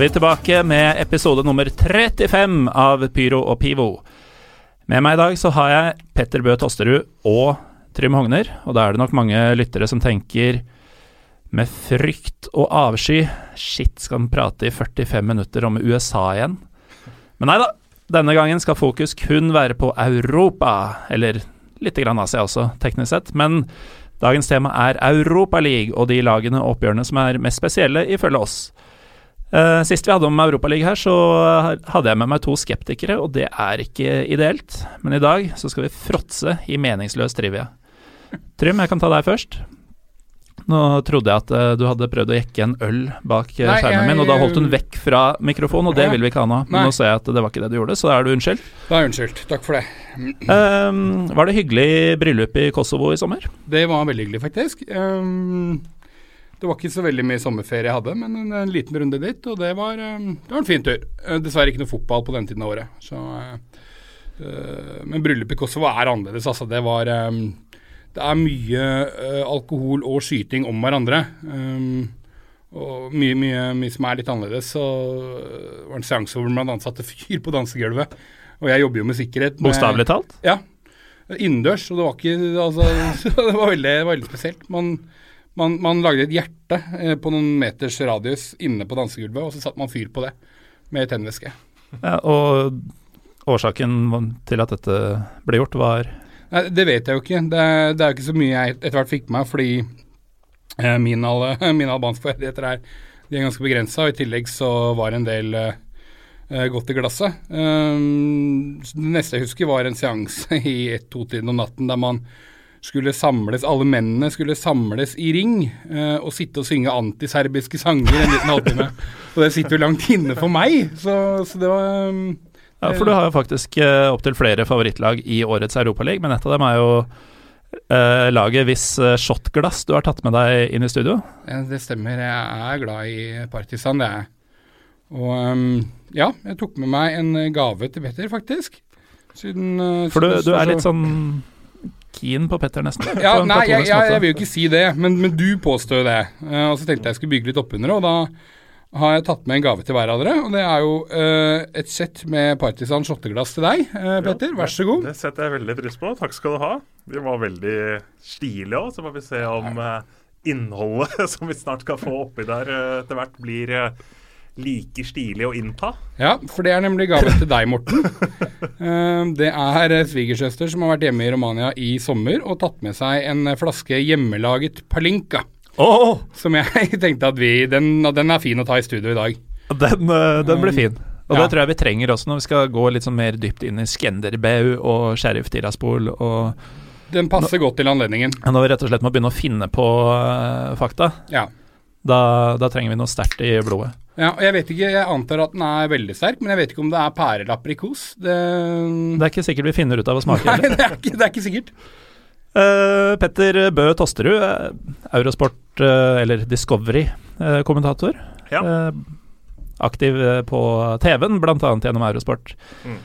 Er vi tilbake med episode nummer 35 av Pyro og Pivo. Med meg i dag så har jeg Petter Bø Tosterud og Trym Hogner, og da er det nok mange lyttere som tenker med frykt og avsky Shit, skal han prate i 45 minutter om USA igjen? Men nei da, denne gangen skal fokus kun være på Europa, eller litt grann Asia også, teknisk sett. Men dagens tema er Europaliga og de lagene og oppgjørene som er mest spesielle, ifølge oss. Uh, sist vi hadde om Europaligaen her, så hadde jeg med meg to skeptikere, og det er ikke ideelt. Men i dag så skal vi fråtse i meningsløs trivia. Trym, jeg kan ta deg først. Nå trodde jeg at uh, du hadde prøvd å jekke en øl bak uh, skjermen jeg- min, og da holdt hun vekk fra mikrofonen, og det vil vi ikke ha nå. Men nå ser jeg at det var ikke det du gjorde, så da er du unnskyldt. Da er unnskyldt. Takk for det. Um, var det hyggelig bryllup i Kosovo i sommer? Det var veldig hyggelig, faktisk. Ehm, det var ikke så veldig mye sommerferie jeg hadde, men en, en liten runde dit, og det var, ehm, det var en fin tur. Eh, dessverre ikke noe fotball på den tiden av året. Så, eh, eh, men bryllupet i Kosovo er annerledes, altså. Det var øh, Det er mye øh, alkohol og skyting om hverandre. Og mye, mye, mye som er litt annerledes. Så eh, det var en seanse hvor man ansatte fyr på dansegulvet. Og jeg jobber jo med sikkerhet. Bokstavelig talt? ja. Innendørs, og det var ikke altså, Det var veldig, veldig spesielt. Man, man, man lagde et hjerte eh, på noen meters radius inne på dansegulvet, og så satte man fyr på det med tennvæske. Ja, og årsaken til at dette ble gjort, var Nei, det vet jeg jo ikke. Det, det er jo ikke så mye jeg etter hvert fikk med meg, fordi eh, min, alle, mine albanske ferdigheter er, de er ganske begrensa, og i tillegg så var en del eh, eh, godt i glasset. Um, det neste jeg husker, var en seanse i ett-to-tiden om natten der man skulle samles, alle mennene skulle samles i ring eh, og sitte og synge antiserbiske sanger en liten halvtime. Og det sitter jo langt inne for meg, så, så det var um, Ja, for du har jo faktisk eh, opptil flere favorittlag i årets Europaliga, men et av dem er jo eh, laget hvis eh, shotglass du har tatt med deg inn i studio. Ja, det stemmer. Jeg er glad i Partisan, det er jeg. Og um, ja, jeg tok med meg en gave til Petter, faktisk. Siden uh, For du, du er litt sånn keen på Petter, nesten. ja, på Nei, jeg, jeg, jeg vil jo ikke si det, men, men du påstår jo det. Uh, og så tenkte jeg jeg skulle bygge litt oppunder, og da har jeg tatt med en gave til hver av dere. Og det er jo uh, et sett med Partisan shotteglass til deg, uh, Petter. Vær så god. Det setter jeg veldig pris på. Takk skal du ha. De var veldig stilige òg, så får vi se om innholdet som vi snart skal få oppi der etter hvert, blir like stilig å innta. Ja, for det er nemlig gaven til deg, Morten. Eh, det er eh, svigersøster som har vært hjemme i Romania i sommer og tatt med seg en eh, flaske hjemmelaget palinka. Åh, Som jeg tenkte at vi den, den er fin å ta i studio i dag. den, eh, den blir fin. Og Ja. det tror jeg vi trenger også når vi skal gå litt sånn mer dypt inn i Skenderbeu og Sheriff Tiraspol og Den passer godt til anledningen. Når vi rett og slett må begynne å finne på uh, fakta, Ja. Da, da trenger vi noe sterkt i blodet. ja. Og jeg vet ikke, jeg antar at den er veldig sterk, men jeg vet ikke om det er pære eller aprikos. Det, Det er ikke sikkert vi finner ut av å smake. Nei, det er, ikke, det er ikke sikkert. Uh, Petter Bø Tosterud, eh, Eurosport, uh, eller Discovery-kommentator. Ja. aktiv på TV-en, bl.a. gjennom Eurosport. Mm.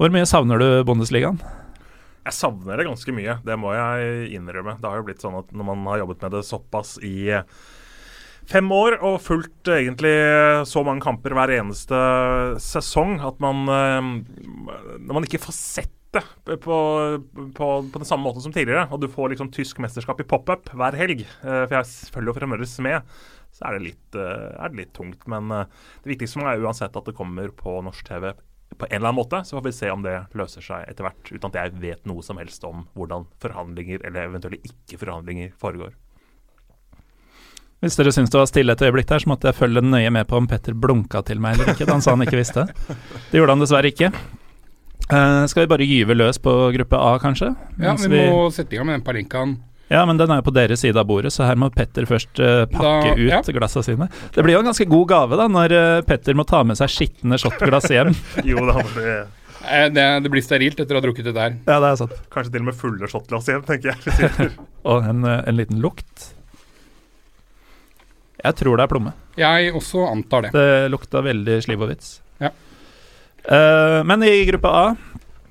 Hvor mye savner du Bundesligaen? Jeg savner det ganske mye, det må jeg innrømme. Det har jo blitt sånn at når man har jobbet med det såpass i fem år og fulgt egentlig så mange kamper hver eneste sesong at man eh, Når man ikke får sett det på, på, på den samme måten som tidligere, og du får liksom tysk mesterskap i pop-up hver helg, eh, for jeg følger jo fremdeles med, så er det litt, eh, er det litt tungt. Men eh, det viktigste er uansett at det kommer på norsk TV på en eller annen måte. Så får vi se om det løser seg etter hvert, uten at jeg vet noe som helst om hvordan forhandlinger eller eventuelle ikke-forhandlinger foregår. Hvis dere syns det var stille et øyeblikk der, så måtte jeg følge nøye med på om Petter blunka til meg eller ikke han sa han ikke visste. Det gjorde han dessverre ikke. Uh, skal vi bare gyve løs på gruppe A, kanskje? Ja, Mens Vi må sette i gang med den palinkaen. Ja, men den er jo på deres side av bordet, så her må Petter først uh, pakke Da- ja. ut glassa sine. Det blir jo en ganske god gave da, når uh, Petter må ta med seg skitne shotglass hjem. Jo, det, det Eh, Det, det blir sterilt etter å ha drukket det der. ja, det er sant. kanskje til og med fulle shotglass igjen, tenker jeg. Og en, en liten lukt. Jeg tror det er plomme. Jeg også antar det. Det lukta veldig slivovits. Ja. Uh, men i gruppe A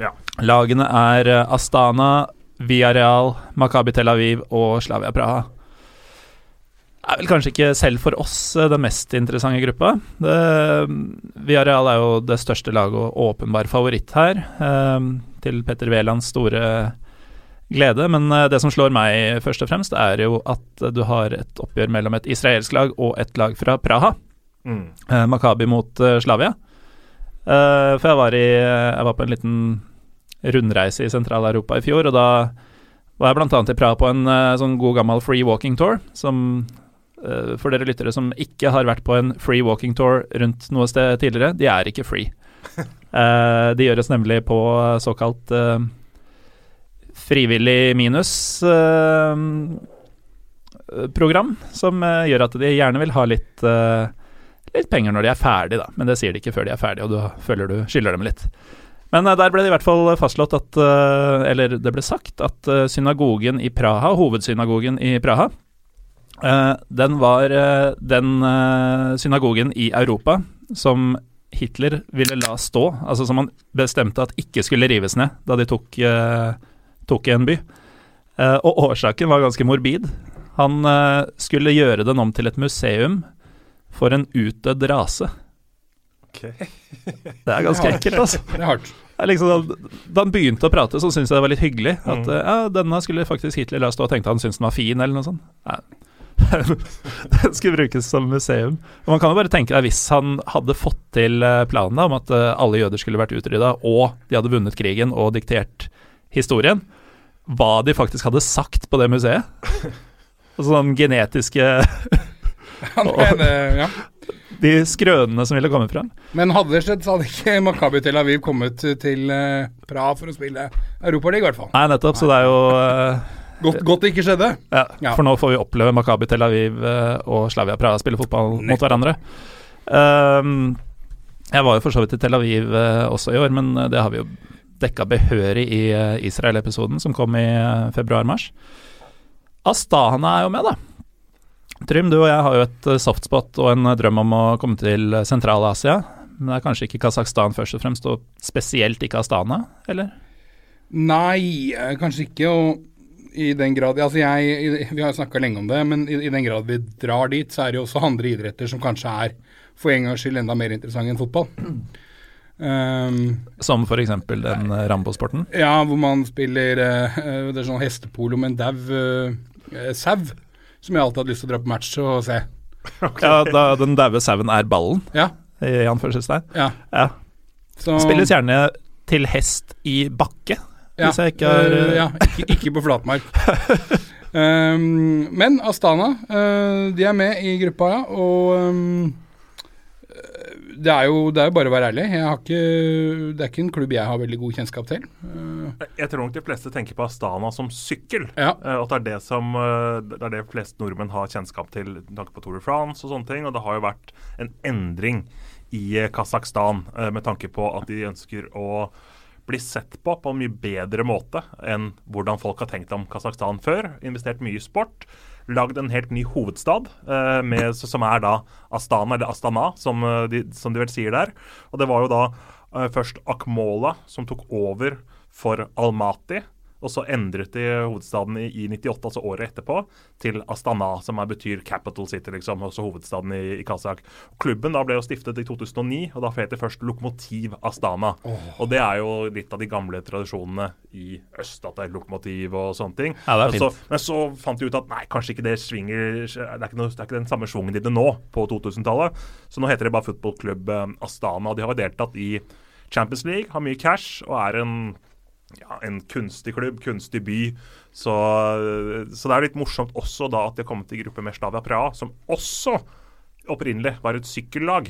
Ja. Lagene er eh, Astana, Villarreal, Makabi Tel Aviv og Slavia Praha. er vel kanskje ikke selv for oss eh, den mest interessante gruppa. Det, Villarreal er jo det største laget og åpenbar favoritt her, uh, til Petter Wælands store glede. Men eh, det som slår meg først og fremst, er jo at du har et oppgjør mellom et israelsk lag og et lag fra Praha. Mm. Eh, Makabi mot eh, Slavia. Eh, for jeg var, i, jeg var på en liten rundreise i Sentral-Europa i fjor, og da var jeg bl.a. i Praha på en sånn god gammel free walking tour, som for dere lyttere som ikke har vært på en free walking tour rundt noe sted tidligere, de er ikke free. De gjøres nemlig på såkalt frivillig minus-program, som eh, gjør at de gjerne vil ha litt, eh, litt penger når de er ferdig, da. Men det sier de ikke før de er ferdige, og du føler du skylder dem litt. Men eh, der ble det i hvert fall fastslått at eh, Eller det ble sagt at eh, synagogen i Praha, hovedsynagogen i Praha, eh, den var eh, den eh, synagogen i Europa som Hitler ville la stå, altså som han bestemte at ikke skulle rives ned da de tok, eh, tok en by. Eh, og årsaken var ganske morbid. Han eh, skulle gjøre den om til et museum for en utdødd rase. Ok. Det er ganske ekkelt, altså. Det er hardt. Liksom, da han begynte å prate, så syntes jeg det var litt hyggelig. At Mm. eh, ja, denne skulle faktisk Hitler la stå, og tenkte han syntes den var fin, eller noe sånt. Nei. den skulle brukes som museum. Og Man kan jo bare tenke deg hvis han hadde fått til planen da, om at alle jøder skulle vært utrydda, og de hadde vunnet krigen og diktert historien, hva de faktisk hadde sagt på det museet. Altså sånn genetiske Ja, nei. De skrønene som ville komme frem. Men hadde det skjedd, så hadde ikke Makabi Tel Aviv kommet til eh, Praha for å spille Europaliga, i hvert fall. Nei, nettopp. Så det er jo eh, Godt, godt det ikke skjedde. Ja, Ja. for nå får vi oppleve Makabi Tel Aviv eh, og Slavia Praha spille fotball mot hverandre. Um, jeg var jo for så vidt i Tel Aviv også i år, men det har vi jo dekka behørig i eh, Israel-episoden som kom i eh, februar-mars. Astana er jo med, da. Trym, du og jeg har jo et eh, softspot og en drøm om å komme til Sentral-Asia. Men det er kanskje ikke Kasakhstan først og fremst, og spesielt ikke Astana, eller? Nei, kanskje ikke. Og i den grad Altså jeg, Vi har snakka lenge om det, men i, i den grad vi drar dit, så er det jo også andre idretter som kanskje er for en gangs skyld enda mer interessante enn fotball. Um, Som for eksempel den eh, Rambo-sporten. ja, hvor man spiller eh, Det er sånn hestepolo med en dau uh, sau, som jeg alltid hadde lyst til å dra på match og se. Ja, da den daue sauen er ballen, Ja. i anførselstegn. ja. Ja. Så, Spilles gjerne til hest i bakke, ja, hvis jeg ikke har uh, ja, ikke, ikke på flatmark. um, men Astana, uh, de er med i gruppa, ja. Og um, det, er jo, det er jo bare å være ærlig. Jeg har ikke, det er ikke en klubb jeg har veldig god kjennskap til. Eh, Jeg tror nok de fleste tenker på Astana som sykkel. ja. Eh, at det er det som eh, Det er det flest nordmenn har kjennskap til med tanke på Tour de France og sånne ting. Og det har jo vært en endring i Kasakhstan med tanke på at de ønsker å bli sett på på en mye bedre måte enn hvordan folk har tenkt om Kasakhstan før. Investert mye i sport. Lagd en helt ny hovedstad, eh, med, som er da Astana, eller Astana, som, eh, de, som de vel sier der. Og det var jo da eh, først Akmola som tok over for Almaty. Og så endret de hovedstaden i, i 98, altså året etterpå, til Astana, som er, betyr capital city, liksom, også hovedstaden i, i Kasak. Klubben da ble jo stiftet i 2009, og da het det først Lokomotiv Astana. Og det er jo litt av de gamle tradisjonene i øst, at det er lokomotiv og sånne ting. Ja, det er men, så, men så fant de ut at nei, kanskje ikke det svinger Det er ikke, noe, det er ikke den samme schwungen i det nå, på 2000-tallet. Så nå heter det bare fotballklubb eh, Astana. og De har jo deltatt i Champions League, har mye cash og er en ja, en kunstig klubb, kunstig by. Så, så det er litt morsomt også da at de har kommet i gruppe med Slavia Praha, som også opprinnelig var et sykkellag.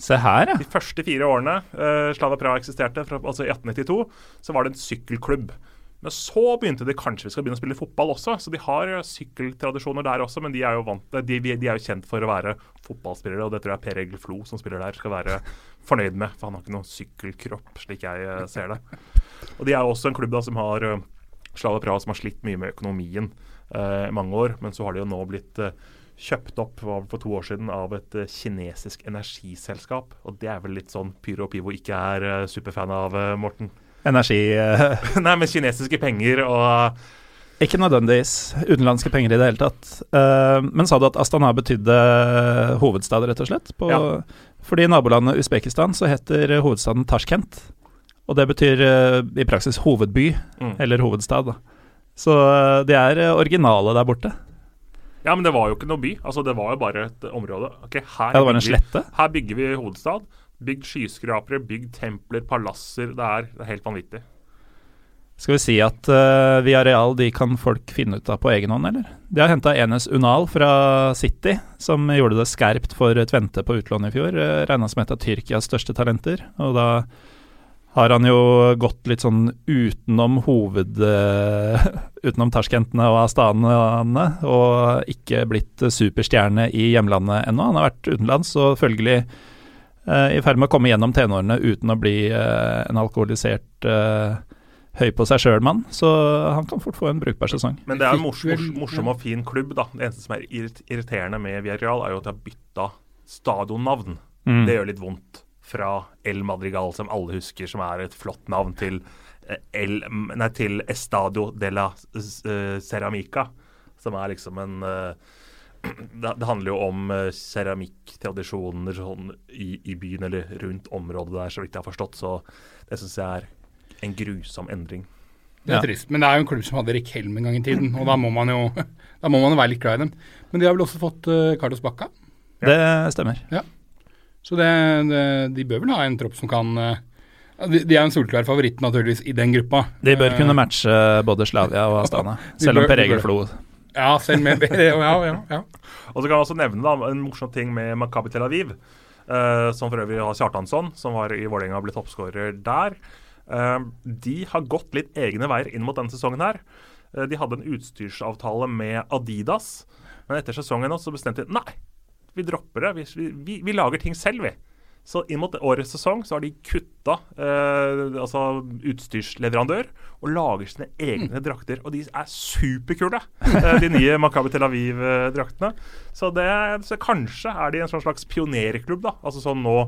Se her, ja. De første fire årene uh, Slavia Praha eksisterte, fra, altså i 1892, så var det en sykkelklubb. Men så begynte de kanskje vi skal begynne å spille fotball også, så de har eh, sykkeltradisjoner der også. Men de er jo vant, de, de er jo kjent for å være fotballspillere, og det tror jeg Per Egil Flo som spiller der, skal være fornøyd med. For han har ikke noen sykkelkropp, slik jeg eh, ser det. Og de er jo også en klubb da som har Slava Praha som har slitt mye med økonomien eh, mange år, men så har de jo nå blitt eh, kjøpt opp var for to år siden av et eh, kinesisk energiselskap. Og det er vel litt sånn Pyro og Pivo ikke er eh, superfan av, eh, Morten. Energi eh, Nei, men kinesiske penger og Ikke nødvendigvis utenlandske penger i det hele tatt. Uh, men sa du at Astana betydde hovedstad, rett og slett? På, Ja. Fordi i nabolandet Usbekistan så heter hovedstaden Tashkent. Og det betyr uh, i praksis hovedby, Mm. eller hovedstad. Da. Så uh, de er uh, originale der borte. Ja, men det var jo ikke noe by. Altså, Det var jo bare et område. Okay, her, Ja, bygger vi- her bygger vi hovedstad. Bygd skyskrapere, bygd templer, palasser. Det er, det er helt vanvittig. Skal vi si at uh, via Real de kan folk finne ut av på egen hånd, eller? De har henta Enes Unal fra City, som gjorde det skerpt for Tvente på utlån i fjor. Uh, Regna som et av Tyrkias største talenter. Og da har han jo gått litt sånn utenom hoved... Uh, utenom Tashkentene og Astanene, og ikke blitt superstjerne i hjemlandet ennå. Han har vært utenlands og følgelig uh, i ferd med å komme gjennom tenårene uten å bli uh, en alkoholisert uh, høy på seg sjøl-mann, så han kan fort få en brukbar sesong. Men det er en mors morsom, morsom, morsom og fin klubb, da. Det eneste som er irriterende med Villarreal, er jo at de har bytta stadionnavn. Mm. Det gjør litt vondt. Fra El Madrigal, som alle husker, som er et flott navn, til, eh, El, nei, til Estadio de la eh, Ceramica, som er liksom en eh, det, handler jo om uh, keramikktradisjoner sånn, i, i byen eller rundt området der, så vidt jeg har forstått. Så det syns jeg er en grusom endring. Det er Ja. trist. Men det er jo en klubb som hadde Rick Helm en gang i tiden, og da må man jo da må man være litt glad i dem. Men de har vel også fått uh, Carlos Bacca, Det stemmer. Så det, det, de bør vel ha en tropp som kan uh, de, de er en solklar favoritt naturligvis i den gruppa. De bør Eh, kunne matche både Slavia og Astana, selv om Per Egil. Flo Ja, selv med Ja, ja, ja. Og så kan jeg også nevne da, en morsom ting med Makabi Tel Aviv. uh, som for øvrig har Kjartansson, som var i Vålerenga og ble toppskårer der. Uh, de har gått litt egne veier inn mot denne sesongen her. Uh, de hadde en utstyrsavtale med Adidas, men etter sesongen nå så bestemte de nei, vi dropper det. Vi, vi, vi lager ting selv, vi. Så inn mot årets sesong så har de kutta eh, altså utstyrsleverandør og lager sine egne drakter. Og de er superkule, eh, de nye Makabi Tel Aviv-draktene. Så, så kanskje er de en slags pionerklubb, da. Altså sånn nå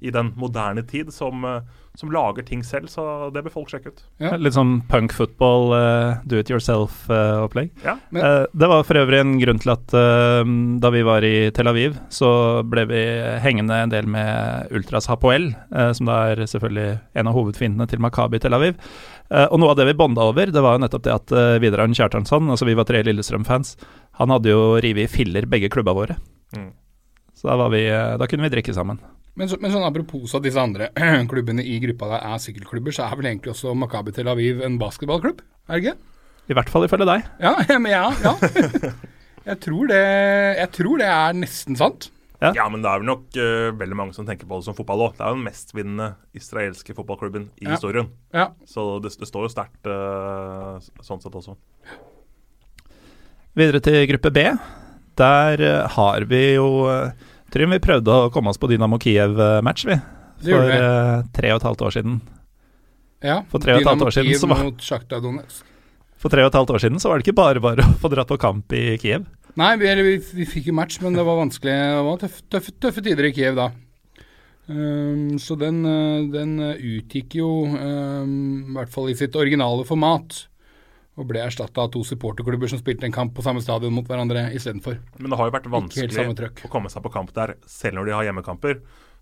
i den moderne tid, som, eh, som lager ting selv. Så det bør folk sjekke ut. Ja. Litt sånn punk football, uh, do it yourself-opplegg. Ja. Men- Eh, det var for øvrig en grunn til at eh, da vi var i Tel Aviv, så ble vi hengende en del med Ultras Hapoel, eh, som da er selvfølgelig en av hovedfiendene til Makabi Tel Aviv. Eh, og noe av det vi bånda over, det var jo nettopp det at uh, Vidarand Kjartansson, altså vi var tre Lillestrøm-fans, han hadde jo revet i filler begge klubba våre. Mm. Så da, var vi, eh, da kunne vi drikke sammen. Men, så, men sånn apropos at disse andre klubbene i gruppa der er sykkelklubber, så er vel egentlig også Makabi Tel Aviv en basketballklubb? Er det ikke? I hvert fall ifølge deg. Ja, men ja. ja. Jeg tror det, jeg tror det er nesten sant. Ja. Ja, men det er vel nok uh, veldig mange som tenker på det som fotball òg. Det er jo den mestvinnende israelske fotballklubben i Ja. historien. Ja. Så det, det står jo sterkt uh, sånn sett også. Videre til gruppe B. Der uh, har vi jo uh, Trym, vi prøvde å komme oss på Dynamo Kiev-match, vi. For eh, tre og et halvt år siden. ja. For tre og et halvt år siden Dynamo var- Kiev mot Shakhtar Donetsk. For tre og et halvt år siden så var det ikke bare bare å få dratt på kamp i Kiev. Nei, vi, vi, vi fikk jo match, men det var vanskelig. Det var tøff, tøff, tøffe tider i Kiev da. Um, så den, eh, den eh, utgikk jo, um, i hvert fall i sitt originale format, og ble erstatta av to supporterklubber som spilte en kamp på samme stadion mot hverandre istedenfor. Men det har jo vært vanskelig å komme seg på kamp der, selv når de har hjemmekamper.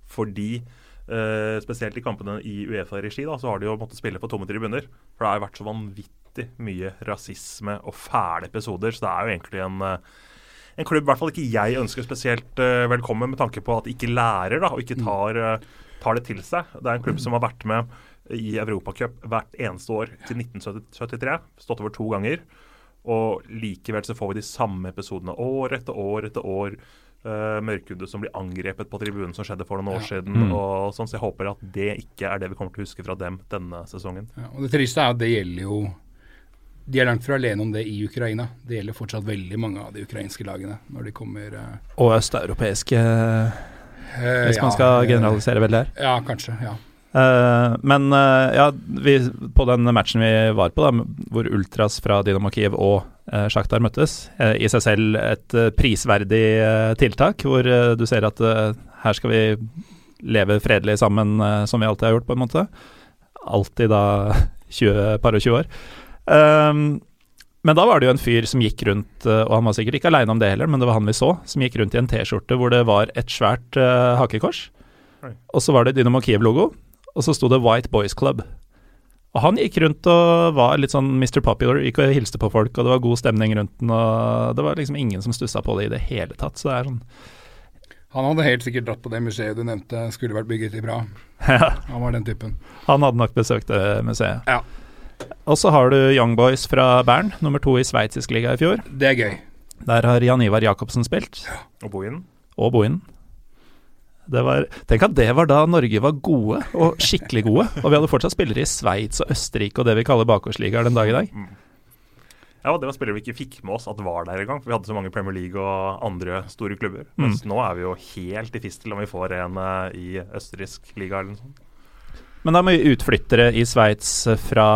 Fordi eh, spesielt i kampene i Uefa-regi, da, så har de jo måttet spille på tomme tribuner. For det har jo vært så vanvittig mye rasisme og fæle episoder. Så det er jo egentlig en, eh, en klubb i hvert fall ikke jeg ønsker spesielt eh, velkommen, med tanke på at de ikke lærer da, og ikke tar, eh, tar det til seg. Det er en klubb som har vært med i Europacup hvert eneste år til 1973. Stått over to ganger. Og likevel så får vi de samme episodene år etter år etter år. Uh, mørkhudet som blir angrepet på tribunen, som skjedde for noen år Ja. siden. Mm. og sånn, Så jeg håper at det ikke er det vi kommer til å huske fra dem denne sesongen. Ja, og det triste er at det gjelder jo De er langt fra alene om det i Ukraina. Det gjelder fortsatt veldig mange av de ukrainske lagene når de kommer uh, Og østeuropeiske, uh, hvis ja, man skal generalisere veldig her. Ja, kanskje. ja. Eh, men eh, ja, vi, på den matchen vi var på, da, hvor Ultras fra Dynamo Kiev og uh, Sjaktar møttes, eh, i seg selv et eh, prisverdig eh, tiltak, hvor eh, du ser at eh, her skal vi leve fredelig sammen, eh, som vi alltid har gjort, på en måte. Alltid da 20, par og 20 år. Um, Men da var det jo en fyr som gikk rundt, eh, og han var sikkert ikke aleine om det heller, men det var han vi så, som gikk rundt i en T-skjorte hvor det var et svært uh, hakekors. Og så var det Dynamo Kiev-logo, og så sto det White Boys Club. Og han gikk rundt og var litt sånn Mr. Popular, gikk og hilste på folk, og det var god stemning rundt den, og det var liksom ingen som stussa på det i det hele tatt. Så det er sånn Han hadde helt sikkert dratt på det museet du nevnte skulle vært bygget i Bra. Ja, Han var den typen. han hadde nok besøkt det museet. Ja. Og så har du Young Boys fra Bern, nummer to i sveitsisk liga i fjor. Det er gøy. Der har Jan Ivar Jacobsen spilt, Ja. Og Bohinen. og Bohinen. Det var, tenk at det var da Norge var gode, og skikkelig gode. Og vi hadde fortsatt spillere i Sveits og Østerrike og det vi kaller bakgårdsligaer den dag i dag. Ja, og det var spillere vi ikke fikk med oss at var der engang. Vi hadde så mange Premier League og andre store klubber. Mens nå er vi jo helt i fistel om vi får en eh, i østerriksk liga eller noe sånt. Men da må vi utflyttere i Sveits fra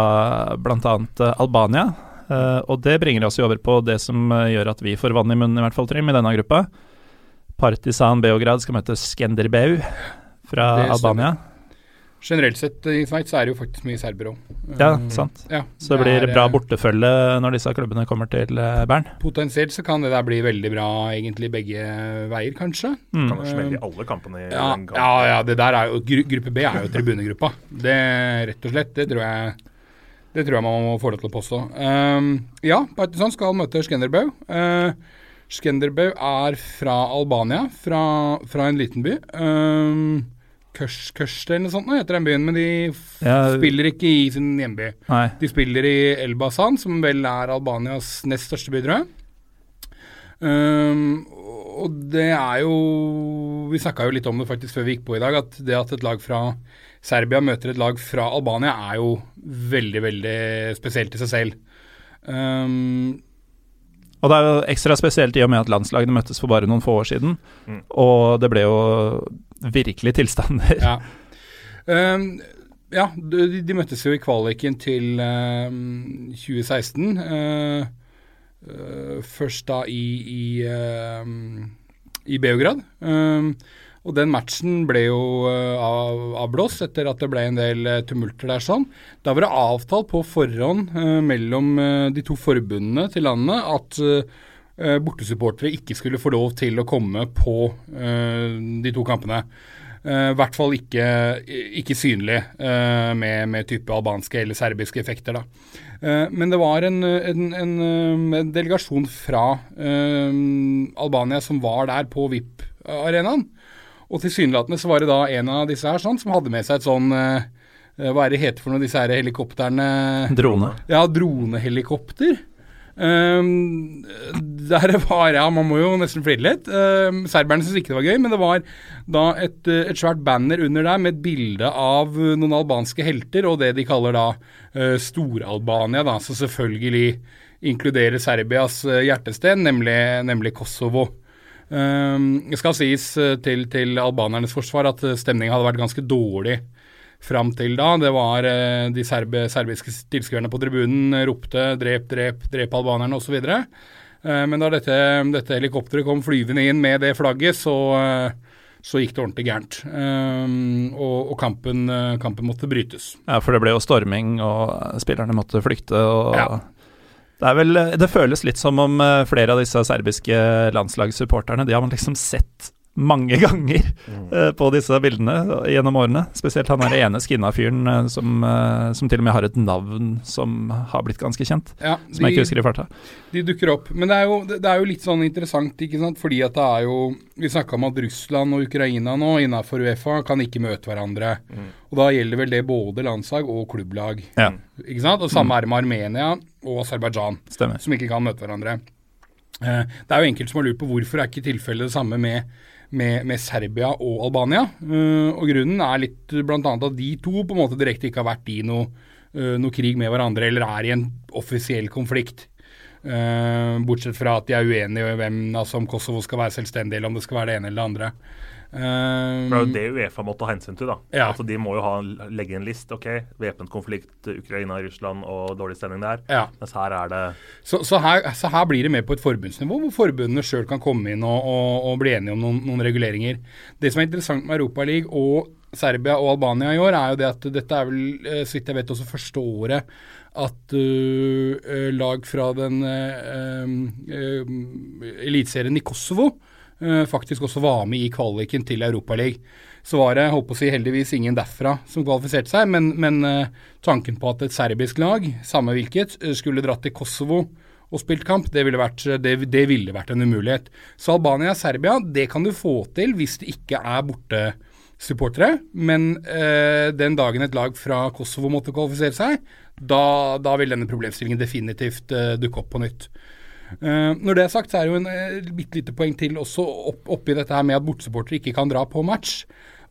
bl.a. Albania. eh, og det bringer oss jo over på det som eh, gjør at vi får vann i munnen, i hvert fall, Trym, i denne gruppa. Partisan Beograd skal møte Skenderbeu fra Albania. Generelt sett i Sveits er det jo faktisk mye serbere òg. Ja, sant. Ja, Så det blir er, bra eh, bortefølge når disse klubbene kommer til eh, Bern. Potensielt så kan det der bli veldig bra egentlig begge veier, kanskje. Mm. Kan smelle i alle kampene i Ja, kamp. ja, ja, det der er jo gru, Gruppe B er jo tribunegruppa. Det rett og slett. Det tror jeg Det tror jeg man må få lov til å påstå. Um, ja, Partisan skal møte Skenderbeu. Uh, Skenderbeu er fra Albania, fra, fra en liten by. Um, Kørs, Kørst eller noe sånt nå heter den byen, men de Ja. spiller ikke i sin hjemby. Nei. De spiller i Elbasan, som vel er Albanias nest største by, tror jeg. Um, og det er jo Vi snakka jo litt om det faktisk før vi gikk på i dag, at det at et lag fra Serbia møter et lag fra Albania, er jo veldig, veldig spesielt i seg selv. Um, Og det er jo ekstra spesielt i og med at landslagene møttes for bare noen få år siden. Mm. Og det ble jo virkelig tilstander. ja. Um, ja, de, de møttes jo i kvaliken til um, 2016. Uh, uh, først da i, i, uh, i Beograd. Um, og den matchen ble jo uh, avblåst etter at det ble en del uh, tumulter der sånn. Da var det avtalt på forhånd uh, mellom de to forbundene til landet at bortesupportere ikke skulle få lov til å komme på de to kampene. I hvert fall ikke, ikke synlig med, med, type albanske eller serbiske effekter. Da. Men det var en, en, en, delegasjon fra Albania som var der på VIP-arenaen. Og tilsynelatende så var det da en av disse her sånn som hadde med seg et sånn Hva er det heter for noe, disse her helikoptrene Drone. Ja, dronehelikopter. Um, der var Ja, man må jo nesten flire litt. Um, serberne syntes ikke det var gøy, men det var da et, et, svært banner under der med et bilde av noen albanske helter, og det de kaller da uh, Stor-Albania, da, som selvfølgelig inkluderer Serbias hjertested, hjertesten, nemlig, nemlig Kosovo. Um, det skal sies uh, til, til albanernes forsvar at stemningen stemninga hadde vært ganske dårlig fram til da. Det var uh, de serbe, serbiske tilskuerne på tribunen ropte 'drep, drep, drep albanerne' osv. Men da dette, dette, helikopteret kom flyvende inn med det flagget, så, så gikk det ordentlig gærent. Um, og, og kampen, kampen, måtte brytes. Ja, for det ble jo storming, og spillerne måtte flykte. og... Ja. Det, vel, det føles litt som om eh, flere av disse serbiske landslagssupporterne De har man liksom sett mange ganger Mm. eh, på disse bildene gjennom årene. Spesielt han der ene skinna fyren uh, som, uh, som til og med har et navn som har blitt ganske kjent. Ja, Som jeg ikke husker i farta. De dukker opp. Men det er, jo, det er jo litt sånn interessant, ikke sant. Fordi at det er jo Vi snakka om at Russland og Ukraina nå innafor Uefa kan ikke møte hverandre. Mm. Og da gjelder vel det både landslag og klubblag. Ja, Ikke sant? Og samme er det med Armenia og Aserbajdsjan, som ikke kan møte hverandre. Eh, det er jo enkelte som har lurt på hvorfor er ikke tilfellet det samme med, med, med Serbia og Albania. Eh, og grunnen er litt bl.a. at de to på en måte direkte ikke har vært i noe, eh, noe krig med hverandre, eller er i en offisiell konflikt. Eh, bortsett fra at de er uenige om hvem, altså om Kosovo skal være selvstendig, eller om det skal være det ene eller det andre. For Det er jo Eh, det Uefa måtte ta hensyn til. da. Ja. Altså, de må jo ha, legge en list. ok, Væpnet konflikt, Ukraina, Russland og dårlig stemning der. ja. Mens her er det Så, så, her, så her blir det mer på et forbundsnivå, hvor forbundene sjøl kan komme inn og, og, og bli enige om noen, noen, reguleringer. Det som er interessant med Europaligaen og Serbia og Albania i år, er jo det at dette er vel, eh, så vidt jeg vet, også første året at uh, lag fra den uh, uh, eliteserien i Kosovo faktisk også var med i kvaliken til Europaligaen. Så var det holdt på å si, heldigvis ingen derfra som kvalifiserte seg, men, men tanken på at et serbisk lag, samme hvilket, skulle dratt til Kosovo og spilt kamp, det ville, vært, det, det ville vært en umulighet. Så Albania-Serbia, det kan du få til hvis det ikke er bortesupportere. Men eh, den dagen et lag fra Kosovo måtte kvalifisere seg, da, da vil denne problemstillingen definitivt eh, dukke opp på nytt. Uh, når det er sagt, så er det jo en uh, bitte lite poeng til også opp, oppi dette her med at bortesupportere ikke kan dra på match.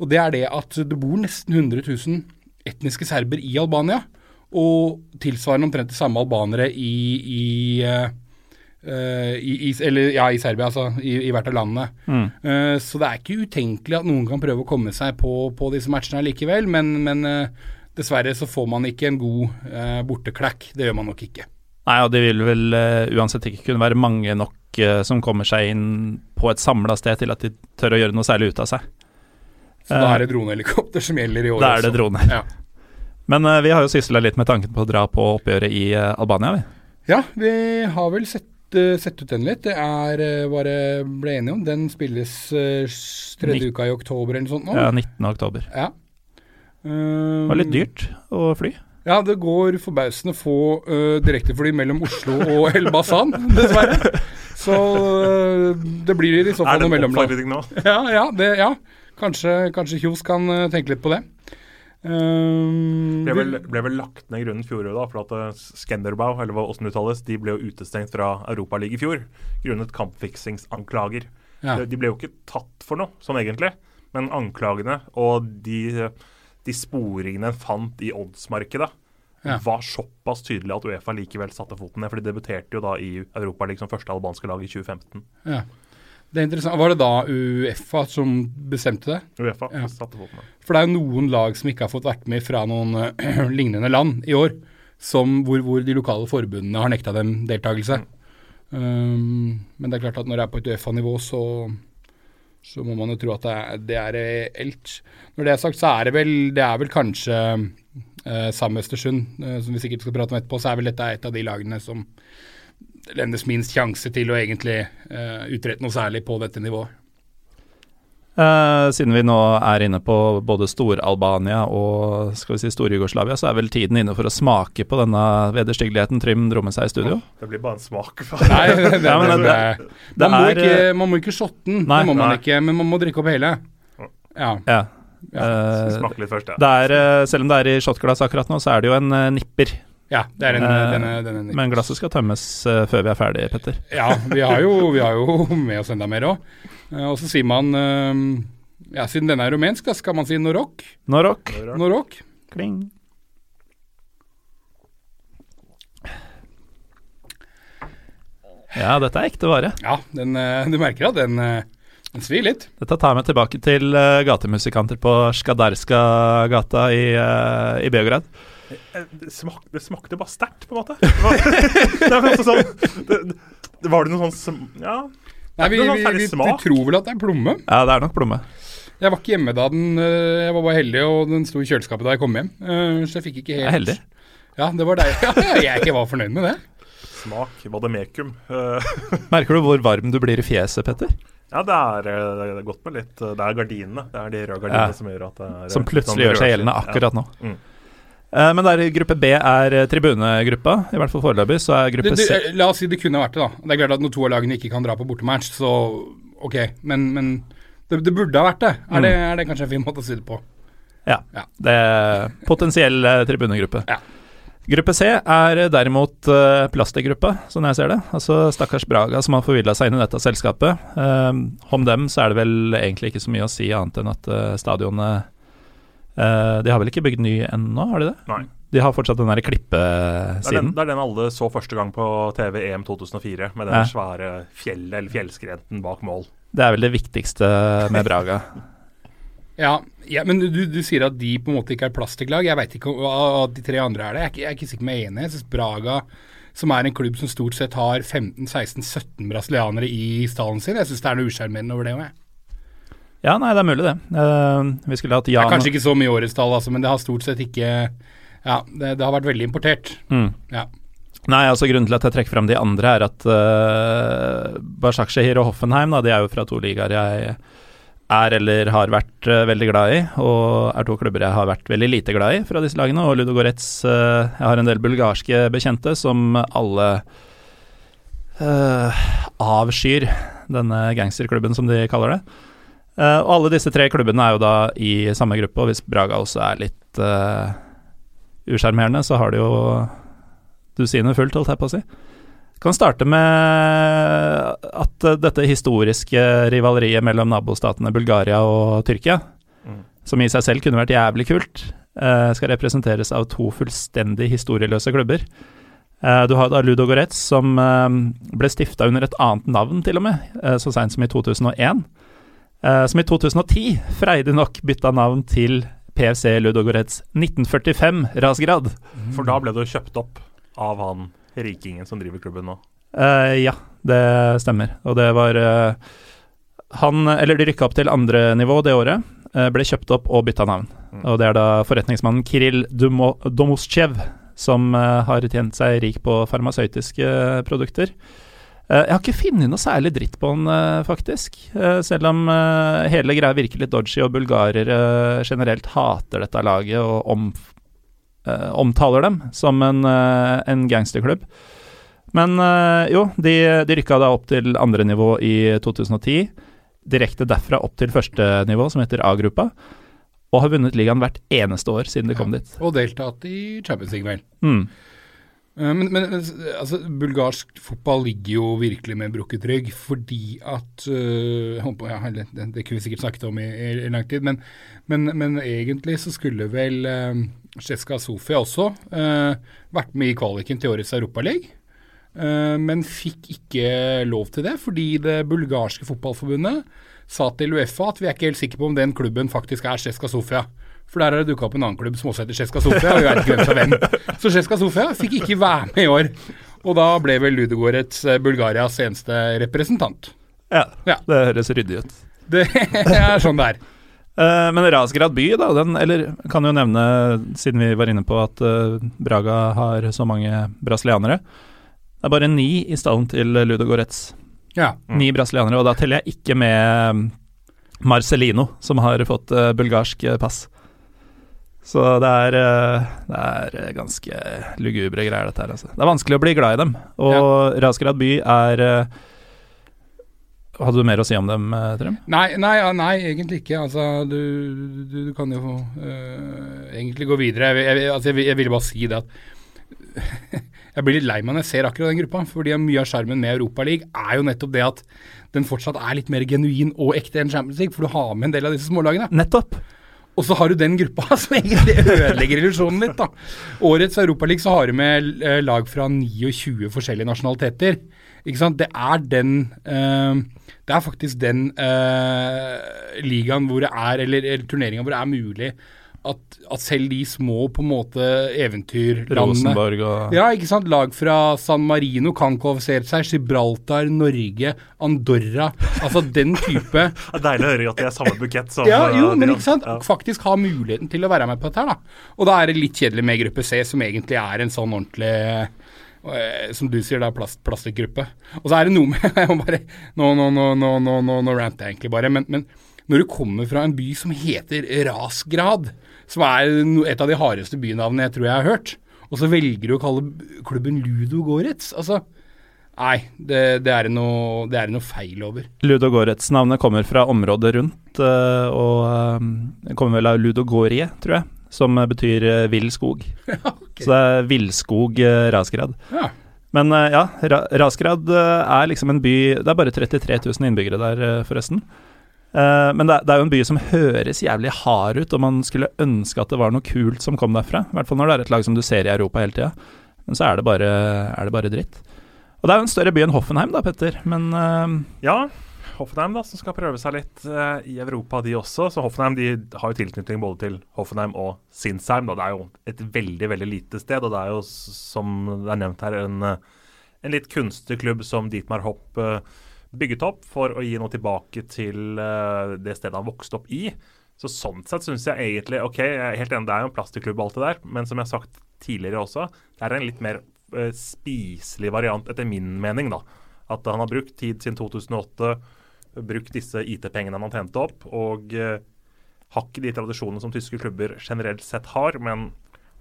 Og det er det at det bor nesten 100 000 etniske serber i Albania og tilsvarende omtrent de samme albanere i, i, uh, i, i eller, ja, i Serbia, altså. I, hvert av landene. Mm. Uh, så det er ikke utenkelig at noen kan prøve å komme seg på, på disse matchene likevel, men, men dessverre så får man ikke en god borteklekk. Det gjør man nok ikke. Nei, og det vil vel uansett ikke kunne være mange nok som kommer seg inn på et samla sted til at de tør å gjøre noe særlig ut av seg. Så da er det dronehelikopter som gjelder i år? Da er det droner. Ja. Men uh, vi har jo sysla litt med tanken på å dra på oppgjøret i uh, Albania, vi. Ja, vi har vel sett, uh, sett ut den litt. Det er bare ble enige om. Den spilles tredje uka i oktober eller noe sånt nå. Ja, 19. oktober. Ja. det var litt dyrt å fly. Ja, det går forbausende få uh, direktefly mellom Oslo og Elbasan, dessverre. Så uh, det blir i så fall noe mellomland. Er det en oppfordring nå? Ja, ja, det, ja. Kanskje, kanskje Kjos kan uh, tenke litt på det. Um, ble, vel, ble, vel, lagt ned grunnen fjoråret, da, for at Skanderbau eller hva åssen uttales, de ble jo utestengt fra Europaligaen i fjor grunnet kampfiksingsanklager. Ja. De, de, ble jo ikke tatt for noe, sånn egentlig, men anklagene og de, de sporingene en fant i oddsmarkedet, ja. var såpass tydelig at Uefa likevel satte foten ned. For de debuterte jo da i Europaligaen som første albanske lag i 2015. Ja. Det er interessant. Var det da Uefa som bestemte det? Uefa ja. satte foten ned. For det er jo noen lag som ikke har fått vært med fra noen uh, lignende land i år, som, hvor, hvor, de lokale forbundene har nekta dem deltakelse. Mm. Um, men det er klart at når det er på et Uefa-nivå, så, så, må man jo tro at det er, det reelt. Når det er sagt, så er det vel, det er vel kanskje uh, Sam Østersund, eh, som vi sikkert skal prate om etterpå, så er vel dette et av de lagene som lendes minst sjanse til å egentlig eh, utrette noe særlig på dette nivået. Uh, siden vi nå er inne på både Stor-Albania og skal vi si Stor-Jugoslavia, så er vel tiden inne for å smake på denne vederstyggeligheten Trym drommer seg i studio? det blir bare en smak. Nei, det, det, det, man, må ikke, eh, man, må ikke, shotte den, det må man nei. ikke, men man må drikke opp hele. Ja. ja. ja. Uh, Smake litt først, ja. Er, selv om det er i shotglass akkurat nå, så er det jo en nipper. Ja, det er en, uh, denne, denne Men glasset skal tømmes uh, før vi er ferdige, Petter. Ja, vi har jo, vi har jo med oss enda mer òg. Uh, og så sier man Ja, siden denne er rumensk, da skal man si Norok. Norok. Norok. Kling. Ja, dette er ekte vare. Ja, den, du merker at den, den svir litt. Dette tar meg tilbake til gatemusikanter på Skadarska-gata i, i Beograd. Eh, det, smak, det smakte bare sterkt, på en måte. Det var, det sånn, det, var det noe sånn Ja. Nei, vi, vi, vi, vi, tror vel at det er plomme. Ja, det er nok plomme. Jeg var ikke hjemme da den eh, Jeg var bare heldig, og den sto i kjøleskapet da jeg kom hjem. Eh, så jeg fikk ikke helt Jeg er heldig. Ja, det var deg. Ja, jeg ikke var fornøyd med det. Smak vademekum. Merker du hvor varm du blir i fjeset, Petter? Ja, det er, det er godt med litt Det er gardinene. Det er de røde gardinene ja. som gjør at det er Som plutselig gjør seg gjeldende akkurat nå. Mm. Uh, men der gruppe B er uh, tribunegruppa, i hvert fall foreløpig. Så er gruppe C La oss si det kunne vært det, da. Det er klart at når to av lagene ikke kan dra på bortematch, så ok. Men, men det, det, burde ha vært det. Er, mm. det. er, det. kanskje en fin måte å si det på? Ja. ja. Det er potensiell tribunegruppe. Ja. Gruppe C er derimot uh, plastikkgruppa, sånn jeg ser det. Altså stakkars Braga som har forvilla seg inn i dette selskapet. Um, om dem så er det vel egentlig ikke så mye å si annet enn at uh, stadionet Uh, de har vel ikke bygd ny ennå, har de det? Nei. De har fortsatt den der klippesiden. Det, det, er den alle så første gang på TV EM 2004, med den ja. svære fjellet eller fjellskrenten bak mål. Det er vel det viktigste med Braga. ja, ja, men du, du, sier at de på en måte ikke er plastiklag. Jeg veit ikke hva de tre andre er det. Jeg er ikke, jeg er ikke sikker meg enig. Jeg syns Braga, som er en klubb som stort sett har 15-16-17 brasilianere i stallen sin, jeg syns det er noe usjarmerende over det òg, jeg. Ja, nei, det er mulig, det. Uh, vi skulle hatt Det er kanskje ikke så mye årets tall, altså, men det har stort sett ikke Ja, det, det har vært veldig importert. mm. Ja. Nei, altså Grunnen til at jeg trekker frem de andre, er at uh, Başakşehir og Hoffenheim da, de er jo fra to ligaer jeg er eller har vært uh, veldig glad i, og er to klubber jeg har vært veldig lite glad i fra disse lagene. Og Ludogorets uh, Jeg har en del bulgarske bekjente som alle uh, avskyr denne gangsterklubben, som de kaller det. Uh, og alle disse tre klubbene er jo da i samme gruppe, og hvis Braga også er litt uh, usjarmerende, så har de jo dusinet fullt, holdt jeg på å si. Kan starte med at uh, dette historiske rivaleriet mellom nabostatene Bulgaria og Tyrkia, Mm. som i seg selv kunne vært jævlig kult, uh, skal representeres av to fullstendig historieløse klubber. Du har da Ludogorets, som uh, ble stifta under et annet navn, til og med, så seint som i 2001. Uh, som i 2010 freidig nok bytta navn til PFC Ludogorets 1945 Rasgrad. For da ble du kjøpt opp av han rikingen som driver klubben nå. Uh, ja, det stemmer. Og det var uh, Han, eller de rykka opp til andre nivå det året, Uh, ble kjøpt opp og bytta navn. Mm. Og det er da forretningsmannen Kiril Dumo Domoschev som eh, har tjent seg rik på farmasøytiske produkter. Eh, jeg har ikke funnet noe særlig dritt på han, eh, faktisk. Eh, selv om hele greia virker litt dodgy, og bulgarere generelt hater dette laget og om, omtaler dem som en, en gangsterklubb. Men jo, de, de rykka da opp til andre nivå i 2010. Direkte derfra opp til første nivå, som heter A-gruppa. Og har vunnet ligaen hvert eneste år siden de kom dit. Og deltatt i Champions League, vel. Mm. Eh, Men, men altså, bulgarsk fotball ligger jo virkelig med brukket rygg, fordi at øh, ja, det, det, kunne vi sikkert snakket om i, i, lang tid, men, men, men egentlig så skulle vel uh, Sjeska Sofia også øh, vært med i kvaliken til årets Europaliga. Uh, men fikk ikke lov til det, fordi det bulgarske fotballforbundet sa til Uefa at vi er ikke helt sikre på om den klubben faktisk er Sjeska Sofia. For der har det dukka opp en annen klubb som også heter Ceska Sofia, og vi vet ikke hvem som er hvem. Så Ceska Sofia fikk ikke være med i år. Og da ble vel Ludogorets eh, Bulgarias eneste representant. Ja, Ja. det høres ryddig ut. Det er sånn det er. Eh, men Rasgrad by, da, den Eller kan jo nevne, siden vi var inne på at eh, Braga har så mange brasilianere Det er bare ni i stallen til Ludogorets. Ja. Mm. Ni brasilianere, og da teller jeg ikke med mm, Marcelino, som har fått bulgarsk pass. Så det er, eh, det er eh, ganske lugubre greier, dette her. Altså. Det er vanskelig å bli glad i dem. Og Raskerad by er eh, Hadde du mer å si om dem, Trym? Nei, nei, nei, egentlig ikke. Altså, du, du, du kan jo uh, egentlig gå videre. Jeg, jeg, altså, jeg, jeg ville bare si det at jeg blir litt lei meg når jeg ser akkurat den gruppa. Fordi mye av sjarmen med Europaligaen er jo nettopp det at den fortsatt er litt mer genuin og ekte enn Champions League. For du har med en del av disse smålagene. Nettopp! Og så har du den gruppa som egentlig ødelegger illusjonen litt, da. Årets Europaliga så har du med eh, lag fra 29 forskjellige nasjonaliteter. Ikke sant. Det er den uh, Det er faktisk den uh, ligaen hvor det er, eller, eller turneringa hvor det er mulig at, at selv de små på en måte eventyrlandene Rosenborg og ja, ikke sant. Lag fra San Marino kan kvalifisere seg. Gibraltar, Norge, Andorra. Altså den type Det er deilig å høre at de er samme bukett som ja, jo, eh, men ikke sant? Ja. Faktisk ha muligheten til å være med på dette her, da. Og da er det litt kjedelig med gruppe C, som egentlig er en sånn ordentlig eh, som du sier, det er plast, plastikkgruppe. Og så er det noe med jeg må bare, Nå, nå, nå, nå, nå, nå, nå ranter jeg egentlig bare. Men, men når du kommer fra en by som heter Rasgrad, som er et av de hardeste bynavnene jeg tror jeg har hørt, og så velger du å kalle klubben Ludo Goretz. altså, Nei, det, det er noe, det er noe feil over. Ludogorets-navnet kommer fra området rundt, eh, og eh, det kommer vel av Ludogorie, tror jeg, som eh, betyr eh, vill skog. Så det er villskog eh, Rasgrad. Ja. Men eh, ja, Ra Rasgrad eh, er liksom en by Det er bare 33 000 innbyggere der, eh, forresten. Eh, men det det er jo en by som høres jævlig hard ut, og man skulle ønske at det var noe kult som kom derfra. I hvert fall når det er et lag som du ser i Europa hele tida. Men så er det, bare, er det bare dritt. Og det er jo en større by enn Hoffenheim, da, Petter. Men uh, Ja, Hoffenheim da, som skal prøve seg litt uh, i Europa, de også. Så Hoffenheim de har jo tilknytning både til Hoffenheim og Sinsheim. Da. Det er jo et veldig veldig lite sted, og det er jo, som det er nevnt her, en, en litt kunstig klubb som Dietmar Hopp eh, bygget opp for å gi noe tilbake til uh, det stedet han vokste opp i. Så Sånn sett syns jeg egentlig OK, jeg er helt enig, det er jo en plastikklubb og alt det der, men som jeg har sagt tidligere også, det er en litt mer uh, spiselig variant, etter min mening. da. At han har brukt tid siden 2008, brukt disse IT-pengene han har tjent opp, og uh, har ikke de tradisjonene som tyske klubber generelt sett har, men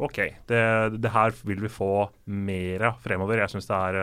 OK, det, det her vil vi få mer av fremover. Jeg syns det er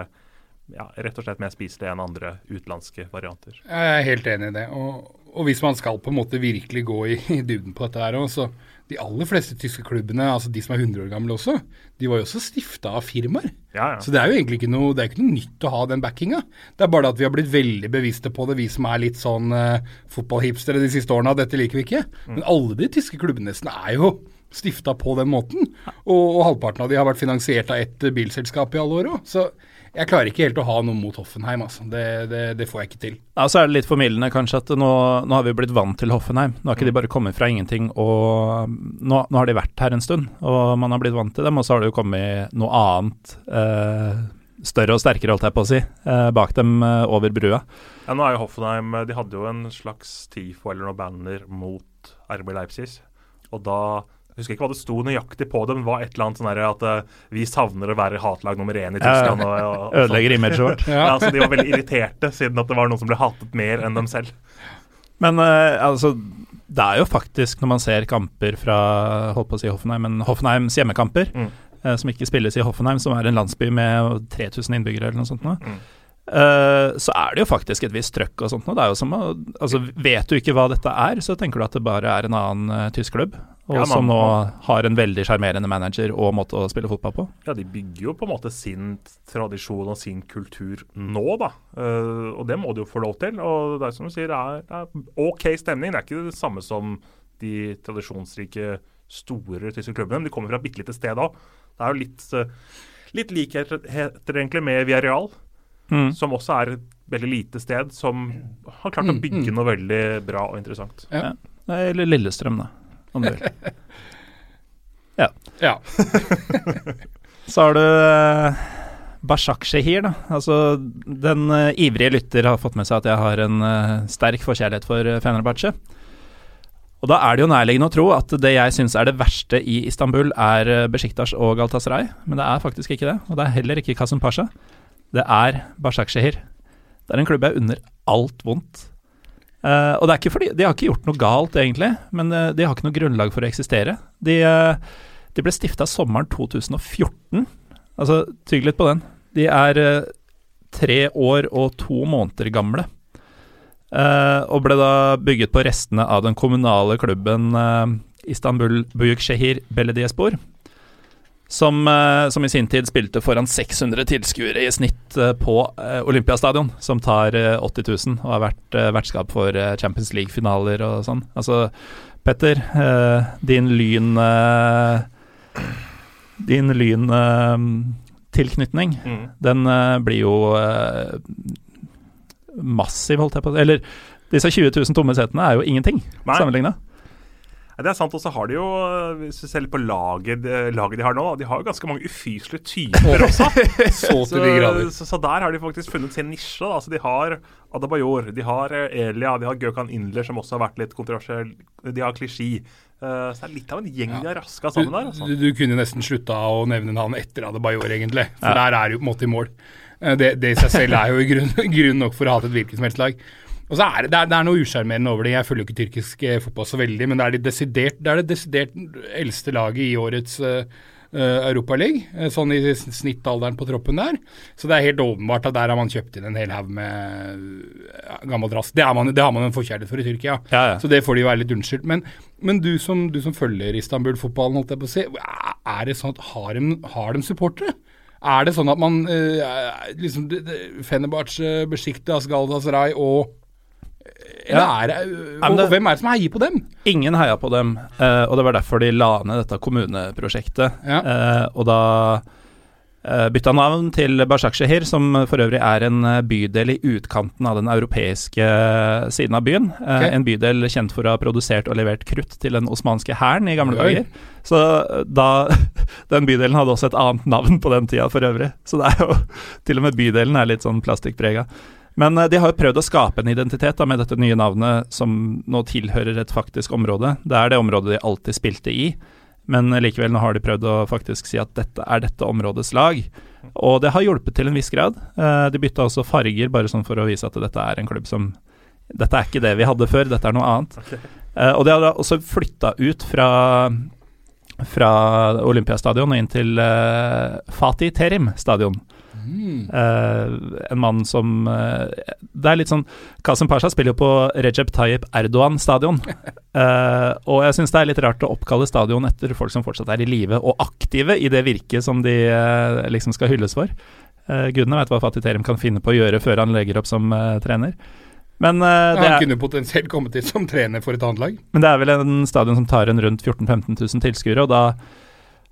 ja, rett og slett mer spiselig enn andre utenlandske varianter. Jeg er helt enig i det. Og, og hvis man skal på en måte virkelig gå i, i dybden på dette her også, de aller fleste tyske klubbene, altså de som er 100 år gamle også, de var jo også stifta av firmaer. Ja, ja. Så det er jo egentlig ikke noe, det er ikke noe nytt å ha den backinga. Det er bare at vi har blitt veldig bevisste på det, vi som er litt sånn uh, fotballhipstere de siste årene, dette liker vi ikke. Mm. Men alle de tyske klubbene nesten er jo stifta på den måten. Og, og, halvparten av de har vært finansiert av ett bilselskap i alle år òg. Så jeg klarer ikke helt å ha noe mot Hoffenheim, altså. Det, det, det, får jeg ikke til. Ja, Så er det litt formildende kanskje at nå, nå, har vi blitt vant til Hoffenheim. Nå har ikke de bare kommet fra ingenting, og nå, nå, har de vært her en stund. Og man har blitt vant til dem, og så har det jo kommet noe annet. Eh, større og sterkere, holdt jeg på å si, eh, bak dem eh, over brua. Ja, nå er jo Hoffenheim De hadde jo en slags TIFO eller noe banner mot RB Leipzig, og da jeg husker ikke hva det sto nøyaktig på det, men det var et eller annet sånn at uh, vi savner å være hatlag nummer én i Tyskland. Og, og, og Ødelegger imaget vårt. ja. ja, så De var veldig irriterte, siden at det var noen som ble hatet mer enn dem selv. Men uh, altså, det er jo faktisk, når man ser kamper fra holdt på å si Hoffenheim, men Hoffenheims hjemmekamper, mm. uh, som ikke spilles i Hoffenheim, som er en landsby med 3000 innbyggere eller noe sånt nå, mm. Uh, så er det jo faktisk et visst trøkk og sånt. noe. det er jo som altså Vet du ikke hva dette er, så tenker du at det bare er en annen uh, tysk klubb. Og ja, som nå har en veldig sjarmerende manager og måte å spille fotball på. Ja, de bygger jo på en måte sin tradisjon og sin kultur nå, da. Uh, og det må de jo få lov til. Og det er som du sier, det er, det er OK stemning. Det er ikke det samme som de tradisjonsrike, store tyske klubbene. Men de kommer fra et bitte lite sted òg. Det er jo litt, uh, litt likheter egentlig med Villarreal, mm. som også er et veldig lite sted, som har klart å mm, bygge mm. noe veldig bra og interessant. Ja. Eller Lillestrøm, da om du vil. Ja. ja. Så har du uh, Bashak Shehir, da. Altså, den uh, ivrige lytter har fått med seg at jeg har en uh, sterk forkjærlighet for uh, Fenerbahçe. Og da er det jo nærliggende å tro at det jeg syns er det verste i Istanbul, er uh, Besjiktas og Galatasaray, men det er faktisk ikke det. Og det er heller ikke Kasım Pasha. Det er Bashakshehir. Det er en klubb jeg unner alt vondt. Uh, og det er ikke fordi De har ikke gjort noe galt, egentlig, men uh, de har ikke noe grunnlag for å eksistere. De, uh, de ble stifta sommeren 2014. Altså, tygg litt på den. De er tre år og to måneder gamle. og ble da bygget på restene av den kommunale klubben Istanbul Buyukshehir Belediyespor. Som, eh, som, i sin tid spilte foran 600 tilskuere i snitt eh, på eh, Olympiastadion, som tar 80 000 og har vært vertskap for Champions League-finaler og sånn. Altså, Petter, din lyn Din lyntilknytning, mm. den blir jo massiv, holdt jeg på å si. Eller disse 20 000 tomme setene er jo ingenting sammenligna. Ja, det er sant. Og så har de jo, hvis du ser litt på laget, laget de har nå, de har jo ganske mange ufyselige typer også. så, til de. Så, så, der har de faktisk funnet sin nisje. Da. Altså, de har Adabayor, de har eh, Elia, de har Gøkan Indler, som også har vært litt kontroversiell. De har Klisjé. Uh, så det er litt av en gjeng de har raska sammen der. Altså. Du, du, kunne nesten slutta å nevne navn etter Adebayor, egentlig. For ja. der er jo på en måte i mål. Det, det, i seg selv er jo grunn, grunn nok for å ha hatt et hvilket som helst lag. Og så er det, det, er, det er noe usjarmerende over det. Jeg følger ikke tyrkisk eh, fotball så veldig, men det er, de desidert, det er det desidert eldste laget i årets uh, Europaliga, sånn i snittalderen på troppen der. Så det er helt åpenbart at der har man kjøpt inn en hel haug med gammel rass. Det, man, det, har man en forkjærlighet for i Tyrkia, ja, ja. så det får de være litt unnskyldt. Men, men du, som, du, som, følger Istanbul-fotballen, holdt jeg på å si, er det sånn at har de, har de supportere? Er det sånn at man liksom Fenerbahçe, Besjiktas, Rai og eller ja. er og, hvem er det som heier på dem? Ingen heia på dem, uh, og det var derfor de la ned dette kommuneprosjektet. Ja. Uh, og da uh, bytta navn til Bashakshehir, som for øvrig er en bydel i utkanten av den europeiske siden av byen. Okay. En bydel kjent for å ha produsert og levert krutt til den osmanske hæren i gamle dager. Så da Den bydelen hadde også et annet navn på den tida for øvrig. Så det er jo Til og med bydelen er litt sånn plastikkprega. Men eh, de har jo prøvd å skape en identitet da, med dette nye navnet, som nå tilhører et faktisk område. Det er det området de alltid spilte i, men eh, likevel nå har de prøvd å faktisk si at dette er dette områdets lag. Og det har hjulpet til en viss grad. Eh, de bytta også farger, bare sånn for å vise at dette er en klubb som Dette er ikke det vi hadde før, dette er noe annet. Okay. og de har også flytta ut fra fra Olympiastadion og inn til eh, Fatih Terim stadion. Mm. Eh, en mann som uh, Det er litt sånn Kasim Pasha spiller jo på Recep Tayyip Erdogan stadion. uh, og jeg syns det er litt rart å oppkalle stadion etter folk som fortsatt er i live og aktive i det virket som de eh, liksom skal hylles for. Uh, Gudene vet hva Fatih Terim kan finne på å gjøre før han legger opp som eh, trener. Men, uh, det Han er, kunne potensielt kommet inn som trener for et annet lag. men det er vel en stadion som tar en rundt 14 000-15 000 tilskuere, og da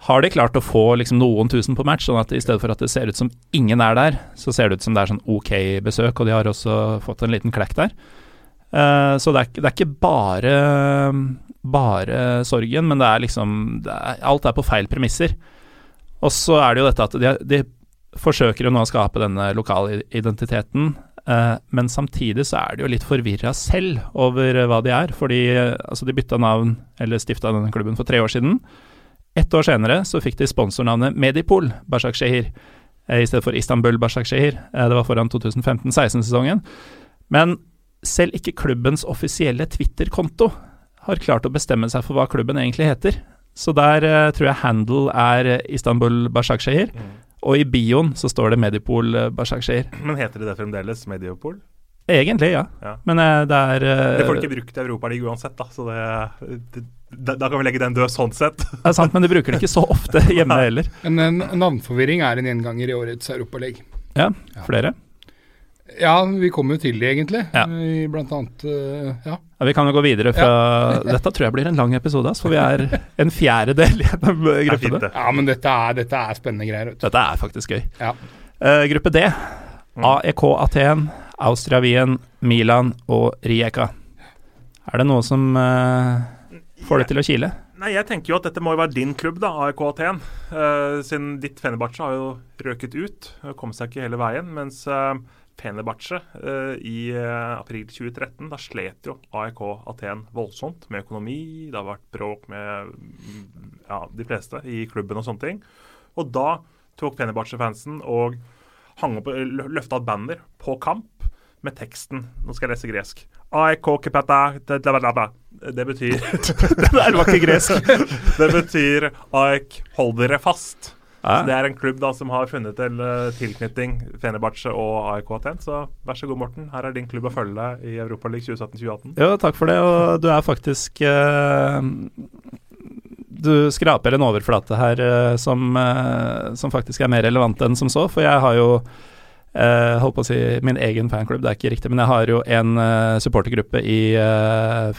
har de klart å få liksom noen tusen på match, sånn at i stedet for at det ser ut som ingen er der, så ser det ut som det er sånn ok besøk, og de har også fått en liten klekk der. Uh, så det er, det er ikke bare bare sorgen, men det er liksom det er, Alt er på feil premisser. Og så er det jo dette at de, de forsøker jo nå å skape denne lokale identiteten, uh, men samtidig så er de jo litt forvirra selv over eh, hva de er. Fordi eh, altså de bytta navn, eller stifta denne klubben for tre år siden. Ett år senere så fikk de sponsornavnet Medipol Bashakshehir eh, i stedet for Istanbul Bashakshehir. Eh, det var foran 2015-16-sesongen. Men selv ikke klubbens offisielle Twitter-konto har klart å bestemme seg for hva klubben egentlig heter. Så der uh, tror jeg handle er Istanbul Bashakshehir, Mm. og i bioen så står det Medipol eh, Bashakshehir. Men heter det det fremdeles? Mediopol? Egentlig, ja. Ja. Men eh, det er uh, Det får du ikke brukt i Europaligaen uansett, da. Så det, det, da, da kan vi legge den død sånn sett. det er sant, men de bruker det ikke så ofte hjemme heller. Men en navnforvirring er en gjenganger i årets Europaliga. Ja, Ja. flere. Ja, vi kommer jo til det, egentlig. Ja. Blant annet eh, Ja. Ja, vi kan jo gå videre fra Dette tror jeg blir en lang episode, for vi er en fjerdedel gjennom eh, gruppene. ja, men dette er, dette er spennende greier. Vet du. Dette er faktisk gøy. Ja. Uh, gruppe D. Mm. AEK Aten, Austria Wien, Milan og Rijeka. Er det noe som uh, får det til å kile? Nei, jeg tenker jo at dette må jo være din klubb, da, AEK Aten. Uh, siden ditt Fenerbahçe har jo røket ut, kom seg ikke hele veien. Mens uh, Fenerbahçe uh, i april 2013, da slet jo AEK Aten voldsomt med økonomi. Det har vært bråk med mm, ja, de fleste i klubben og sånne ting. Og da tok Fenerbahçe-fansen og hang opp, løfta banner på kamp med teksten Nå skal jeg lese gresk. Det betyr det der var ikke gresk. det betyr Aik, hold dere fast. Så Det er en klubb da som har funnet til eh, tilknytning, Fenerbahçe og AIK Aten. Så vær så god, Morten. Her er din klubb å følge deg i Europaligaen 2017-2018. Jo, takk for det, og du er faktisk eh, Du skraper en overflate her eh, som, eh, som faktisk er mer relevant enn som så, for jeg har jo eh, holdt på å si min egen fanklubb, det er ikke riktig, men jeg har jo en uh, supportergruppe i, uh,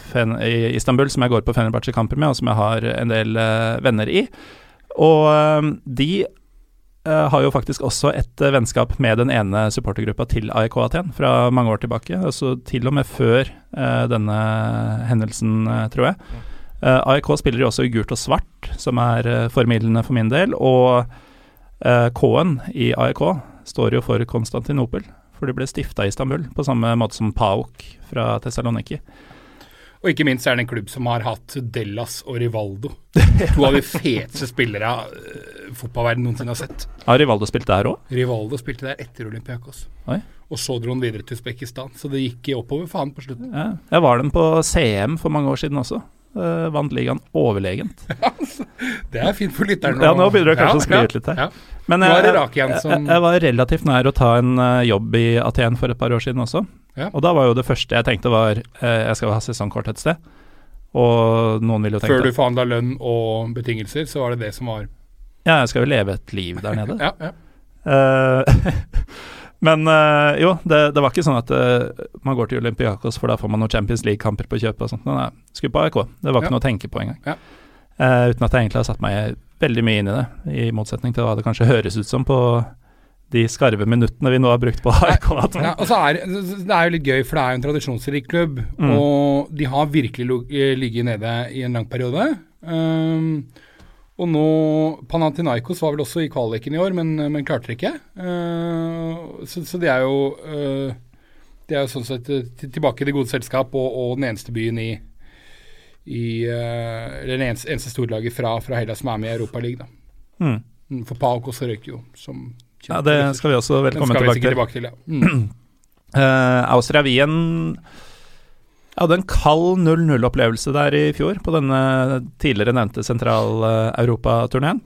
i Istanbul som jeg går på Fenerbahçe-kamper med, og som jeg har en del venner i. Og de har jo faktisk også et vennskap med den ene supportergruppa til AIK Aten fra mange år tilbake. Altså til og med før denne hendelsen, tror jeg. AIK spiller jo også i gult og svart, som er formidlende for min del. Og K-en i AIK står jo for Konstantinopel, for de ble stifta i Istanbul, på samme måte som PAOK fra Tessaloniki. Og ikke minst er det en klubb som har hatt Dellas og Rivaldo. To av de feteste spillere uh, fotballverden noensinne har sett. Har Rivaldo spilt der òg? Rivaldo spilte der etter Olympiakos. Oi. Og så dro han videre til Usbekistan, så det gikk oppover for han på slutten. Ja. Jeg var den på CM for mange år siden også. Eh, vant ligaen overlegent. Det er fint for lytteren. Ja, nå begynner du kanskje å skli ut litt her. Ja. Men jeg, jeg, jeg var relativt nær å ta en uh, jobb i Aten for et par år siden også. Ja. Og da var jo det første jeg tenkte var uh, jeg skal ha sesongkort et sted. Og noen vil jo Før tenkt du forhandla lønn og betingelser, så var det det som var ja, jeg skal jo leve et liv der nede. Ja, ja. Men eh, jo, det, det var ikke sånn at eh, man går til Olympiakos, for da får man noen Champions League-kamper på kjøpet og sånt. Nei, skulle på AIK. Det var ikke Ja. noe å tenke på engang. Ja. Uh, uten at jeg egentlig har satt meg veldig mye inn i det, i motsetning til hva det kanskje høres ut som på de skarve minuttene vi nå har brukt på AIK. Ja, og så er, det er jo litt gøy, for det er jo en tradisjonsrik klubb. Mm. Og de har virkelig ligget nede i en lang periode. Um, og nå Panathinaikos var vel også i kvaliken i år, men, men klarte det ikke. Uh, så, så de er jo uh, Det er jo sånn sett eh, tilbake i det gode selskap og, og den eneste byen i, i uh, eller Den eneste, eneste storlaget fra, fra Hellas som er med i Europaligaen. Mm. Mm, For PAOK også røyker jo, som Ja, det skal vi også velkommen tilbake til. tilbake til, ja. Mm. Eh, Austria-Wien hadde en kald 0-0-opplevelse der i fjor, på denne tidligere nevnte sentral-europaturneen.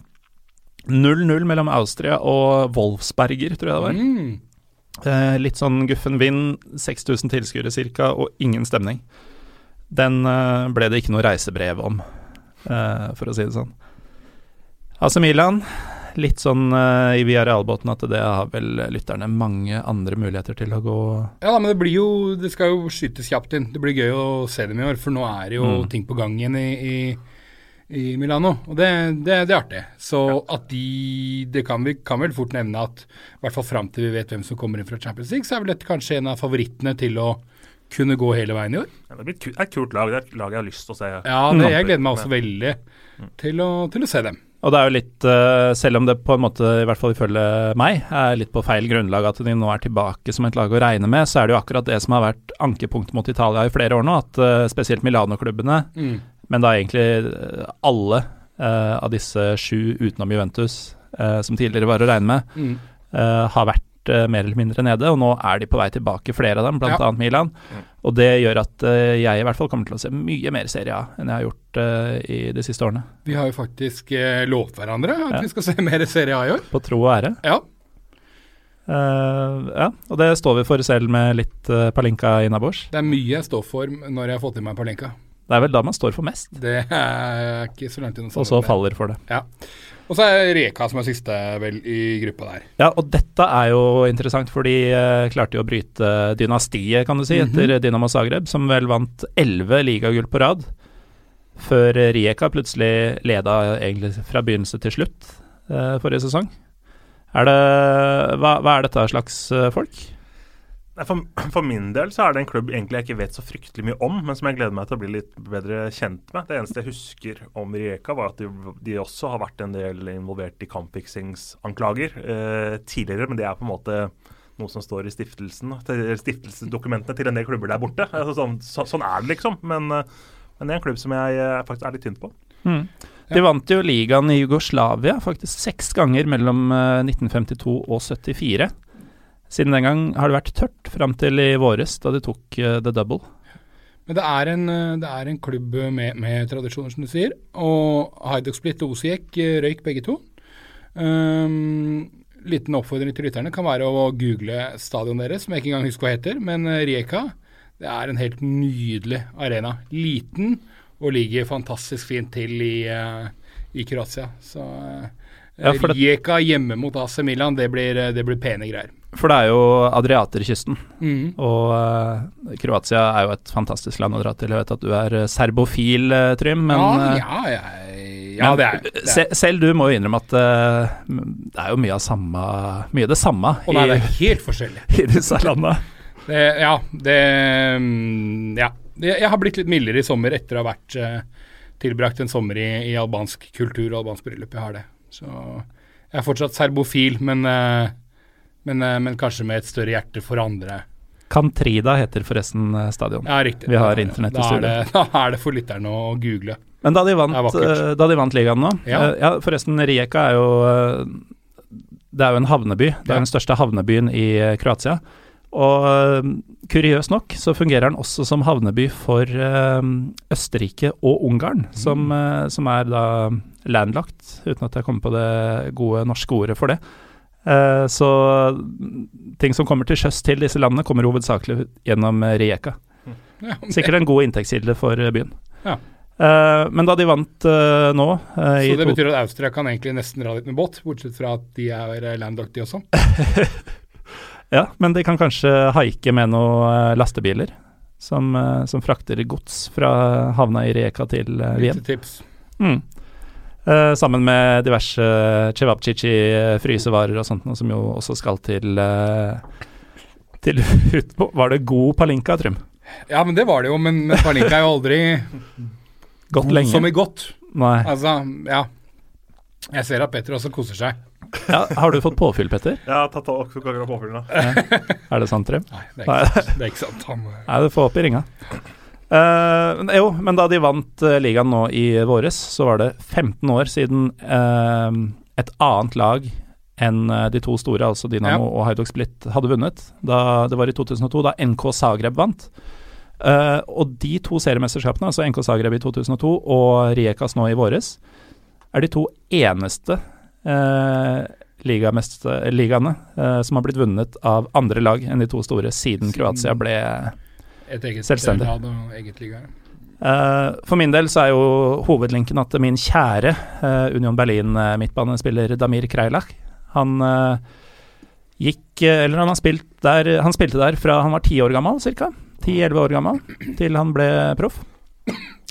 0-0 mellom Austria og Wolfsberger, tror jeg det var. Mm. Eh, litt sånn guffen vind, 6000 tilskuere ca., og ingen stemning. Den eh, ble det ikke noe reisebrev om, eh, for å si det sånn. AC Milan, litt sånn uh, i Villarreal-båten at det har vel lytterne mange andre muligheter til å gå Ja, men det blir jo Det skal jo skytes kjapt inn. Det blir gøy å se dem i år, for nå er det jo Mm. ting på gang igjen i, i, i Milano. Og det, det, det er artig. Så at de Det kan vi kan vel fort nevne at i hvert fall fram til vi vet hvem som kommer inn fra Champions League, så er vel dette kanskje en av favorittene til å kunne gå hele veien i år. Ja, det blir et kult lag. Det er et lag jeg har lyst til å se. Ja, det, jeg gleder meg også veldig til å, til å se dem. Og det er jo litt, eh, selv om det på en måte, i hvert fall ifølge meg, er litt på feil grunnlag at de nå er tilbake som et lag å regne med, så er det jo akkurat det som har vært ankepunktet mot Italia i flere år nå, at eh, spesielt Milano-klubbene, Mm. men da egentlig eh, alle av disse sju utenom Juventus, som tidligere var å regne med, Mm. har vært eh, mer eller mindre nede, og nå er de på vei tilbake, flere av dem, blant Ja. Milan. Mm. Og det gjør at eh, jeg i hvert fall kommer til å se mye mer Serie A enn jeg har gjort eh, i de siste årene. Vi har jo faktisk lovt hverandre at Ja. vi skal se mer Serie A i år. På tro og ære. Ja. Uh, ja, og det står vi for selv med litt uh, Palinka innabords. Det er mye jeg står for når jeg har fått i meg Palinka. Det er vel da man står for mest, Det er ikke så langt unna. og så faller for det. Ja. Og så er Reka som er siste vel i gruppa der. Ja, og dette er jo interessant, for de eh, klarte jo å bryte dynastiet, kan du si, etter Dinamo Zagreb, som vel vant elleve ligagull på rad, før Rijeka plutselig leda egentlig fra begynnelse til slutt uh, forrige sesong. Er det, hva, hva er dette slags eh, folk? For, for min del så er det en klubb egentlig jeg ikke vet så fryktelig mye om, men som jeg gleder meg til å bli litt bedre kjent med. Det eneste jeg husker om Rijeka, var at de, de også har vært en del involvert i kampfiksingsanklager eh, tidligere, men det er på en måte noe som står i stiftelsesdokumentene til en del klubber der borte. Altså, sånn, så, sånn er det, liksom. Men, eh, men det er en klubb som jeg eh, faktisk er litt tynt på. Mm. De vant jo ligaen i Jugoslavia faktisk seks ganger mellom eh, 1952 og 74. Siden den gang har det vært tørt fram til i våres, da de tok uh, the double. Men det er en, eh, det er en klubb med, med tradisjoner, som du sier. Og Hajduk Split og Osijek eh, røyk begge to. Um, liten oppfordring til lytterne kan være å google stadionet deres, som jeg ikke engang husker hva heter. Men Rijeka det er en helt nydelig arena. Liten og ligger fantastisk fint til i, i Kroatia. Så Ja, Rijeka hjemme mot AC Milan, det blir, det blir pene greier. For det er jo Adriaterkysten, mm. og uh, Kroatia er jo et fantastisk land å dra til. Jeg vet at du er eh, serbofil, eh, Trym, men, ja, ja, ja, ja, men det er det. se, selv du må jo innrømme at uh, det er jo mye av samme Mye det samme Og nei, det er helt forskjellig. i disse landene. Det, ja, det mm, Ja. Jeg har blitt litt mildere i sommer etter å ha vært tilbrakt en sommer i, i albansk kultur og albansk bryllup. Jeg har det. Så jeg er fortsatt serbofil, men, men, eh, men kanskje med et større hjerte for andre. Cantrida heter forresten eh, stadion. Ja, riktig. Vi har internett i studio. det- Da er det for lytterne å google. Men da de vant, eh, da de vant ligaen nå Ja. ja, Forresten, Rijeka er jo Det er jo en havneby. Det er den største havnebyen i Kroatia. Og kuriøst nok så fungerer den også som havneby for Østerrike og Ungarn, Mm. som, eh, som er da landlagt, uten at jeg kommer på det gode norske ordet for det. Eh, så ting som kommer til sjøs til disse landene, kommer hovedsakelig gjennom eh, Rijeka. Sikkert en god inntektskilde for eh, byen. Ja. Men da de vant nå Så det betyr at Austria kan egentlig nesten dra litt med båt, bortsett fra at de er landlocked, de også. Ja, men de kan kanskje haike med noen lastebiler som, som frakter gods fra havna i Rijeka til Wien. Tips. Mm. Eh, sammen med diverse cevapcici, eh, frysevarer og sånt, noe som jo også skal til uh, Til utpå Var det god palinka, Trym? Ja, men det var det jo, men, men Palinka er jo aldri Godt god lenge. som i godt. Nei. Altså, ja. Jeg ser at Petter også koser seg. Ja, har du fått påfyll, Petter? Jeg har tatt også ganger av påfyllene. Er det sant, Trym? Nei, det er ikke, det er ikke sant. Han, eh, Nei, du får opp i ringa. Eh, jo, men da de vant uh, ligaen nå i våres, så var det 15 år siden uh, et annet lag enn de to store, altså Dynamo og Haidok Split, hadde vunnet. Da, det var i 2002, da NK Zagreb vant. Og de to seriemesterskapene, altså NK Zagreb i 2002 og Riekas nå i våres, er de to eneste ligaene som har blitt vunnet av andre lag enn de to store siden Siden- Kroatia ble et eget Selvstendig. lag og eget liga. Uh, for min del så er jo hovedlinken at min kjære uh, Union Berlin-midtbanespiller Damir Kreilach Han eh, gikk eh, Eller han har spilt der Han spilte der fra han var ti år gammel, ca. 10-11 år gammel, til han ble proff.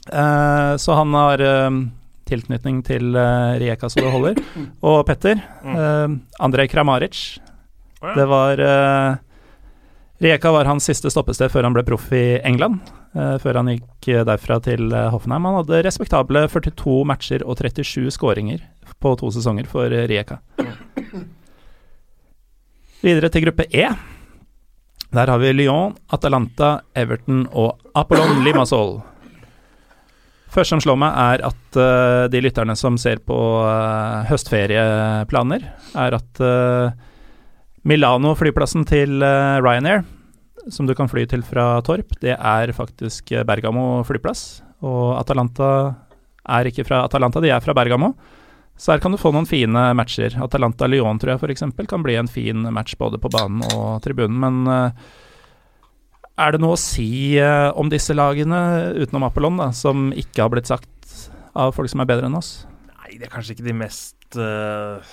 Eh, så han har eh, tilknytning til uh, Rijeka så det holder. Og Petter, Uh, Andrej Kramaric. Det var uh, Rijeka var hans siste stoppested før han ble proff i England. eh, før han gikk eh, derfra til eh, Hoffenheim. Han hadde respektable 42 matcher og 37 skåringer på to sesonger for Rijeka. Videre til gruppe E. Der har vi Lyon, Atalanta, Everton og Apollon Limassol. Først som slår meg, er at uh, de lytterne som ser på uh, høstferieplaner, er at eh, Milano, flyplassen til eh, Ryanair, som du kan fly til fra Torp, det er faktisk eh, Bergamo flyplass. Og Atalanta er ikke fra Atalanta, de er fra Bergamo. Så her kan du få noen fine matcher. Atalanta-Lyon tror jeg f.eks. kan bli en fin match både på banen og tribunen. Men eh, er det noe å si om disse lagene, utenom Apollon, da, som ikke har blitt sagt av folk som er bedre enn oss? Nei, det er kanskje ikke de mest eh,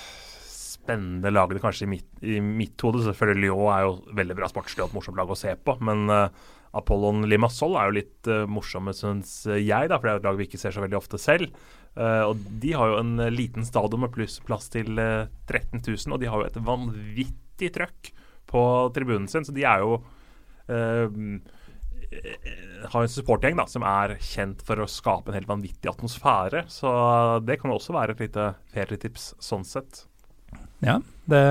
spennende lagene kanskje i mitt, i mitt hode. Selvfølgelig Lyon er jo veldig bra sportslig og et morsomt lag å se på. Men uh, Apollon Limassol er jo litt uh, morsomme, syns jeg, da, for det er jo et lag vi ikke ser så veldig ofte selv. Uh, og de har jo en eh, liten stadion med pluss plass til uh, 13 000, og de har jo et vanvittig trøkk på tribunen sin, så de er jo eh, eh, har en supportgjeng som er kjent for å skape en helt vanvittig atmosfære. Så det kan også være et lite ferietips sånn sett. Ja, det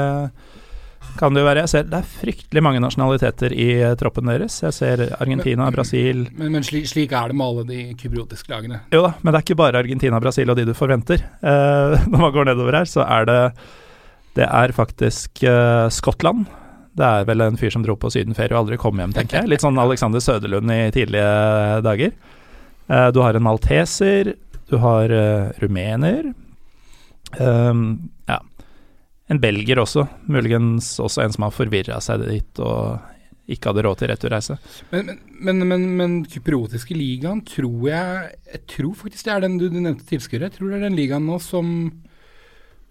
kan det jo være. Jeg ser det er fryktelig mange nasjonaliteter i eh, troppen deres. Jeg ser Argentina, Brasil Men, men slik, slik er det med alle de kypriotiske lagene. Jo da, men det er ikke bare Argentina, Brasil og de du forventer. Eh, når man går nedover her, så er det Det er faktisk eh, Skottland. Det er vel en fyr som dro på sydenferie og aldri kom hjem, tenker jeg. Litt sånn Alexander Søderlund i tidlige dager. Eh, du har en malteser, du har eh, rumener. Um. En belgier også, muligens også en som har forvirra seg dit og ikke hadde råd til returreise. Men, men, men, men, kypriotiske ligaen tror jeg Jeg tror faktisk det er den du, du nevnte tilskuere. Jeg tror det er den ligaen nå som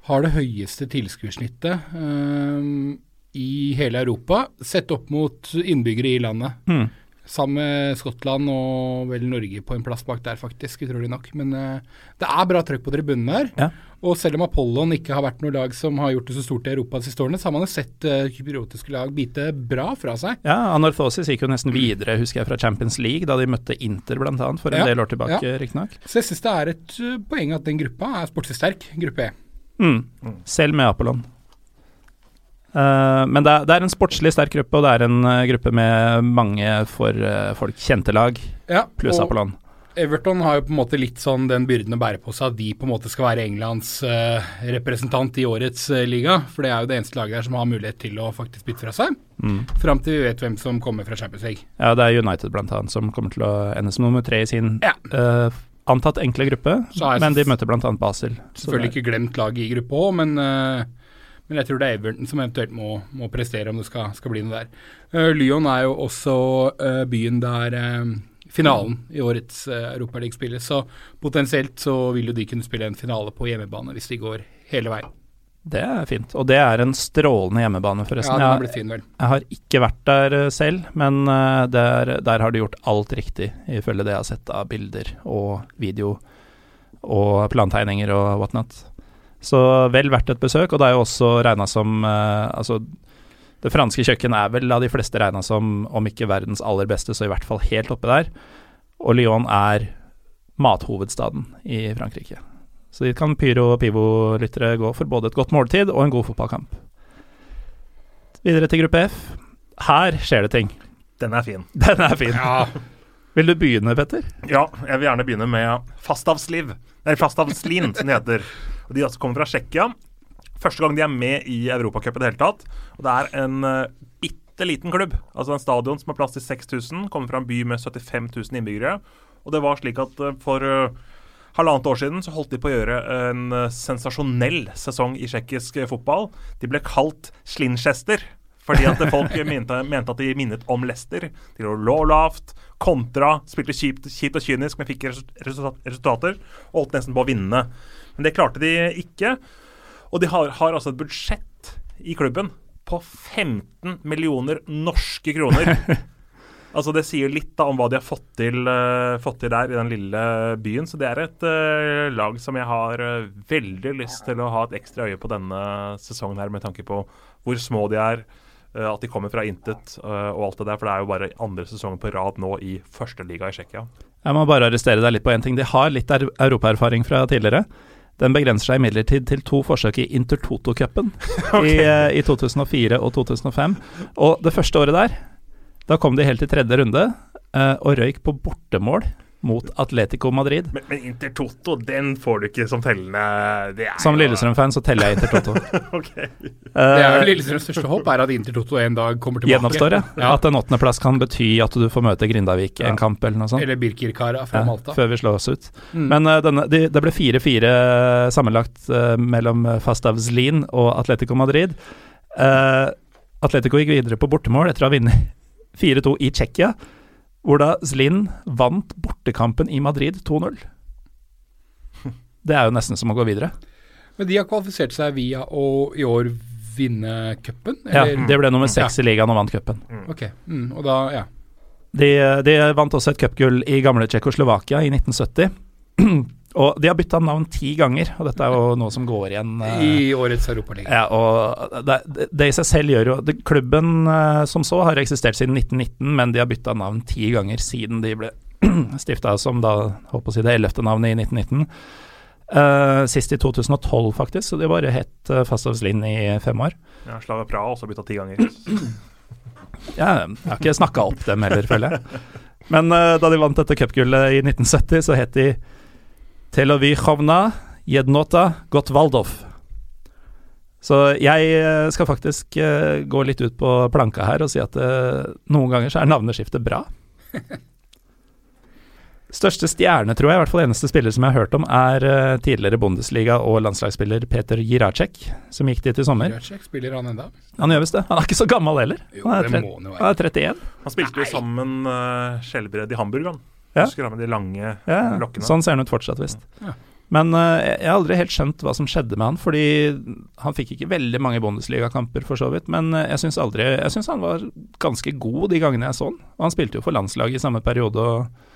har det høyeste tilskuersnittet um, i hele Europa, sett opp mot innbyggere i landet. Hmm. Sammen med Skottland og vel Norge på en plass bak der, faktisk, utrolig nok. Men uh, det er bra trøkk på tribunen her. Ja. Og selv om Apollon ikke har vært noe lag som har gjort det så stort i Europa de siste årene, så har man jo sett uh, kypriotiske lag bite bra fra seg. Ja, Anorthosis gikk jo nesten videre, husker jeg, fra Champions League, da de møtte Inter bl.a. for en Ja, del år tilbake, ja. riktignok. Så jeg syns det er et uh, poeng at den gruppa er sportslig sterk, gruppe E. Mm. Selv med Apollon. Eh, men det er, det er en sportslig sterk gruppe, og det er en eh, gruppe med mange for eh, folk kjente lag, Ja, pluss og Apollon. Everton har jo på en måte litt sånn den byrden å bære på seg at de på en måte skal være Englands representant i årets liga. For det er jo det eneste laget der som har mulighet til å faktisk bytte fra seg. Mm. Fram til vi vet hvem som kommer fra Champions League. Ja, det er United blant annet som kommer til å ende som nummer tre i sin Ja. uh, antatt enkle gruppe, men de møter bl.a. Basel. Selvfølgelig ikke glemt laget i gruppe òg, men, eh, men jeg tror det er Everton som eventuelt må, må prestere om det skal, skal bli noe der. Uh, Lyon er jo også uh, byen der eh, finalen i årets uh, Europaliga spilles, så potensielt så vil jo de kunne spille en finale på hjemmebane hvis de går hele veien. Det er fint. Og det er en strålende hjemmebane, Ja, forresten. den har blitt fin, vel. jeg har ikke vært der selv, men der, der har de gjort alt riktig, ifølge det jeg har sett av bilder og video og plantegninger og whatnot. Så vel verdt et besøk, og det er jo også regna som eh, Altså, det franske kjøkken er vel av de fleste regna som, om ikke verdens aller beste, så i hvert fall helt oppe der. Og Lyon er mathovedstaden i Frankrike. Så dit kan Pyro og Pivo-lyttere gå for både et godt måltid og en god fotballkamp. Videre til gruppe F. Her skjer det ting. Den er fin. Den er fin. Ja. Vil du begynne, Petter? Ja, jeg vil gjerne begynne med Fastavsliv. Nei, Fastavslin, som det heter. Og De altså kommer fra Tsjekkia. Første gang de er med i Europacup i det hele tatt. Og det er en uh, bitte liten klubb. Altså en stadion som har plass til 6000. Kommer fra en by med 75 000 innbyggere. Og det var slik at uh, for uh, halvannet år siden så holdt de på å gjøre en sensasjonell sesong i tsjekkisk fotball. De ble kalt Slinchester. Fordi at folk mente, mente, at de minnet om Leicester. De lå lavt, kontra, spilte kjipt, kjipt og kynisk, men fikk resultater. Og holdt nesten på å vinne. Men det klarte de ikke. Og de har, har altså et budsjett i klubben på 15 millioner norske kroner. altså Det sier litt da om hva de har fått til, uh, fått til, der i den lille byen. Så det er et uh, lag som jeg har uh, veldig lyst til å ha et ekstra øye på denne sesongen her, med tanke på hvor små de er. At de kommer fra intet og alt det der. For det er jo bare andre sesongen på rad nå i førsteliga i Tsjekkia. Jeg må bare arrestere deg litt på én ting. De har litt europaerfaring fra tidligere. Den begrenser seg imidlertid til to forsøk i Intertoto-cupen okay. i, i, 2004 og 2005. Og det første året der, da kom de helt til tredje runde uh, og røyk på bortemål mot Atletico Madrid. Men, men Intertoto, den får du ikke som tellende Som Lillestrøm-fan så teller jeg Intertoto. okay. Uh, det er jo Lillestrøms største håp, er at Intertoto en dag kommer tilbake. Gjenoppstår, ja. ja. At en åttendeplass kan bety at du får møte Grindavik i ja. en kamp eller noe sånt. Eller Birkirkara fra Malta. Før vi slår oss ut. Mm. Men uh, denne, de, det ble 4-4 sammenlagt uh, mellom Fastavzlin og Atletico Madrid. Atletico gikk videre på bortemål etter å ha vunnet 4-2 i Tsjekkia hvor da Zlin vant bortekampen i Madrid 2-0. Det er jo nesten som å gå videre. Men de har kvalifisert seg via å i år vinne cupen? Ja, det ble nummer seks ja. i ligaen og vant cupen. Okay. Ok, mm, og da, ja. De, de vant også et cupgull i gamle Tsjekkoslovakia i 1970. Og de har bytta navn ti ganger, og dette er jo noe som går igjen uh, I årets Europaliga. Ja, og det, det, i seg selv gjør jo det, Klubben uh, som så har eksistert siden 1919, men de har bytta navn ti ganger siden de ble stifta som da, holdt på å si det ellevte navnet i 1919. Uh, eh, sist i 2012, faktisk, så de bare het uh, Fastovslin i fem år. Ja, Slava Praha har også bytta ti ganger. ja, jeg har ikke snakka opp dem heller, føler jeg. Men uh, da de vant dette cupgullet i 1970, så het de Telovychovna Jednota Gotvaldov. Så jeg eh, skal faktisk uh, gå litt ut på planka her og si at uh, noen ganger så er navneskiftet bra. Største stjerne, tror jeg, i hvert fall eneste spiller som jeg har hørt om, er tidligere Bundesliga- og landslagsspiller Peter Jiracek, som gikk dit i sommer. Jiracek spiller han enda? Han gjør visst det. Han er ikke så gammel heller. Jo, han, er han, er 31. Han spilte jo sammen uh, skjellbredd i Hamburg, han. Ja. Husker du med de lange ja, lokkene? Sånn ser han ut fortsatt, visst. Ja. Men uh, jeg har aldri helt skjønt hva som skjedde med han, fordi han fikk ikke veldig mange Bundesliga-kamper, for så vidt. Men uh, jeg syns aldri Jeg syns han var ganske god de gangene jeg så han. Og han spilte jo for landslaget i samme periode og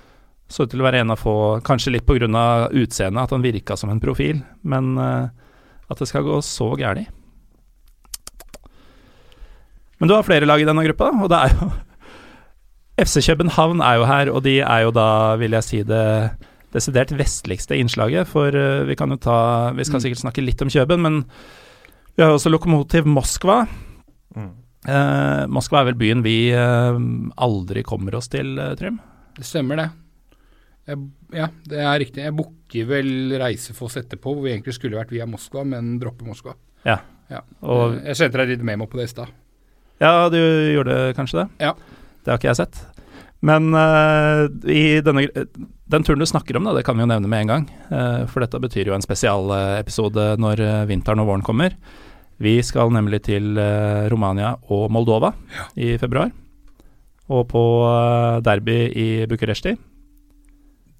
så ut til å være en av få, kanskje litt pga. utseendet, at han virka som en profil. Men uh, at det skal gå så gærent. Men du har flere lag i denne gruppa, og det er jo FC København er jo her, og de er jo da, vil jeg si, det desidert vestligste innslaget. For uh, vi kan jo ta Vi skal mm. sikkert snakke litt om Kjøben, men vi har jo også Lokomotiv Moskva. Mm. Eh, Moskva er vel byen vi eh, aldri kommer oss til, Trym? Det stemmer, det. Jeg, ja, det er riktig. Jeg booker vel Reisefoss etterpå, hvor vi egentlig skulle vært via Moskva, men dropper Moskva. Ja. ja. Og, jeg sendte deg litt memo på det i stad. Ja, du gjorde kanskje det? Ja. Det har ikke jeg sett. Men uh, i denne, den turen du snakker om, da, det kan vi jo nevne med en gang. Uh, for dette betyr jo en spesialepisode når uh, vinteren og våren kommer. Vi skal nemlig til Romania og Moldova ja. i februar. Og på derby i Bucuresti.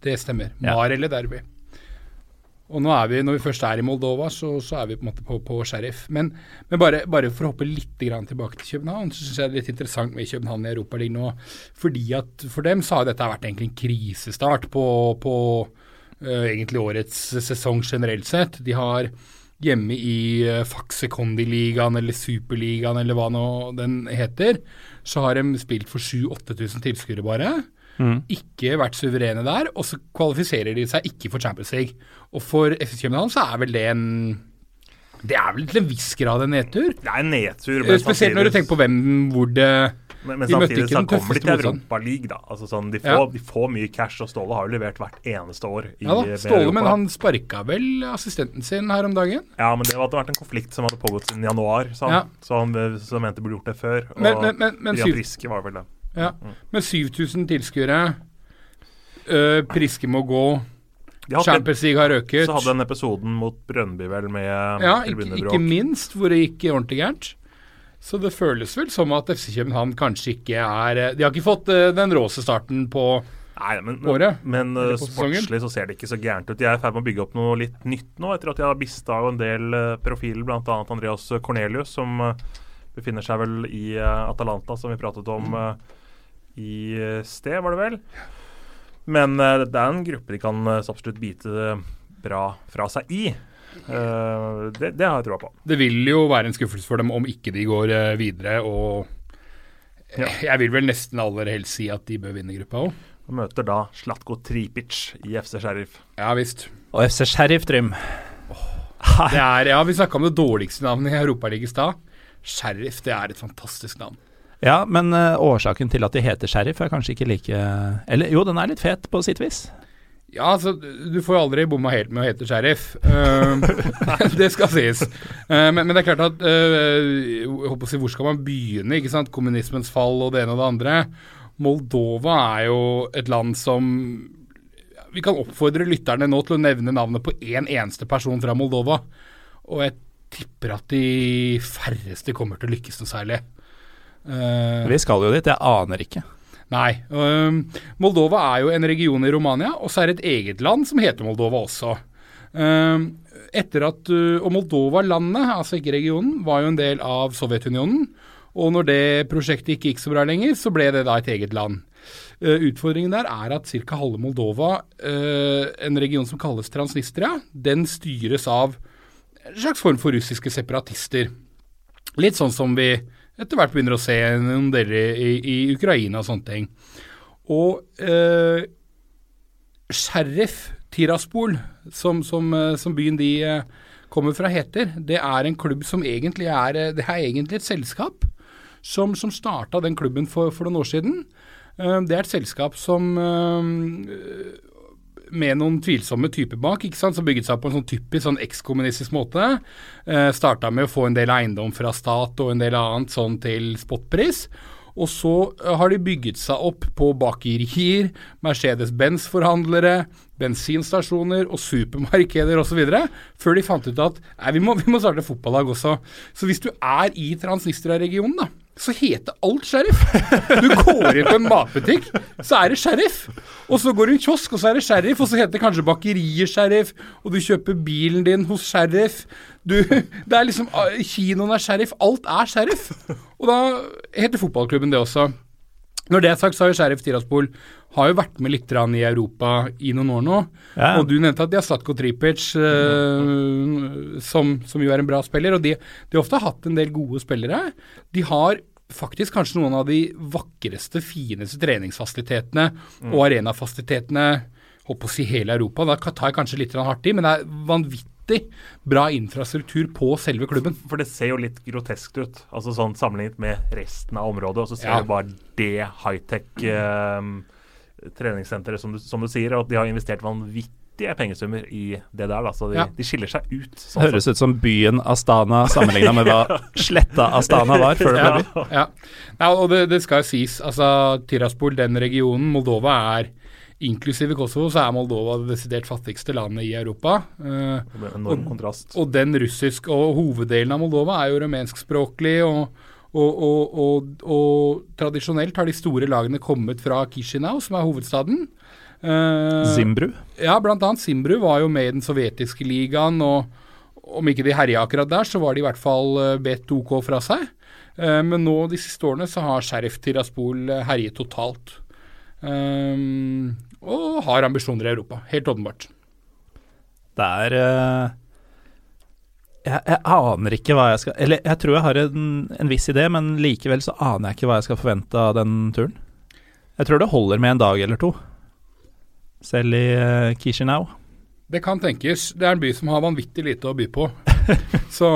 Det stemmer. Mar eller derby. Og nå er vi, når vi først er i Moldova, så, så er vi på en måte på, på sheriff. Men, men bare, bare, for å hoppe litt tilbake til København, så syns jeg det er litt interessant med København i Europaligaen nå. Fordi at for dem så har dette vært egentlig en krisestart på, på uh, egentlig årets sesong generelt sett. De har hjemme i uh, Faxe Kondi-ligaen eller Superligaen eller hva nå den heter, så har de spilt for 7000-8000 tilskuere bare. Mm. ikke vært suverene der, og så kvalifiserer de seg ikke for Champions League. Og for FC København så er vel det en Det er vel til en viss grad en nedtur? Det er en nedtur. men Spesielt når du tenker på hvem hvor det Men, men samtidig så kommer de til Europaligaen, da. Altså sånn, de, Ja. får, de får mye cash, og Ståle har jo levert hvert eneste år i Ja da, Ståle, men han sparka vel assistenten sin her om dagen? Ja, men det hadde vært en konflikt som hadde pågått siden januar, så han, Ja. så han så han mente burde gjort det før. Og Men, men, men, men, syv, Friske var vel det. Ja. Med 7000 tilskuere, Uh, Priske må gå, Champions League har røket. så hadde den episoden mot Brønnby vel med Ja, ikke, ikke minst hvor det gikk ordentlig gærent. Så det føles vel som at FC København kanskje ikke er eh, De har ikke fått eh, den råeste starten på Nei, men, året, men uh, sportslig så ser det ikke så gærent ut. De er i ferd med å bygge opp noe litt nytt nå, etter at de har mista en del profiler, bl.a. Andreas Cornelius, som befinner seg vel i Atalanta, som vi pratet om uh, i uh, sted, var det vel. Men uh, det er en gruppe de kan uh, så absolutt bite bra fra seg i. Uh, det, det har jeg troa på. Det vil jo være en skuffelse for dem om ikke de går uh, videre, og Ja. jeg vil vel nesten aller helst si at de bør vinne gruppa òg. Og møter da Slatko Tripic i FC Sheriff. Ja visst. Og FC Sheriff, Trym. Oh, er, ja, vi snakka om det dårligste navnet i Europaligaen i stad. Sheriff, det er et fantastisk navn. Ja, men eh, årsaken til at de heter Sheriff er kanskje ikke like Eller jo, den er litt fet på sitt vis. Ja, altså, du får jo aldri bomma helt med å hete sheriff. Uh, det skal sies. Uh, men, men det er klart at uh, si, Hvor skal man begynne? ikke sant? Kommunismens fall og det ene og det andre. Moldova er jo et land som Vi kan oppfordre lytterne nå til å nevne navnet på én eneste person fra Moldova. Og jeg tipper at de færreste kommer til å lykkes noe særlig. Uh, Vi skal jo dit, jeg aner ikke. Nei. Um, Moldova er jo en region i Romania, og så er det et eget land som heter Moldova også. Um, etter at, øh, Og Moldova-landet, altså ikke regionen, var jo en del av Sovjetunionen. Og når det prosjektet ikke gikk så bra lenger, så ble det da et eget land. Uh, utfordringen der er at ca. halve Moldova, uh, en region som kalles Transnistria, den styres av en slags form for russiske separatister. Litt sånn som vi etter hvert begynner å se noen deler i, i Ukraina og sånne ting. Og eh, Sheriff Tiraspol, som, som, eh, som byen de eh, kommer fra heter, det er en klubb som egentlig er eh, Det er egentlig et selskap som, som starta den klubben for, for noen år siden. Det er et selskap som med noen tvilsomme typer bak, ikke sant, som bygget seg opp på en sånn typisk sånn ekskommunistisk måte. Eh, Starta med å få en del eiendom fra stat og en del annet sånn til spotpris. Og så eh, har de bygget seg opp på bakerier, Mercedes-Benz-forhandlere, bensinstasjoner og supermarkeder osv. Før de fant ut at nei, vi må, vi må starte fotballag også. Så hvis du er i Transnistria-regionen, da, så heter alt Sheriff. Du går inn på en matbutikk, så er det Sheriff. Og så går du i en kiosk, og så er det Sheriff. Og så heter det kanskje bakeriet Sheriff, og du kjøper bilen din hos Sheriff. Du, det er liksom ah, Kinoen er Sheriff. Alt er Sheriff. Og da heter fotballklubben det også. Når det er sagt, så har jo Sheriff Tiraspol har jo vært med litt i Europa i noen år nå. Ja. Og du nevnte at de har Slatko Tripic, eh, som, som jo er en bra spiller. Og de, de har ofte hatt en del gode spillere. De har faktisk kanskje noen av de vakreste, fineste treningsfasilitetene og arenafasilitetene holdt på å si hele Europa. Da tar jeg kanskje litt hardt i, men det er vanvittig bra infrastruktur på selve klubben. For det ser jo litt groteskt ut, altså sånn sammenlignet med resten av området. Og så ser Ja. du bare det high-tech eh, treningssenteret, som du, som du sier. Og at de har investert vanvittige pengesummer i det der. Da, så de, Ja. de skiller seg ut. Sånn Høres ut som byen Astana sammenligna med hva sletta Astana var før det ble by. Ja. Ja, ja og det, det skal sies. Altså, Tiraspol, den regionen, Moldova er Inklusive Kosovo, så er Moldova det desidert fattigste landet i Europa. Eh, Det er en enorm kontrast. og den russisk Og hoveddelen av Moldova er jo rumenskspråklig. Og, og, og, og, og tradisjonelt har de store lagene kommet fra Kishinev, som er hovedstaden. Eh, Zimbru. ja, blant annet Simbru var jo med i den sovjetiske ligaen, og om ikke de herja akkurat der, så var de i hvert fall eh, bedt OK fra seg. Eh, Men nå de siste årene så har Sheriff Tiraspol herjet totalt. Um, og har ambisjoner i Europa, helt åpenbart. Det er uh, jeg, jeg aner ikke hva jeg skal Eller jeg tror jeg har en, en viss idé, men likevel så aner jeg ikke hva jeg skal forvente av den turen. Jeg tror det holder med en dag eller to, selv i uh, Chisinau. Det kan tenkes. Det er en by som har vanvittig lite å by på. så,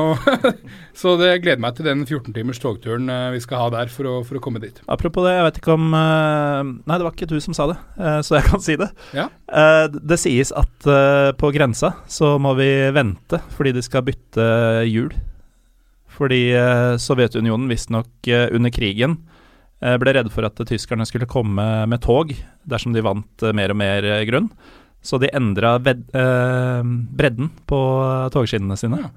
så det gleder meg til den 14 timers togturen uh, vi skal ha der for å, for å, komme dit. Apropos det, jeg vet ikke om uh, Nei, det var ikke du som sa det, så jeg kan si det. Ja. det sies at på grensa så må vi vente fordi de skal bytte hjul. Fordi Sovjetunionen visstnok under krigen ble redde for at tyskerne skulle komme med tog dersom de vant mer og mer grunn. Så de endra eh, bredden på togskinnene sine. Ja.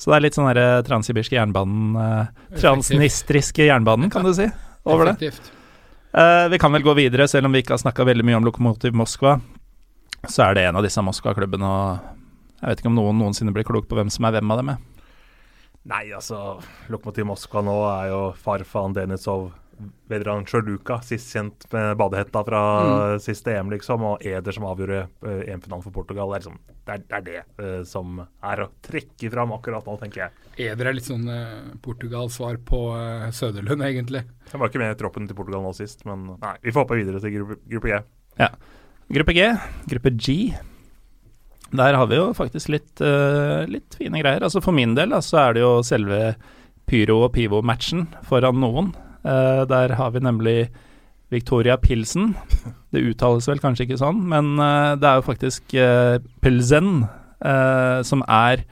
Så det er litt sånn der eh, transsibirske jernbanen eh, Transnistriske jernbanen, kan du si, over det. Eh, vi kan vel gå videre, selv om vi ikke har snakka veldig mye om Lokomotiv Moskva. Så er det en av disse Moskva-klubbene, og jeg vet ikke om noen noensinne blir klok på hvem som er hvem av dem. Nei, altså Lokomotiv Moskva nå er jo farfaren Denisov Vedran Sjøluka, sist kjent med badehetta fra mm. siste EM, liksom, og Eder som avgjorde uh, EM-finalen for Portugal. Det er, liksom, det, er, det, er det uh, som er å trekke fram akkurat nå, tenker jeg. Eder er litt sånn uh, Portugals svar på uh, Søderlund, egentlig. Han var ikke med i troppen til Portugal nå sist, men nei, vi får hoppe videre til gruppe, gruppe G. Ja. Gruppe G, gruppe G. Der har vi jo faktisk litt, litt fine greier. Altså For min del da, så er det jo selve pyro- og pivo-matchen foran noen. Uh, der har vi nemlig Victoria Pilsen. Det uttales vel kanskje ikke sånn, men uh, det er jo faktisk uh, Pilsen som er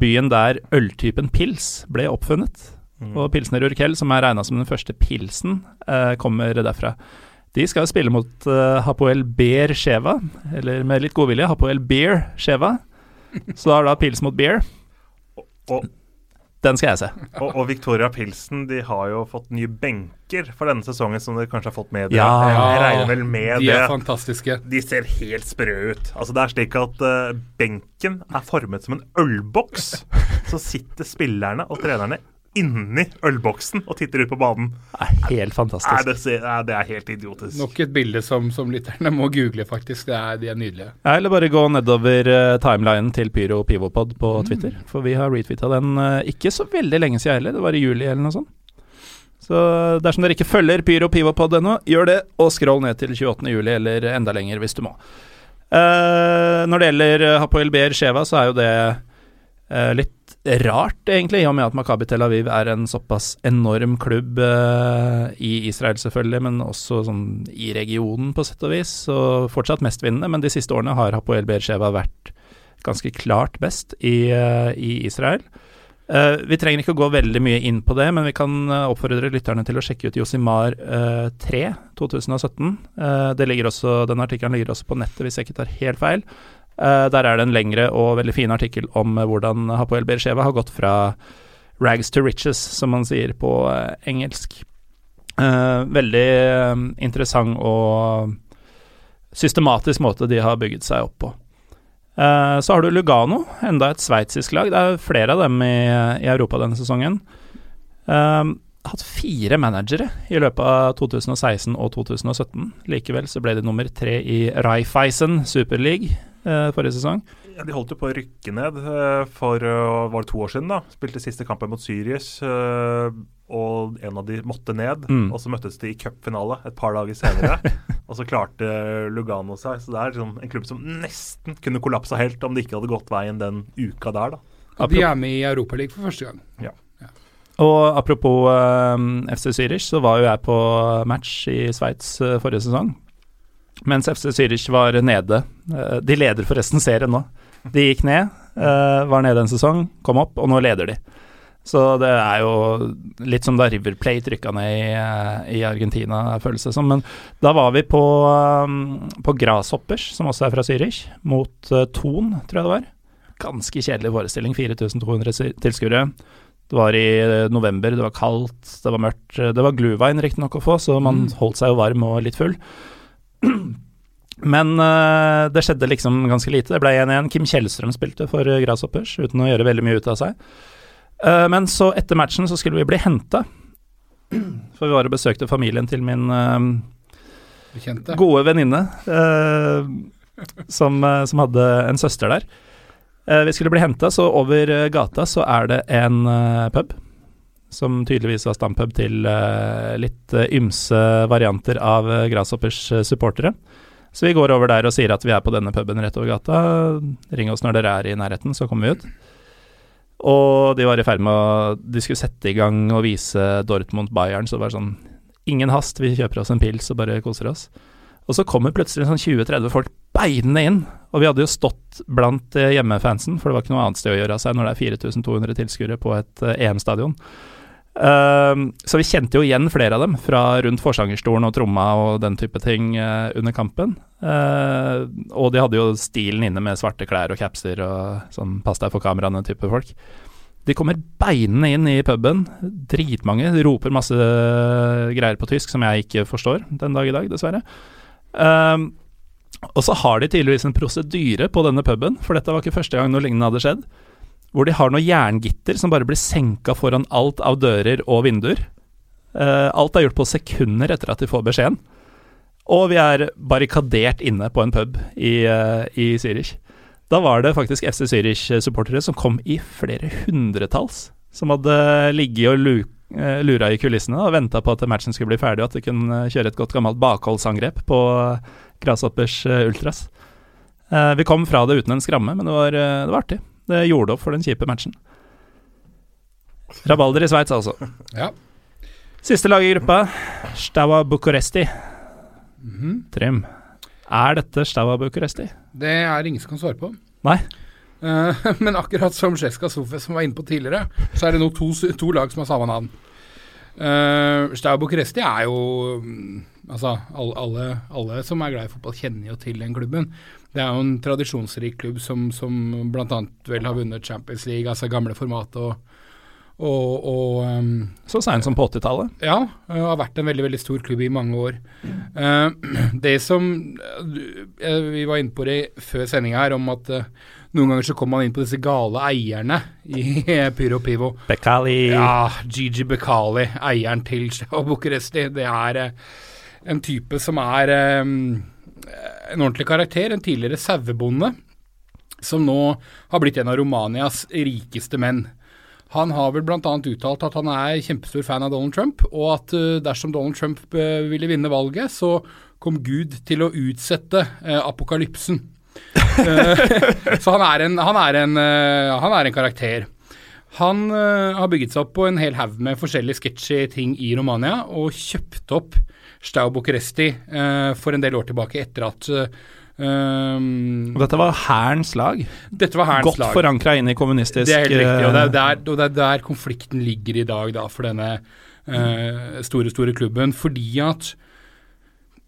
byen der øltypen pils ble oppfunnet. Mm. Og Pilsner Urkel, som er regna som den første pilsen, kommer derfra. De skal jo spille mot Hapoel Beer Sheva, eller med litt godvilje Hapoel Beer Sheva. Så da er det pils mot beer. Og, den skal jeg se. Og, og, Victoria Pilsen de har jo fått nye benker for denne sesongen, som dere kanskje har fått med dere. Ja, jeg regner vel med de det. De er fantastiske. De ser helt sprø ut. Altså Det er slik at uh, benken er formet som en ølboks. Så sitter spillerne og trenerne inni ølboksen og titter ut på banen. Det er helt fantastisk. Er det, er, det, er helt idiotisk. Nok et bilde som, som lytterne må google, faktisk. Er, de er nydelige. Eller bare gå nedover uh, timelinen til Pyro Pivopod på mm. Twitter. For vi har retweeta den uh, ikke så veldig lenge siden heller. Det var i juli eller noe sånt. Så dersom dere ikke følger Pyro Pivopod ennå, gjør det, og scroll ned til 28. juli, eller enda lenger hvis du må. Uh, når det gjelder Hapoel Beer Sheva, så er jo det litt rart, egentlig, i og med at Makabi Tel Aviv er en såpass enorm klubb eh, i Israel, selvfølgelig, men også sånn i regionen, på sett og vis. Og fortsatt mestvinnende, men de siste årene har Hapoel Beersheva vært ganske klart best i, eh, i Israel. Eh, vi trenger ikke å gå veldig mye inn på det, men vi kan oppfordre lytterne til å sjekke ut Josimar 3 2017. det ligger også, den artikkelen ligger også på nettet, hvis jeg ikke tar helt feil. Uh, der er det en lengre og veldig fin artikkel om uh, hvordan Hapoel Beersheva har gått fra rags to riches, som man sier på uh, engelsk. veldig interessant og systematisk måte de har bygget seg opp på. så har du Lugano, enda et sveitsisk lag. Det er flere av dem i, Europa denne sesongen. hatt fire managere i løpet av 2016 og 2017. Likevel så ble de nummer tre i Raiffeisen Superleague forrige sesong. Ja, De holdt jo på å rykke ned uh, for uh, var det to år siden. da. Spilte siste kampen mot Syrius, og en av de måtte ned. Mm. Og så møttes de i cupfinale et par dager senere, og så klarte Lugano seg. Så det er liksom en klubb som nesten kunne kollapsa helt om det ikke hadde gått veien den uka der, da. De er med i Europaligaen for første gang. Ja. Og apropos FC Zürich, så var jo jeg på match i Sveits forrige sesong. Mens FC Zürich var nede. Eh, de leder forresten serien nå. De gikk ned, eh, var nede en sesong, kom opp, og nå leder de. Så det er jo litt som da River Plate rykka ned i, eh, i Argentina, føles det som. Men da var vi på, på Grasshoppers, som også er fra Zürich, mot Thon, tror jeg det var. Ganske kjedelig forestilling, 4200 tilskuere. Det var i november, det var kaldt, det var mørkt. Det var Gluvein riktignok å få, så man mm. holdt seg jo varm og litt full. Men uh, det skjedde liksom ganske lite. Det ble 1-1. Kim Kjellstrøm spilte for uh, Grasshoppers uten å gjøre veldig mye ut av seg. Uh, men så, etter matchen, så skulle vi bli henta. For vi var og besøkte familien til min gode venninne, som, som, hadde en søster der. vi skulle bli henta, så over gata så er det en pub som tydeligvis var stampub til uh, litt uh, ymse varianter av uh, Grasshoppers supportere. Så vi går over der og sier at vi er på denne puben rett over gata. Ring oss når dere er i nærheten, så kommer vi ut. Og de var i ferd med å De skulle sette i gang og vise Dortmund-Bayern, så det var sånn Ingen hast, vi kjøper oss en pils og bare koser oss. Og så kommer plutselig sånn 20-30 folk beinende inn. Og vi hadde jo stått blant hjemmefansen, for det var ikke noe annet sted å gjøre av seg når det er 4200 tilskuere på et EM-stadion. Uh, så vi kjente jo igjen flere av dem fra rundt forsangerstolen og tromma og den type ting uh, under kampen. Uh, og de hadde jo stilen inne med svarte klær og capser og sånn pass deg for kameraene-type folk. De kommer beinende inn i puben, dritmange, roper masse greier på tysk som jeg ikke forstår den dag i dag, dessverre. Um, og så har de tydeligvis en prosedyre på denne puben, for dette var ikke første gang noe lignende hadde skjedd hvor de har noe jerngitter som bare blir senka foran alt av dører og vinduer. Uh, alt er gjort på sekunder etter at de får beskjeden. Og vi er barrikadert inne på en pub i, uh, i Zürich. Da var det faktisk FC Zürich-supportere som kom i flere hundretalls. Som hadde ligget og lu uh, lura i kulissene og venta på at matchen skulle bli ferdig, og at de kunne kjøre et godt gammelt bakholdsangrep på Grasshoppers Ultras. vi kom fra det uten en skramme, men det var, det var artig. Det gjorde opp for den kjipe matchen. Rabalder i Sveits, altså. Ja. Siste lag i gruppa, Staua Bucuresti. Mm -hmm. Trym, er dette Staua Bucuresti? Det er ingen som kan svare på. Nei. Uh, men akkurat som Sjeska Sofe som var inne på tidligere, så er det nå to, to lag som har samme navn. Uh, Staua Bucuresti er jo mm, Altså, alle, alle, alle, som er glad i fotball, kjenner jo til den klubben. Det er jo en tradisjonsrik klubb som, som bl.a. vel har vunnet Champions League, altså gamle format og, og, og um, Så seint som på 80-tallet? Ja, og har vært en veldig veldig stor klubb i mange år. Uh, det som uh, Vi var inne på det før sendinga her, om at uh, noen ganger så kommer man inn på disse gale eierne i Pyro Pivo. Bekali. Ja, Gigi Bekali, eieren til Bucuresti. Det er en type som er um, en ordentlig karakter, en tidligere sauebonde, som nå har blitt en av Romanias rikeste menn. Han har vel bl.a. uttalt at han er kjempestor fan av Donald Trump, og at uh, dersom Donald Trump uh, ville vinne valget, så kom Gud til å utsette uh, apokalypsen. så han er en, han er en, han er en karakter. Han har bygget seg opp på en hel haug med forskjellige sketsjy ting i Romania, og kjøpt opp Stau Bucuresti uh, for en del år tilbake, etter at Um, og dette var hærens lag? Dette var hærens Godt forankra inn i kommunistisk Det er helt riktig, og det er, der, og det er der konflikten ligger i dag da, for denne uh, store, store klubben. Fordi at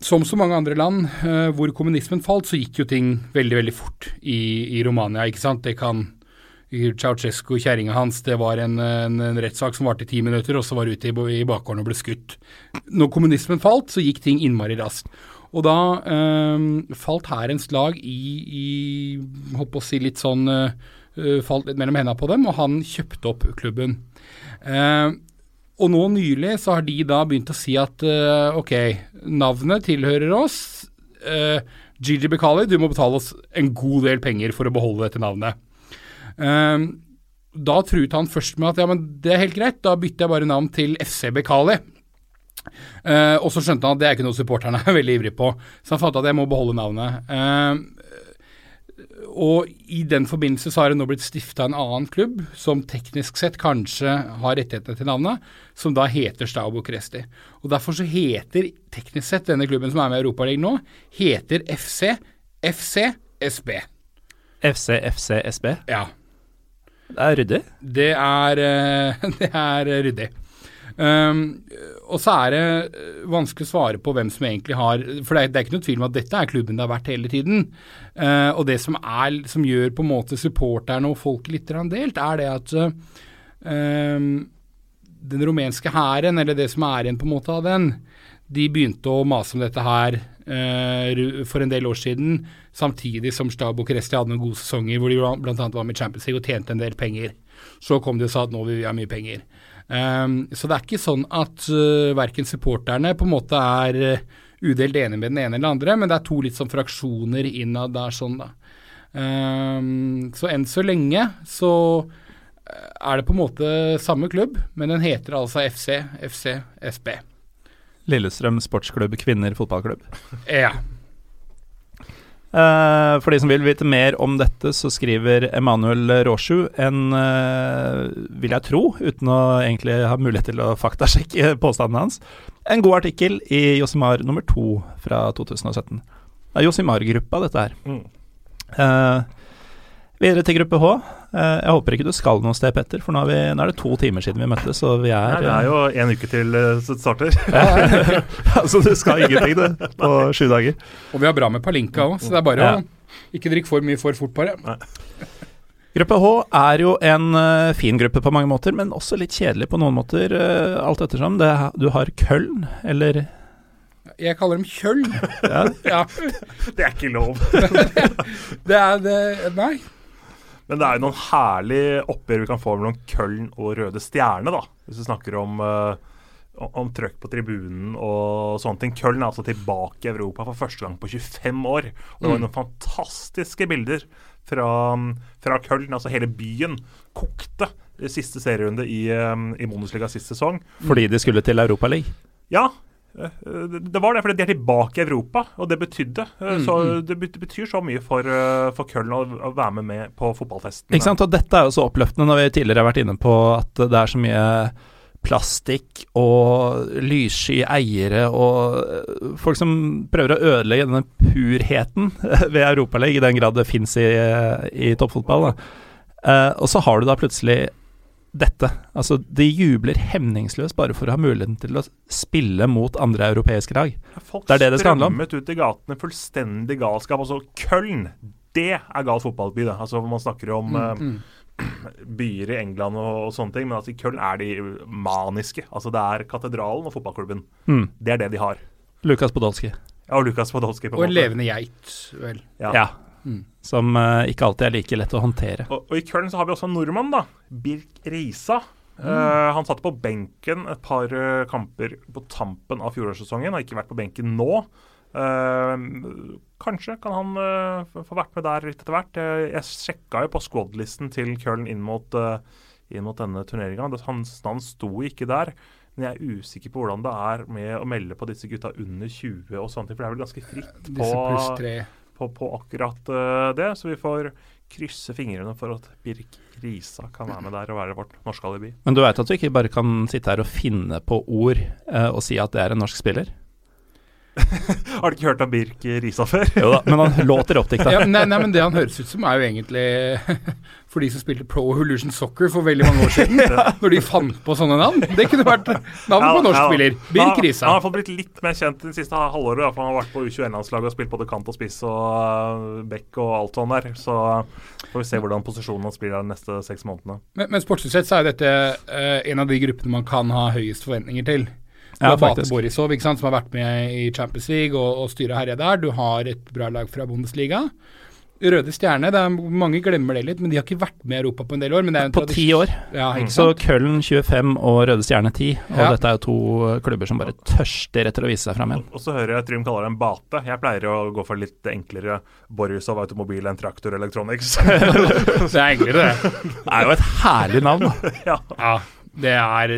som så mange andre land uh, hvor kommunismen falt, så gikk jo ting veldig, veldig fort i, i Romania. ikke sant? Det kan Ceaucescu, kjerringa hans, det var en, en, en rettssak som varte i ti minutter, og så var ute i, i bakgården og ble skutt. Når kommunismen falt, så gikk ting innmari raskt. Og da øh, falt hærens lag i, i Holdt å si litt sånn øh, Falt litt mellom hendene på dem, og han kjøpte opp klubben. Uh, og nå nylig så har de da begynt å si at uh, ok, navnet tilhører oss. Uh, Gigi Bekali, du må betale oss en god del penger for å beholde dette navnet. Um, da truet han først med at ja, men det er helt greit, da bytter jeg bare navn til FC Bekali. Uh, og så skjønte han at det er ikke noe supporterne er veldig ivrig på, så han fant at jeg må beholde navnet. Uh, og i den forbindelse så har det nå blitt stifta en annen klubb, som teknisk sett kanskje har rettighetene til navnet, som da heter Stau Bucuresti. Og derfor så heter teknisk sett denne klubben som er med i Europaligaen nå, heter FC FC SB. FC FC SB? Ja. Det er ryddig? Det er, uh, det er ryddig. Um, og så er det eh, vanskelig å svare på hvem som egentlig har For det er, det er ikke noe tvil om at dette er klubben det har vært hele tiden. Uh, og det som, er, som gjør på en måte supporterne og folket litt delt, er det at uh, den rumenske hæren, eller det som er igjen på en måte av den, de begynte å mase om dette her uh, for en del år siden, samtidig som Stav og Kresti hadde noen gode sesonger hvor de bl.a. var med Champions League og tjente en del penger. Så kom de og sa at nå vil vi ha mye penger. Um, så det er ikke sånn at uh, verken supporterne på en måte er uh, udelt enige med den ene eller den andre, men det er to litt sånn fraksjoner innad der sånn, da. Um, så enn så lenge så er det på en måte samme klubb, men den heter altså FC, FC, SB. Lillestrøm sportsklubb kvinner fotballklubb. Ja. Uh, for de som vil vite mer om dette, så skriver Emanuel Råsju en, uh, vil jeg tro, uten å egentlig ha mulighet til å faktasjekke påstandene hans, en god artikkel i Josimar nummer to fra 2017. Det er Josimar-gruppa, dette her. Mm. Eh, videre til gruppe H. Eh, jeg håper ikke du skal noe sted, Petter, for nå, er, vi, nå er det to timer siden vi møttes, så vi er Nei, det er jo en uke til eh, det starter. Altså, du skal ingenting, du, på sju dager. Og vi har bra med Palinka òg, så det er bare Ja. å ikke drikke for mye for fort, bare. Gruppe H er jo en uh, fin gruppe på mange måter, men også litt kjedelig på noen måter, uh, alt ettersom. Det, du har Køln, eller Jeg kaller dem kjøll. ja, Ja, Det er ikke lov. det er det Nei. Men det er jo noen herlige oppgjør vi kan få mellom Køln og Røde Stjerne, da. Hvis vi snakker om, uh, om- trøkk på tribunen og sånne ting. Køln er altså tilbake i Europa for første gang på 25 år. Og det var Mm. noen fantastiske bilder fra, fra Køln, Altså hele byen kokte i siste serierunde i, um, i Bundesliga sist sesong. fordi de skulle til Europaligaen. Ja, det var det, fordi de er tilbake i Europa, og det betydde eh, Mm, så, mm. Det betyr så mye for, eh, for Köln å, være med, med på fotballfesten. Ikke sant? Og dette er jo så oppløftende når vi tidligere har vært inne på at det er så mye plastikk og lyssky eiere og eh, folk som prøver å ødelegge denne purheten ved Europaligaen, i den grad det fins i, i toppfotball. Da. Og så har du da plutselig dette. Altså, de jubler hemningsløst bare for å ha muligheten til å spille mot andre europeiske lag. Folk Det er det det skal handle om. Folk strømmet ut i gatene, fullstendig galskap. Altså, Köln, det er gal fotballby, det. Altså, man snakker om mm, Mm. byer i England og, og sånne ting, men altså, i Köln er de maniske. Altså, det er katedralen og fotballklubben. Mm. Det er det de har. Lukas Podolsky. Ja, og Lukas Podolsky, på Og en en måte. levende geit, vel. Ja. Ja. Mm. Som uh, ikke alltid er like lett å håndtere. Og, og i Köln så har vi også en nordmann, da. Birk Risa. Uh, han satt på benken et par uh, kamper på tampen av fjorårssesongen. Har ikke vært på benken nå. Eh, kanskje kan han eh, få vært med der litt etter hvert. Eh, jeg sjekka jo på squad-listen til Köln inn mot, eh, inn mot denne turneringa. Hans navn sto ikke der. Men jeg er usikker på hvordan det er med å melde på disse gutta under 20 og sånt, for det er vel ganske fritt på Disse pluss tre. På, på akkurat eh, det. Så vi får krysse fingrene for at Birk Risa kan være med der og være vårt norske alibi. Men du veit at du ikke bare kan sitte her og finne på ord eh, og si at det er en norsk spiller? Har du ikke hørt om Birk Risa før? Jo da, men han låter oppdikta. Ja, nei, nei, men det han høres ut som, er jo egentlig for de som spilte Pro Illusion Soccer for veldig mange år siden. Når de fant på sånne navn. Det kunne vært navn på norsk spiller. Birk Han, han har fått blitt litt mer kjent det siste halvåret. da, for Han har vært på U21-landslaget og spilt både kant og spiss og bekk og alt sånn der. Så får vi se hvordan posisjonen hans blir de neste seks månedene. Men, men sportslig sett så er dette uh, en av de gruppene man kan ha høyest forventninger til. Du Ja, har Bate faktisk. Borisov, ikke sant, som har vært med i Champions League og, og styret herja der. Du har et bra lag fra Bundesliga. Røde Stjerne, det er, mange glemmer det litt, men de har ikke vært med i Europa på en del år. Men det er en På ti år. Ja, ikke Så? Køllen 25 og Røde Stjerne 10. Og Ja. dette er jo to klubber som bare tørster etter å vise seg fram igjen. Og så hører jeg Trym kaller det en bate. Jeg pleier å gå for litt enklere Borisov automobil enn Traktor Electronics. Det er enklere, det. Det er jo et herlig navn, da. ja. Ja, det er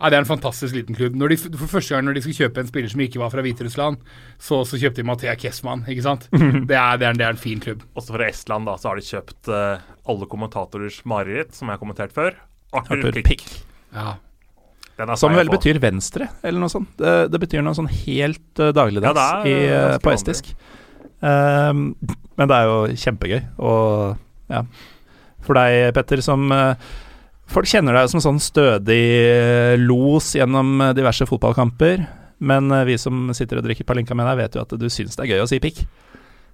ja, det er en fantastisk liten klubb. Når de, for første gang når de skulle kjøpe en spiller som ikke var fra Hviterussland, så, så kjøpte de Mathea Kessmann, ikke sant. Det er, det, er, det er en fin klubb. Også fra Estland da, så har de kjøpt uh, alle kommentatorers mareritt, som jeg har kommentert før. Arthur, Arthur Pick. Pick. Ja. Den er Som vel på. betyr venstre, eller noe sånt. Det, det betyr noe sånn helt uh, dagligdags Ja, er, i, eh, på estisk. Um, men det er jo kjempegøy. Og ja For deg, Petter, som eh, Folk kjenner deg som sånn stødig eh, los gjennom eh, diverse fotballkamper. Men eh, vi som sitter og drikker palinka med deg, vet jo at du syns det er gøy å si pikk.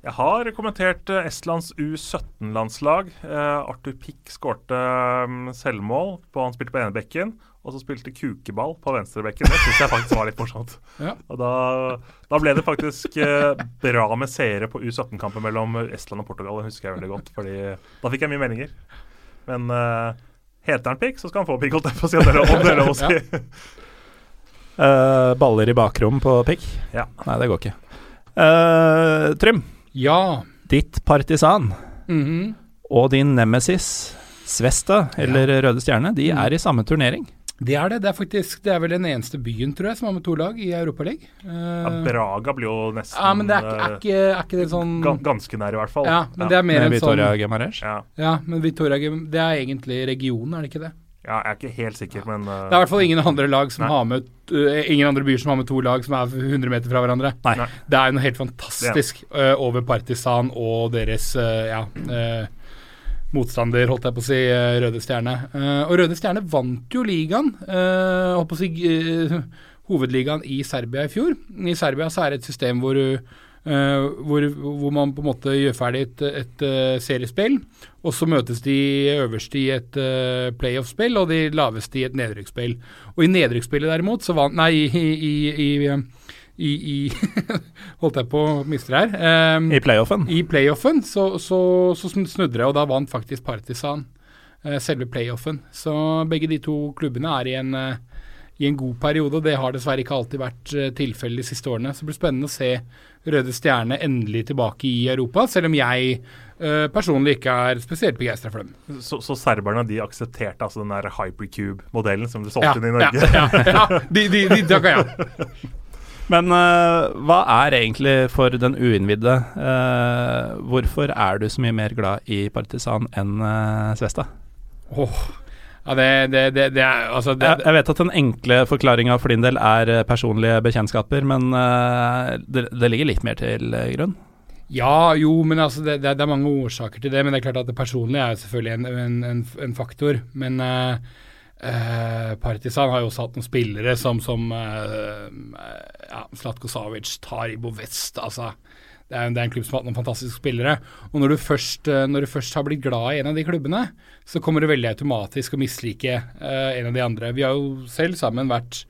Jeg har kommentert Estlands U17-landslag. Eh, Arthur Pick skårte um, selvmål. På, han spilte på ene bekken, og så spilte kukeball på venstrebekken. Det syns jeg faktisk var litt morsomt. Ja. Og da, da ble det faktisk eh, bra med seere på U17-kampen mellom Estland og Portugal. Det husker jeg veldig godt, fordi da fikk jeg mye meldinger. Men eh, heter han pikk, så skal han få pikk, holdt jeg på å si. Dere, er om dere også. ja. Eh, baller i bakrom på pikk? Ja. Nei, det går ikke. Uh, Trym, ja. ditt partisan Mhm. og din nemesis Svesta, eller Røde Stjerne, de Mm. er i samme turnering. Det er det. Det er faktisk Det er vel den eneste byen, tror jeg, som har med to lag i Europaligaen. Ja, Uh, Braga blir jo nesten ja, men det er, ikke- er, eh, ikke, er ikke det sånn ga- ganske nær, i hvert fall. Ja, men det er mer enn sånn. Ja. Ja, men Vitoria Det er egentlig regionen, er det ikke det? ja, jeg er ikke helt sikker, men uh, Det er i hvert fall ingen andre lag som Nei. har med uh, Ingen andre byer som har med to lag som er 100 meter fra hverandre. Nei. Nei. Det er jo noe helt fantastisk uh, over Partisan og deres uh, ja, uh, motstander, holdt jeg på å si, uh, Røde Stjerne. Uh, og Røde Stjerne vant jo ligaen, uh, holdt på å si hovedligaen i Serbia i fjor. I Serbia så er det et system hvor Uh, hvor, hvor man på en måte gjør ferdig et, et uh, seriespill, og så møtes de øverste i et uh, playoff-spill, og de laveste i et nedrykksspill. Og i nedrykksspillet derimot, så vant Nei, i, i, i, i, i Holdt jeg på å miste det her. Um, I playoffen. I playoffen så, så, så snudde det, og da vant faktisk Partisan uh, selve playoffen. Så begge de to klubbene er i en, uh, i en god periode, og det har dessverre ikke alltid vært uh, tilfellet de siste årene. Så det blir spennende å se Røde Stjerne endelig tilbake i Europa, selv om jeg eh, personlig ikke er spesielt begeistra for dem. så, så serberne de aksepterte altså den der Hypercube-modellen som du solgte inn i ja, Norge? ja, ja, de, de, de takka ja. Men uh, hva er egentlig for den uinnvidde uh, Hvorfor er du så mye mer glad i Partisan enn uh, Svesta? Åh, ja det, det, det, det er altså Jeg, jeg vet at den enkle forklaringa for din del er personlige bekjentskaper, men det, ligger litt mer til grunn? Ja, jo, men altså det, er mange årsaker til det. Men det er klart at det personlige er jo selvfølgelig en, en, en, en faktor. Men eh, eh, Partisan har jo også hatt noen spillere som, som eh, ja, Slatko Savic, Taribo West altså det er, det er en klubb som har hatt noen fantastiske spillere. Og når du, først, eh, når du først har blitt glad i en av de klubbene, så kommer du veldig automatisk å mislike eh, en av de andre. Vi har jo selv sammen vært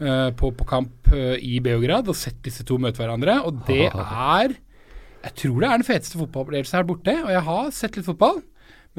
eh, på, på kamp i Beograd og sett disse to møte hverandre, og det er jeg tror det er den feteste fotballopplevelsen her borte, og jeg har sett litt fotball.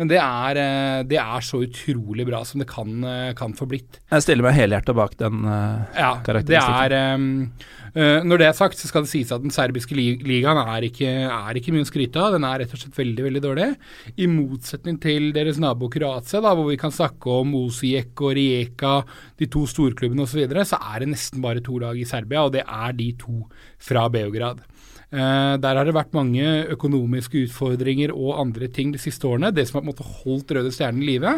Men det er, eh, det er så utrolig bra som det kan, eh, kan få blitt. Jeg stiller meg helhjertet bak den. uh, Ja, det Karakteristikken. er um, uh, Når det er sagt, så skal det sies at den serbiske li ligaen er ikke, er ikke mye å skryte av. Den er rett og slett veldig veldig dårlig. I motsetning til deres nabo Kroatia, da, hvor vi kan snakke om Osijek og Rijeka, de to storklubbene osv., så, videre, så er det nesten bare to lag i Serbia, og det er de to fra Beograd. Eh, der har det vært mange økonomiske utfordringer og andre ting de siste årene. Det som har på en måte holdt Røde Stjernen i live,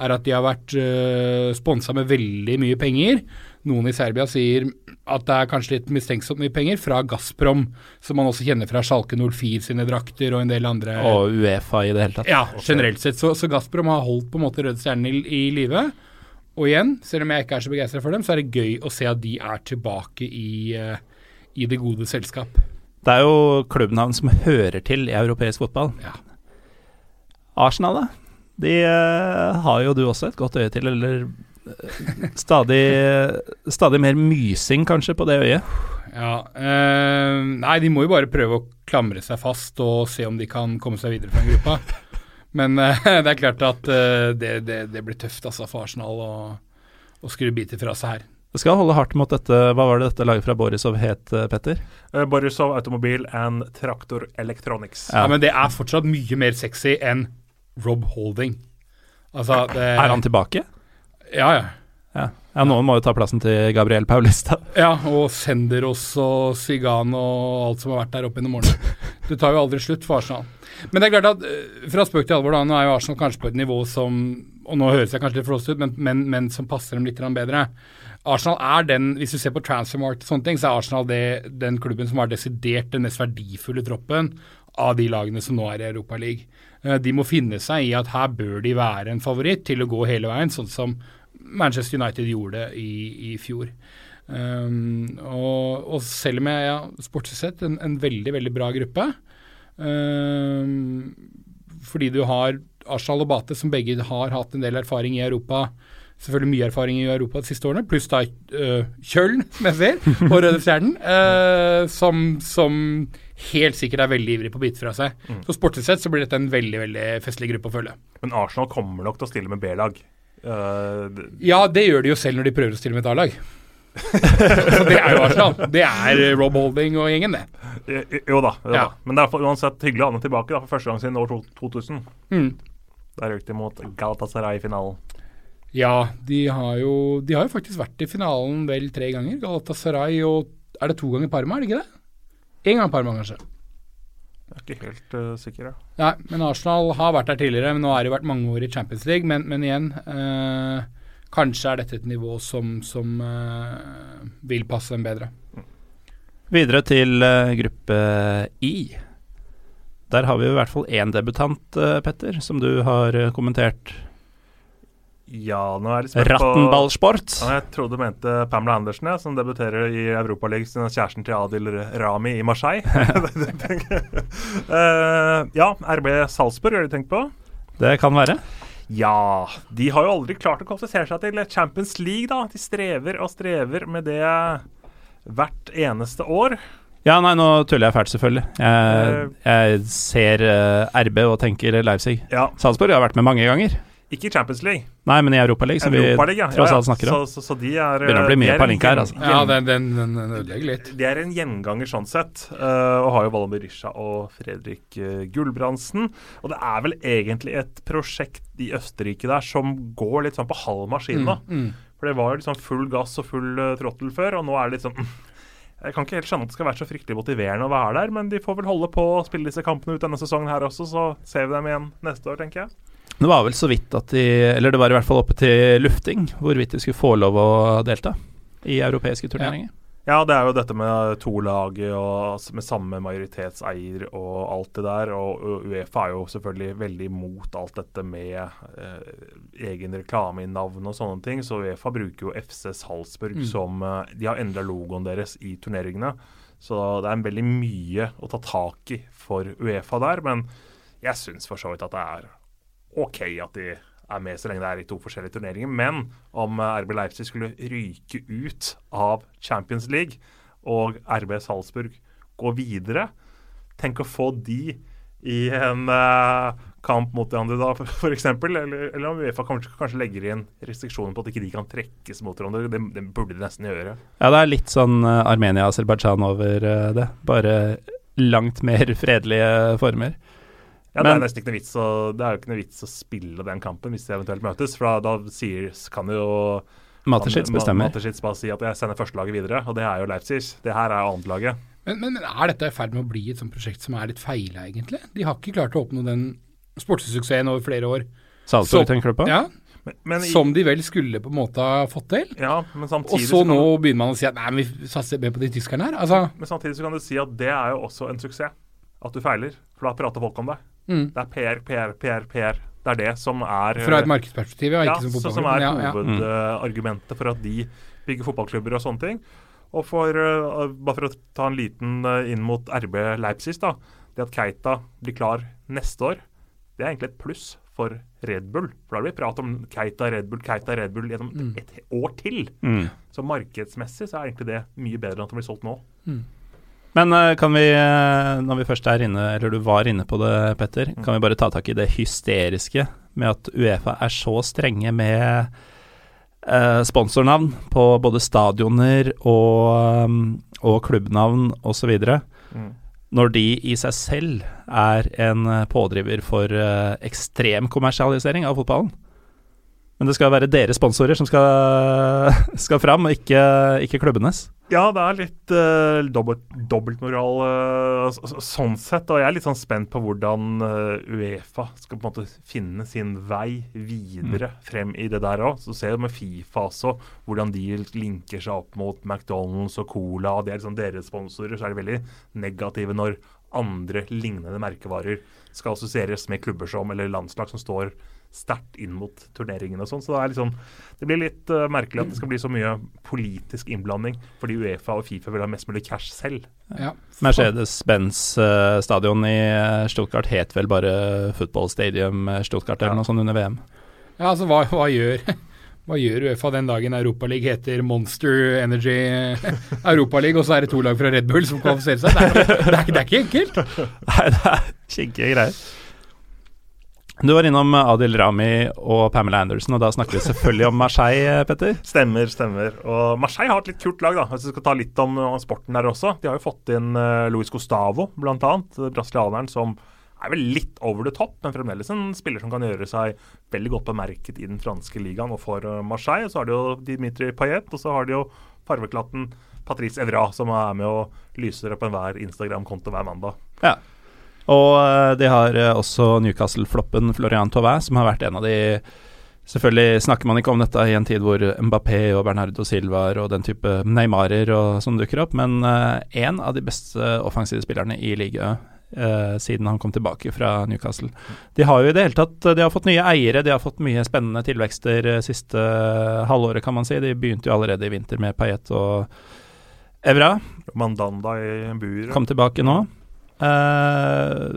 er at de har vært uh, sponsa med veldig mye penger. Noen i Serbia sier at det er kanskje litt mistenksomt mye penger, fra Gazprom, som man også kjenner fra Sjalke 04 sine drakter og en del andre Og Uefa i det hele tatt. Ja, generelt sett. Så, så Gazprom har holdt på en måte Røde Stjernen i, i live. Og igjen, selv om jeg ikke er så begeistra for dem, så er det gøy å se at de er tilbake i, eh, i det gode selskap. Det er jo klubbnavn som hører til i europeisk fotball. Ja. Arsenal, da? De uh, har jo du også et godt øye til, eller eh, stadig, stadig mer mysing kanskje på det øyet? Ja, eh, Nei, de må jo bare prøve å klamre seg fast og se om de kan komme seg videre fra den gruppa. Men eh, det er klart at eh, det, det, det blir tøft altså, for Arsenal å, å skru biter fra seg her. Det skal holde hardt mot dette Hva var det dette laget fra Borisov het, eh, Petter? Uh, Borisov Automobil and Traktor Electronics. Ja. Ja. Men det er fortsatt mye mer sexy enn Rob Holding. Altså, det, Er han tilbake? Ja, ja. Ja. ja, noen må jo ta plassen til Gabriel Paulista. Ja, og Senderos og Sigan og alt som har vært der oppe gjennom årene. Det tar jo aldri slutt for Arsenal. Men det er klart at eh, fra spøk til alvor, da, nå er jo Arsenal kanskje på et nivå som Og nå høres jeg kanskje litt flåsete ut, men, men, men som passer dem litt bedre. Arsenal er den, hvis du ser på transfermarkt og sånne ting, så er Arsenal det, den klubben som har desidert den mest verdifulle troppen av de lagene som nå er i Europaligaen. De må finne seg i at her bør de være en favoritt til å gå hele veien, sånn som Manchester United gjorde i, i fjor. Um, og, og selv om jeg ja, sportslig sett en, en veldig, veldig bra gruppe um, Fordi du har Arsenal og Bate, som begge har hatt en del erfaring i Europa. Selvfølgelig mye erfaring i Europa de siste årene, pluss da uh, Kjøln, som jeg ser, og Røde Stjernen, uh, som, som helt sikkert er veldig ivrig på å bite fra seg. Så sportslig sett så blir dette en veldig veldig festlig gruppe å følge. Men Arsenal kommer nok til å stille med B-lag. Uh, Ja, det gjør de jo selv når de prøver å stille med et A-lag. så det er jo Arsenal. Det er eh, Rob Holding og gjengen, det. jo da. Jo Ja. da. Men det er for- uansett hyggelig å ha ham tilbake da, for første gang siden år 2000. Mm. Der røk de mot Galatasaray i finalen. Ja, de har, jo, de har jo faktisk vært i finalen vel tre ganger. Galatasaray og Er det to ganger Parma, er det ikke det? Én gang Parma, kanskje. Jeg er ikke helt uh, sikker, ja. Nei, men Arsenal har vært der tidligere. Men nå har det vært mange år i Champions League. Men, men igjen, eh, kanskje er dette et nivå som, som eh, vil passe dem bedre. Videre til uh, gruppe I. Der har vi i hvert fall én debutant, uh, Petter, som du har kommentert. Ja, nå er jeg litt på Rattenballsport. Ja, jeg trodde du mente Pamela Andersen, ja, som debuterer i Europaligaen kjæresten til Adil Rami i Marseille. uh, ja, RB Salzburg, har du tenkt på? Det kan være. Ja, de har jo aldri klart å kvalifisere seg til Champions League, da. De strever og strever med det hvert eneste år. Ja, nei, nå tuller jeg fælt, selvfølgelig. Jeg, jeg ser uh, RB og tenker Leipzig. Ja, Salzburg har vært med mange ganger. Ikke i Champions League. Nei, men i Europaligaen, som Europa vi tross alt snakker om. Så, så, så de er Begynner å bli mye palinka her, altså. Ja, den, den, den, den ødelegger litt. De er en gjenganger sånn sett, uh, og har jo Valle Berisha og Fredrik uh, Gulbrandsen. Og det er vel egentlig et prosjekt i Østerrike der som går litt sånn på halv maskin, da. Mm. For det var jo liksom full gass og full uh, tråttel før, og nå er det litt sånn Jeg kan ikke helt skjønne at det skal være så fryktelig motiverende å være der, men de får vel holde på å spille disse kampene ut denne sesongen her også, så ser vi dem igjen neste år, tenker jeg. Det var vel så vidt at de Eller det var i hvert fall oppe til lufting hvorvidt de skulle få lov å delta i europeiske turneringer. Ja, det er jo dette med to lag og med samme majoritetseier og alt det der. Og Uefa er jo selvfølgelig veldig imot alt dette med eh, egen reklame i navn og sånne ting. Så Uefa bruker jo FC Salzburg Mm. som eh, De har endra logoen deres i turneringene. Så det er veldig mye å ta tak i for Uefa der. Men jeg syns for så vidt at det er OK at de er med så lenge det er i to forskjellige turneringer. Men om eh, RB Leipzig skulle ryke ut av Champions League, og RB Salzburg gå videre Tenk å få de i en uh, kamp mot de andre, da, f.eks. Eller, eller om Uefa kanskje, kanskje legger inn restriksjoner på at ikke de kan trekkes mot hverandre. Det, det burde de nesten gjøre. Ja, det er litt sånn eh, Armenia-Aserbajdsjan over det. Bare langt mer fredelige former. Ja, Det er nesten ikke noe vits å, det er jo ikke noe vits å spille den kampen hvis de eventuelt møtes. For da, da sier, kan jo Mateschitz bestemmer. Mateschitz bare si at jeg sender førstelaget videre, og det er jo Leipzig. Det her er annetlaget. Men, men, men er dette i ferd med å bli et sånt prosjekt som er litt feila, egentlig? De har ikke klart å oppnå den sportssuksessen over flere år. Salzburg, Så- tenker du på? Ja, Men, men, i- Som de vel skulle på en måte ha fått til. ja, men Og samtidig så kan nå du- begynner man å si at nei, vi satser mer på de tyskerne her. Altså, Men samtidig så kan du si at det er jo også en suksess. At du feiler. For da prater folk om deg. Mm. Det er PR, PR, PR, PR. Det er det som er Fra et markedsperspektiv, ja. ja, som som er er Ja, ja. for at de bygger fotballklubber og sånne ting. Og for, eh, bare for å ta en liten eh, inn mot RB Leipzig, da. Det at Keita blir klar neste år, det er egentlig et pluss for Red Bull. For da blir det prat om Keita Red Bull, Keita Red Bull gjennom Mm. et år til. Mm. Så markedsmessig så er egentlig det mye bedre enn at de blir solgt nå. Men eh, kan vi, eh, når vi først er inne, eller du var inne på det, Petter, Mm. kan vi bare ta tak i det hysteriske med at Uefa er så strenge med eh, sponsornavn på både stadioner og, og klubbnavn osv. Mm. Når de i seg selv er en pådriver for ekstrem kommersialisering av fotballen. Men det skal være deres sponsorer som skal, skal fram, og ikke, ikke klubbenes. Ja, det er litt uh, dobbelt, dobbeltmoral så- sånn sett. Og jeg er litt sånn spent på hvordan uh, Uefa skal på en måte finne sin vei videre frem i det der òg. Så ser du med Fifa også hvordan de linker seg opp mot McDonald's og Cola. og Det er liksom deres sponsorer. Så er de veldig negative når andre lignende merkevarer skal assosieres med klubber som, eller landslag som står sterkt inn mot turneringen og sånn. Så det er liksom det blir litt uh, merkelig at det skal bli så mye politisk innblanding, fordi Uefa og Fifa vil ha mest mulig cash selv. Ja. Mercedes-Benz eh, stadion i eh, Stuttgart het vel bare Football Stadium Stuttgart eller Ja. noe sånt under VM. Ja, altså hva, hva gjør hva gjør Uefa den dagen Europaligaen heter Monster Energy Europaligaen, og så er det to lag fra Red Bull som kvalifiserer seg? Det er, det er, det er ikke enkelt. Nei, det er kinkige greier. Du var innom Adil Rami og Pamela Anderson, og da snakker vi selvfølgelig om Marseille, Petter. Stemmer, stemmer. Og Marseille har et litt kult lag, da. Hvis vi skal ta litt om, sporten der også. De har jo fått inn uh, Luis Gustavo, annet. eh, Brasilianeren som er vel litt over the top, men fremdeles en spiller som kan gjøre seg veldig godt bemerket i den franske ligaen og for Marseille. Så har de jo Dimitri Payet, og så har de jo farveklatten Patrice Evra, som er med og lyser opp enhver Instagram-konto hver mandag. Ja. Og uh, de har uh, også Newcastle-floppen Florian Tauvin, som har vært en av de Selvfølgelig snakker man ikke om dette i en tid hvor Mbappé og Bernardo Silva og den type Neymarer og sånn dukker opp, men én uh, av de beste offensive spillerne i ligaen siden han kom tilbake fra Newcastle. De har jo i det hele tatt De har fått nye eiere, de har fått mye spennende tilvekster siste halvåret, kan man si. De begynte jo allerede i vinter med Payet og Evra. Mandanda i buret. Kom tilbake nå. Uh,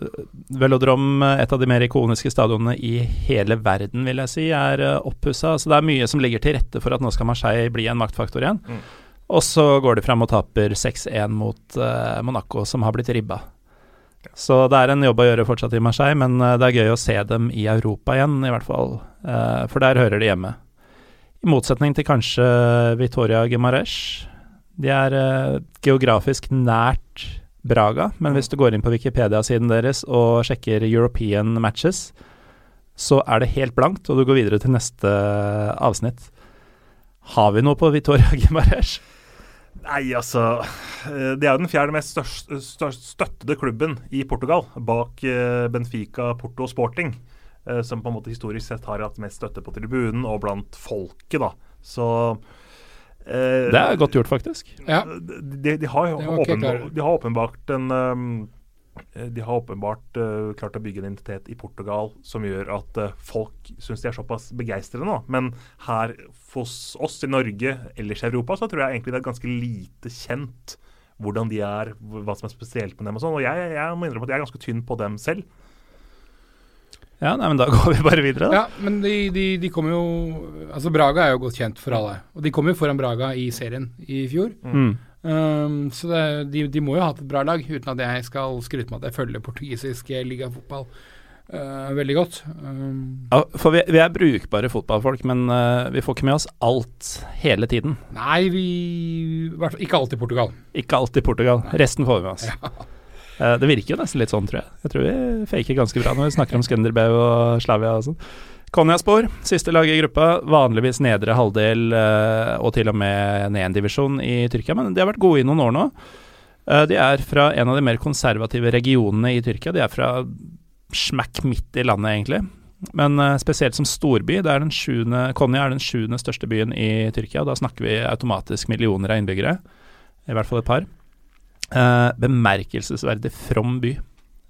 Velodrom, et av de mer ikoniske stadionene i hele verden, vil jeg si, er uh, oppussa. Så det er mye som ligger til rette for at nå skal Marseille bli en maktfaktor igjen. Mm. Og så går de fram og taper 6-1 mot Monaco, som har blitt ribba. Så det er en jobb å gjøre fortsatt i Marseille, men eh, det er gøy å se dem i Europa igjen, i hvert fall. Eh, for der hører de hjemme. I motsetning til kanskje Victoria Gimaresh. De er eh, geografisk nært Braga, men hvis du går inn på Wikipedia-siden deres og sjekker European matches, så er det helt blankt, og du går videre til neste avsnitt. Har vi noe på Vitoria Gimarez? Nei, altså eh, Det er jo den fjerde mest størst, støttede klubben i Portugal, bak eh, Benfica, Porto og Sporting. Eh, som på en måte historisk sett har hatt mest støtte på tribunen og blant folket, da. Så Det er godt gjort, faktisk. Ja. De, de, har, åpenbart, de har åpenbart en um, Eh, de har åpenbart uh, klart å bygge en identitet i Portugal som gjør at uh, folk syns de er såpass begeistrede nå. Men her hos oss i Norge, ellers i Europa, så tror jeg egentlig det er ganske lite kjent hvordan de er, hva som er spesielt med dem og sånn. Og jeg, jeg, må innrømme at jeg er ganske tynn på dem selv. Ja, nei, men da går vi bare videre, da. Ja, men de, de, de kommer jo Altså, Braga er jo godt kjent for alle. Og de kom jo foran Braga i serien i fjor. Mm. Um, så det, de, de, må jo ha hatt et bra lag, uten at jeg skal skryte med at jeg følger portugisisk ligafotball uh, veldig godt. Um, ja, for vi, vi, er brukbare fotballfolk, men uh, vi får ikke med oss alt hele tiden. Nei, vi Ikke alt i Portugal. Ikke alt i Portugal. Resten får vi med oss. Ja. Uh, det virker jo nesten litt sånn, tror jeg. Jeg tror vi faker ganske bra når vi snakker om Skanderbeu og Slavia og sånn. Konjaspor, siste lag i gruppa. Vanligvis nedre halvdel uh, og til og med ned en divisjon i Tyrkia, men de har vært gode i noen år nå. Uh, de er fra en av de mer konservative regionene i Tyrkia. De er fra smakk midt i landet, egentlig. Men spesielt som storby. Det er den sjuende, Konya er den sjuende største byen i Tyrkia. Da snakker vi automatisk millioner av innbyggere. I hvert fall et par. Bemerkelsesverdig from by.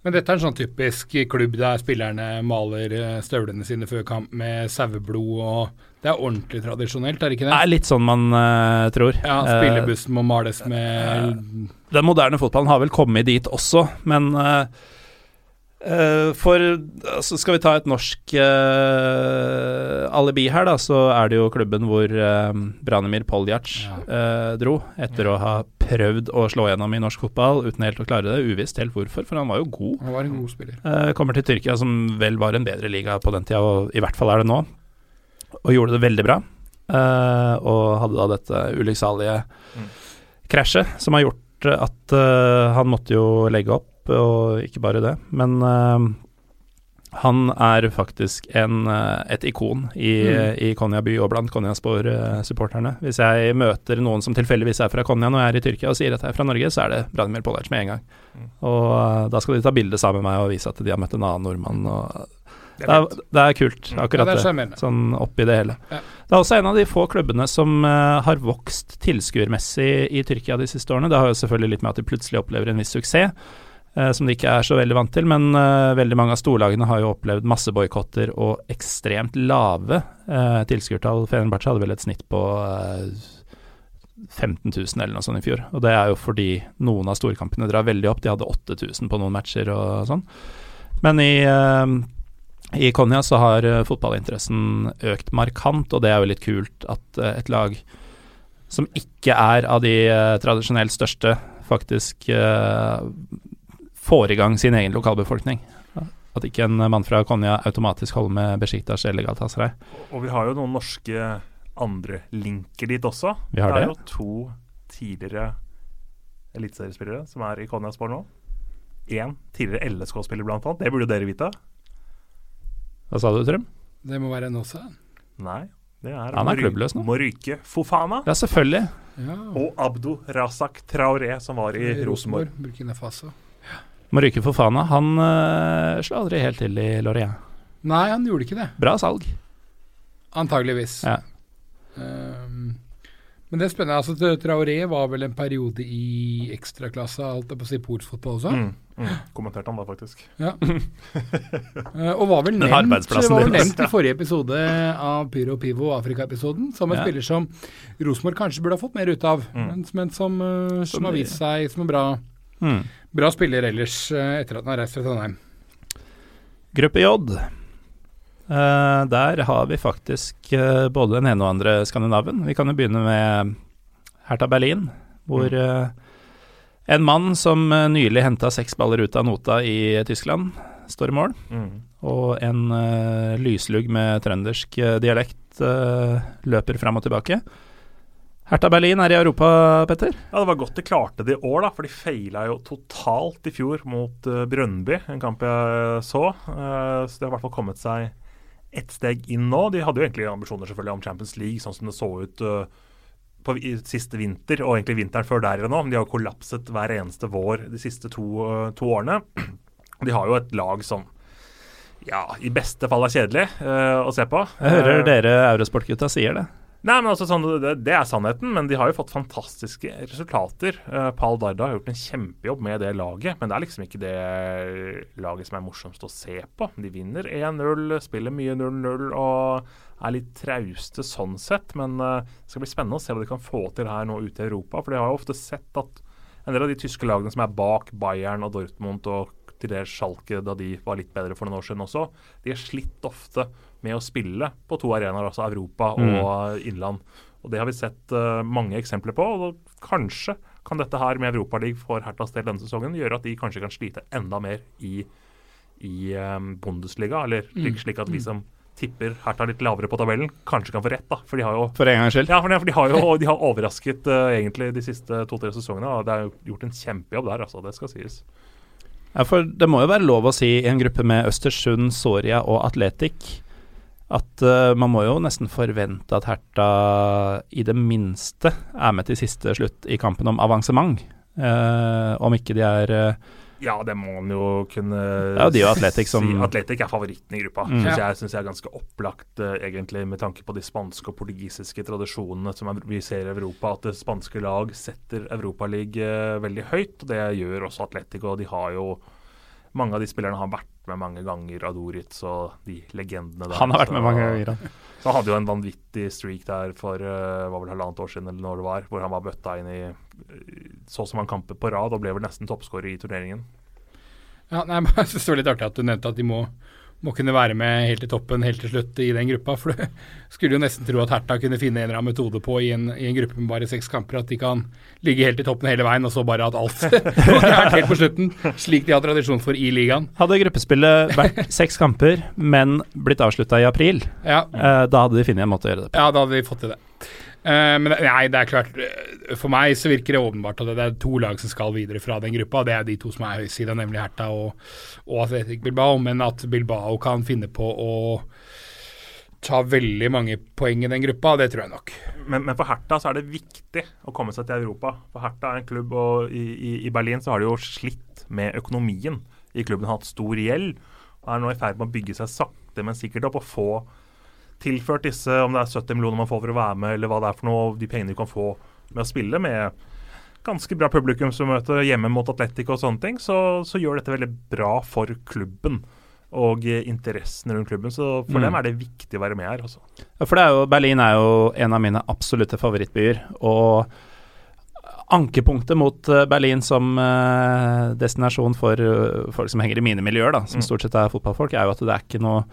Men dette er en sånn typisk klubb der spillerne maler eh, støvlene sine før kamp med saueblod og Det er ordentlig tradisjonelt, er det ikke det? Det er litt sånn man uh, tror. Ja, spillebussen må males med Den moderne fotballen har vel kommet dit også, men uh, Uh, for altså Skal vi ta et norsk uh, alibi her, da, så er det jo klubben hvor uh, Branimir Poljac ja. dro, etter ja. å ha prøvd å slå gjennom i norsk fotball uten helt å klare det. Uvisst helt hvorfor, for han var jo god. Han var en god spiller. kommer til Tyrkia, som vel var en bedre liga på den tida, og i hvert fall er det nå, og gjorde det veldig bra. og hadde da dette ulykksalige mm. krasjet som har gjort at han måtte jo legge opp og ikke bare det. Men uh, han er faktisk en, uh, et ikon i, mm. i Konya by og blant Konjaspor-supporterne. Hvis jeg møter noen som tilfeldigvis er fra Konya når jeg er i Tyrkia og sier at jeg er fra Norge, så er det Branimir Pollac med en gang. Mm. Og da skal de ta bilde sammen med meg og vise at de har møtt en annen nordmann. og det er, det er, kult, mm. akkurat ja, det. det sånn oppi det hele. Ja. Det er også en av de få klubbene som har vokst tilskuermessig i Tyrkia de siste årene. Det har jo selvfølgelig litt med at de plutselig opplever en viss suksess eh, som de ikke er så veldig vant til. Men eh, veldig mange av storlagene har jo opplevd masse boikotter og ekstremt lave eh, tilskuertall. Fenerbahçe hadde vel et snitt på 15 eh, 000 eller noe sånt i fjor. Og det er jo fordi noen av storkampene drar veldig opp. De hadde 8000 på noen matcher og sånn. Men i eh, i Konya så har fotballinteressen økt markant, og det er jo litt kult at et lag som ikke er av de tradisjonelt største, faktisk får i gang sin egen lokalbefolkning. At ikke en mann fra Konja automatisk holder med Besjiktas eller Galatasaray. Og vi har jo noen norske andre linker dit også. Vi har det. det er jo to tidligere eliteseriespillere som er i Konjaspor nå. én tidligere LSK-spiller, blant annet. Det burde dere vite. Hva sa du, Trym? Det må være en også. Nei, det er Han er Mory- klubbløs nå. Moryke Fofana Ja, selvfølgelig. Ja. og Abdo Razak Traoré, som var i Rosenborg. Burkina Faso. Må ryke for Fana. Han uh, slo aldri helt til i Lorient. Nei, han gjorde ikke det. Bra salg. Antageligvis. Ja. Um, men det er spennende. altså Traoré var vel en periode i ekstraklasse, holdt jeg på å si, polsk fotball også. Mm, mm. Kommenterte han da, faktisk. Ja. uh, og var vel nevnt, var vel nevnt i forrige episode av Pyro Pivo Afrika-episoden, som en Ja. spiller som Rosenborg kanskje burde ha fått mer ut av, Mm. men, men som, uh, som Som har vist seg som en bra, Mm. Bra spiller ellers, eh, etter at han har reist fra Trondheim. Gruppe J. Eh, der har vi faktisk eh, både den ene og andre skandinaven. Vi kan jo begynne med Hertha Berlin, hvor Mm. eh, en mann som nylig henta seks baller ut av nota i Tyskland, står i mål. Mm. Og en uh, lyslugg med trøndersk dialekt løper fram og tilbake. Hertha Berlin er i Europa, Petter. Ja, Det var godt de klarte det i år, da, for de feila jo totalt i fjor mot uh, Brøndby, en kamp jeg så. Uh, så de har i hvert fall kommet seg ett steg inn nå. De hadde jo egentlig ambisjoner selvfølgelig om Champions League, sånn som det så ut uh, på i, siste vinter, og egentlig vinteren før der igjen nå. De har kollapset hver eneste vår de siste to, to årene. De har jo et lag som ja, i beste fall er kjedelig å se på. Jeg hører dere Eurosport-gutta sier det. Nei, men altså sånn, det, det er sannheten, men de har jo fått fantastiske resultater. Uh, Pal Darda har gjort en kjempejobb med det laget, men det er liksom ikke det laget som er morsomst å se på. De vinner 1-0, spiller mye 0-0 og er litt trauste sånn sett. Men uh, det skal bli spennende å se hva de kan få til her nå ute i Europa. For de har jo ofte sett at en del av de tyske lagene som er bak Bayern og Dortmund og til det Schalke da de var litt bedre for noen år siden også, de har slitt ofte med å spille på to arenaer, altså Europa og innland. Og Det har vi sett uh, mange eksempler på. og Kanskje kan dette her med Europaligaen for Hertas del denne sesongen gjøre at de kanskje kan slite enda mer i, i um, Bundesliga. Eller slik, slik at vi som tipper Hertha litt lavere på tabellen, kanskje kan få rett. da, For de har jo For en gangs skyld. ja, for de, for de har jo de har overrasket uh, egentlig de siste to-tre sesongene. og Det er gjort en kjempejobb der, altså. Det skal sies. Ja, for det må jo være lov å si i en gruppe med Østersund, Soria og Atletic at uh, man må jo nesten forvente at Herta i det minste er med til siste slutt i kampen om avansement. Uh, om ikke de er eh, Ja, det må man jo kunne Ja, de og Atletic som- si. Atletic er favoritten i gruppa. Mm. Synes jeg, synes jeg er ganske opplagt, eh, egentlig, med tanke på de spanske og portugisiske tradisjonene som vi ser i Europa. At det spanske lag setter Europaligaen uh, veldig høyt. og Det gjør også Atletico. og De har jo mange av de spillerne har vært med mange ganger, Adoritz og de legendene der. Han har vært med mange ganger. han. så han hadde jo en vanvittig streak der for uh, var vel halvannet år siden, eller når det var, hvor han var bøtta inn i så som han kamper på rad og ble vel nesten toppskårer i turneringen. Ja, nei, jeg synes det var litt artig at du nevnte at de må, må kunne være med helt til toppen helt til slutt i den gruppa. For du skulle jo nesten tro at Herta kunne finne en eller annen metode på i en, i en gruppe med bare seks kamper, at de kan ligge helt i toppen hele veien, og så bare at alt går gærent helt på slutten. Slik de har tradisjon for i ligaen. Hadde gruppespillet vært seks kamper, men blitt avslutta i april, Ja, eh, da hadde de funnet en måte å gjøre det på. ja da hadde de fått til det. Eh, men nei, det er klart eh, For meg så virker det åpenbart at det er to lag som skal videre fra den gruppa. Det er de to som er høysida, nemlig Herta og, og Atletic Bilbao. Men at Bilbao kan finne på å ta veldig mange poeng i den gruppa, det tror jeg nok. Men, men for Herta så er det viktig å komme seg til Europa. For Herta er en klubb, og i, i, i Berlin så har de jo slitt med økonomien i klubben. Har Hatt stor gjeld. Og er nå i ferd med å bygge seg sakte, men sikkert opp og få tilført disse, om det er 70 millioner man får for å være med, eller hva det er for noe, de pengene du kan få med å spille, med ganske bra publikumsmøte hjemme mot Atletico og sånne ting, så, så gjør dette veldig bra for klubben og interessen rundt klubben. Så for Mm. dem er det viktig å være med her. Også. Ja, for det er jo, Berlin er jo en av mine absolutte favorittbyer. Og ankepunktet mot eh, Berlin som eh, destinasjon for eh, folk som henger i mine miljøer, da, som Mm. stort sett er fotballfolk, er jo at det er ikke noe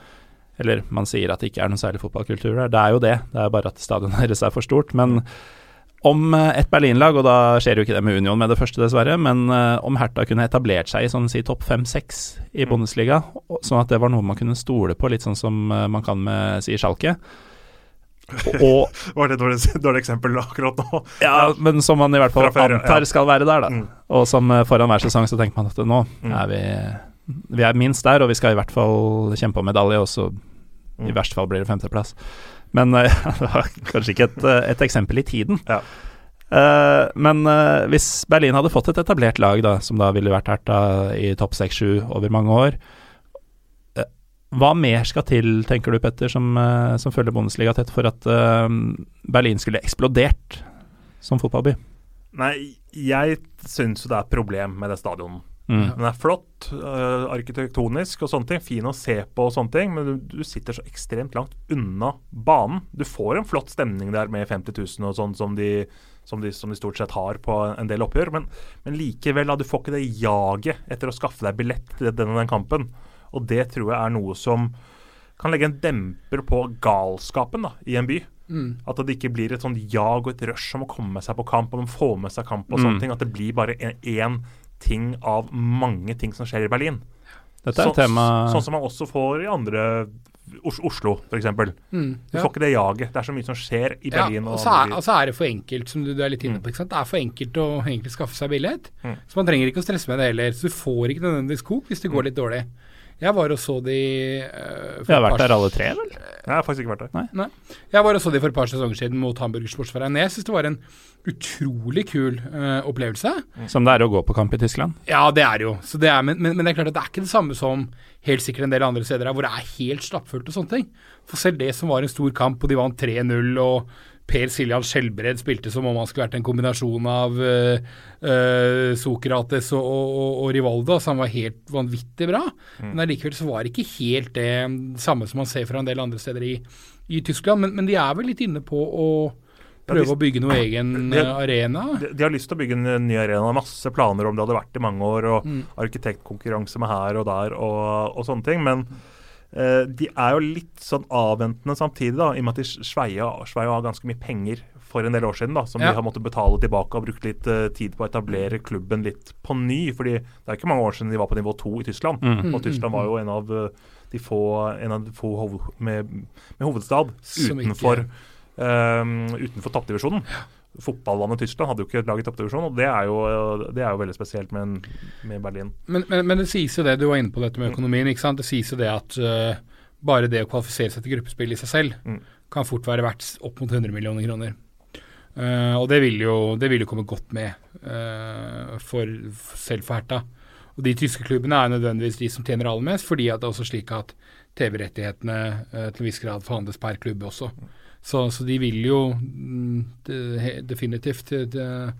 Eller man sier at det ikke er noen særlig fotballkultur der. Det er jo det, det er bare at stadionet deres er for stort. Men om eh, et Berlin-lag, og da skjer jo ikke det med Union med det første, dessverre, men eh, om Hertha kunne etablert seg i sånn si topp fem-seks i Mm. Bundesliga, sånn at det var noe man kunne stole på, litt sånn som eh, man kan med si Schalke, Og Var det et dårlig, dårlig eksempel akkurat nå? Ja, men som man i hvert fall før, antar skal være der, da. Mm. Og som foran hver sesong så tenker man at nå Mm. er vi Vi er minst der, og vi skal i hvert fall kjempe om medalje, og så i verste fall blir det femteplass. Men uh, det var kanskje ikke et, eh, et eksempel i tiden. Ja. Uh, men uh, hvis Berlin hadde fått et etablert lag, da, som da ville vært Hertha i topp 6-7 over mange år, hva mer skal til, tenker du Petter, som, som følger Bundesliga tett, for at Berlin skulle eksplodert som fotballby? Nei, jeg syns jo det er et problem med det stadionet. Mm. Den er flott, uh, arkitektonisk og sånne ting. Fin å se på og sånne ting, men du, du sitter så ekstremt langt unna banen. Du får en flott stemning der med 50 000 og sånn som de, som de, som de stort sett har på en del oppgjør, men, men likevel, da, du får ikke det jaget etter å skaffe deg billett til den, den kampen. Og det tror jeg er noe som kan legge en demper på galskapen da, i en by. Mm. At det ikke blir et sånn jag og et rush om å komme seg på kamp, om å få med seg kamp og Mm. sånne ting. At det blir bare én ting av mange ting som skjer i Berlin. Dette er Så- tema Sånn som man også får i andre Os Oslo, f.eks. Mm. Du får ikke det jaget. Det er så mye som skjer i Berlin. Ja, og så er, og så er det for enkelt, som du, du er litt inne på. ikke sant? Det er for enkelt å egentlig skaffe seg billett. Mm. Så man trenger ikke å stresse med det heller. Så du får ikke nødvendigvis kok hvis det Mm. går litt dårlig. Jeg var og så de uh, Vi har vært der alle tre, vel? Jeg har faktisk ikke vært der. nei. Jeg var og så de for et par sesonger siden mot Hamburger Sportsverein. Jeg syns det var en utrolig kul uh, opplevelse. Som det er å gå på kamp i Tyskland. Ja, det er jo. Så det er, men, men, men det er klart at det er ikke det samme som helt sikkert en del andre steder her, hvor det er helt stappfullt og sånne ting. For selv det som var en stor kamp, og de vant 3-0, og Per Siljan Skjelbred spilte som om han skulle vært en kombinasjon av uh, uh, Sokrates og, og, og Rivaldo, så han var helt vanvittig bra. Men allikevel så var det ikke helt det samme som man ser fra en del andre steder i, i Tyskland. Men, men de er vel litt inne på å prøve de- å bygge noe egen de- eh, arena. De, de har lyst til å bygge en ny arena. Masse planer om det hadde vært i mange år. og Mm. Arkitektkonkurranse med her og der og, og sånne ting. Men eh, de er jo litt sånn avventende samtidig, da, i og med at de Sveia Sveia har ganske mye penger for en del år siden, da, som Ja. de har måttet betale tilbake og brukt litt uh, tid på å etablere klubben litt på ny. fordi det er ikke mange år siden de var på nivå to i Tyskland. Mm. Og Tyskland var jo en av eh, de få, en av de få hov med, med hovedstad Som utenfor, um, utenfor toppdivisjonen. Fotballandet Tyskland hadde jo ikke et lag i toppdivisjon, og det er jo, det er jo veldig spesielt med, med Berlin. Men, men, men det sies jo det, du var inne på dette med økonomien. ikke sant? Det sies jo det at uh, bare det å kvalifisere seg til gruppespill i seg selv Mm. kan fort være verdt opp mot 100 millioner kroner. Uh, og det vil, jo, det vil jo komme godt med uh, for, selv for Herta. Og de tyske klubbene er nødvendigvis de som tjener aller mest, fordi at det er også slik at TV-rettighetene til en viss grad forhandles per klubb også. Så, så de vil jo mm, definitivt eh,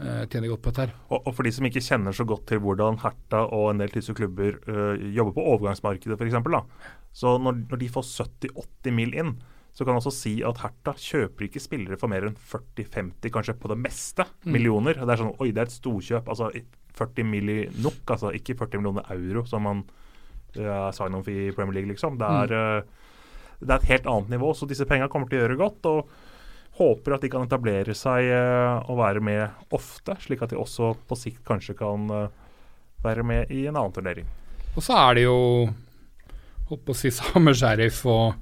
eh, tjene godt på dette her. Og, og for de som ikke kjenner så godt til hvordan Herta og en del tyske klubber uh, jobber på overgangsmarkedet f.eks., så når, når de får 70-80 mil inn, så kan jeg også si at Herta kjøper ikke spillere for mer enn 40-50, kanskje på det meste, Mm. millioner. Det er sånn Oi, det er et storkjøp. Altså 40 milli nok, altså ikke 40 millioner euro som man uh, sign off i Premier League, liksom. Det er, øh, det er et helt annet nivå, så disse penga kommer til å gjøre godt. og håper at de kan etablere seg eh, og være med ofte, slik at de også på sikt kanskje kan eh, være med i en annen turnering. Og så er det jo Holdt på å si samme sheriff og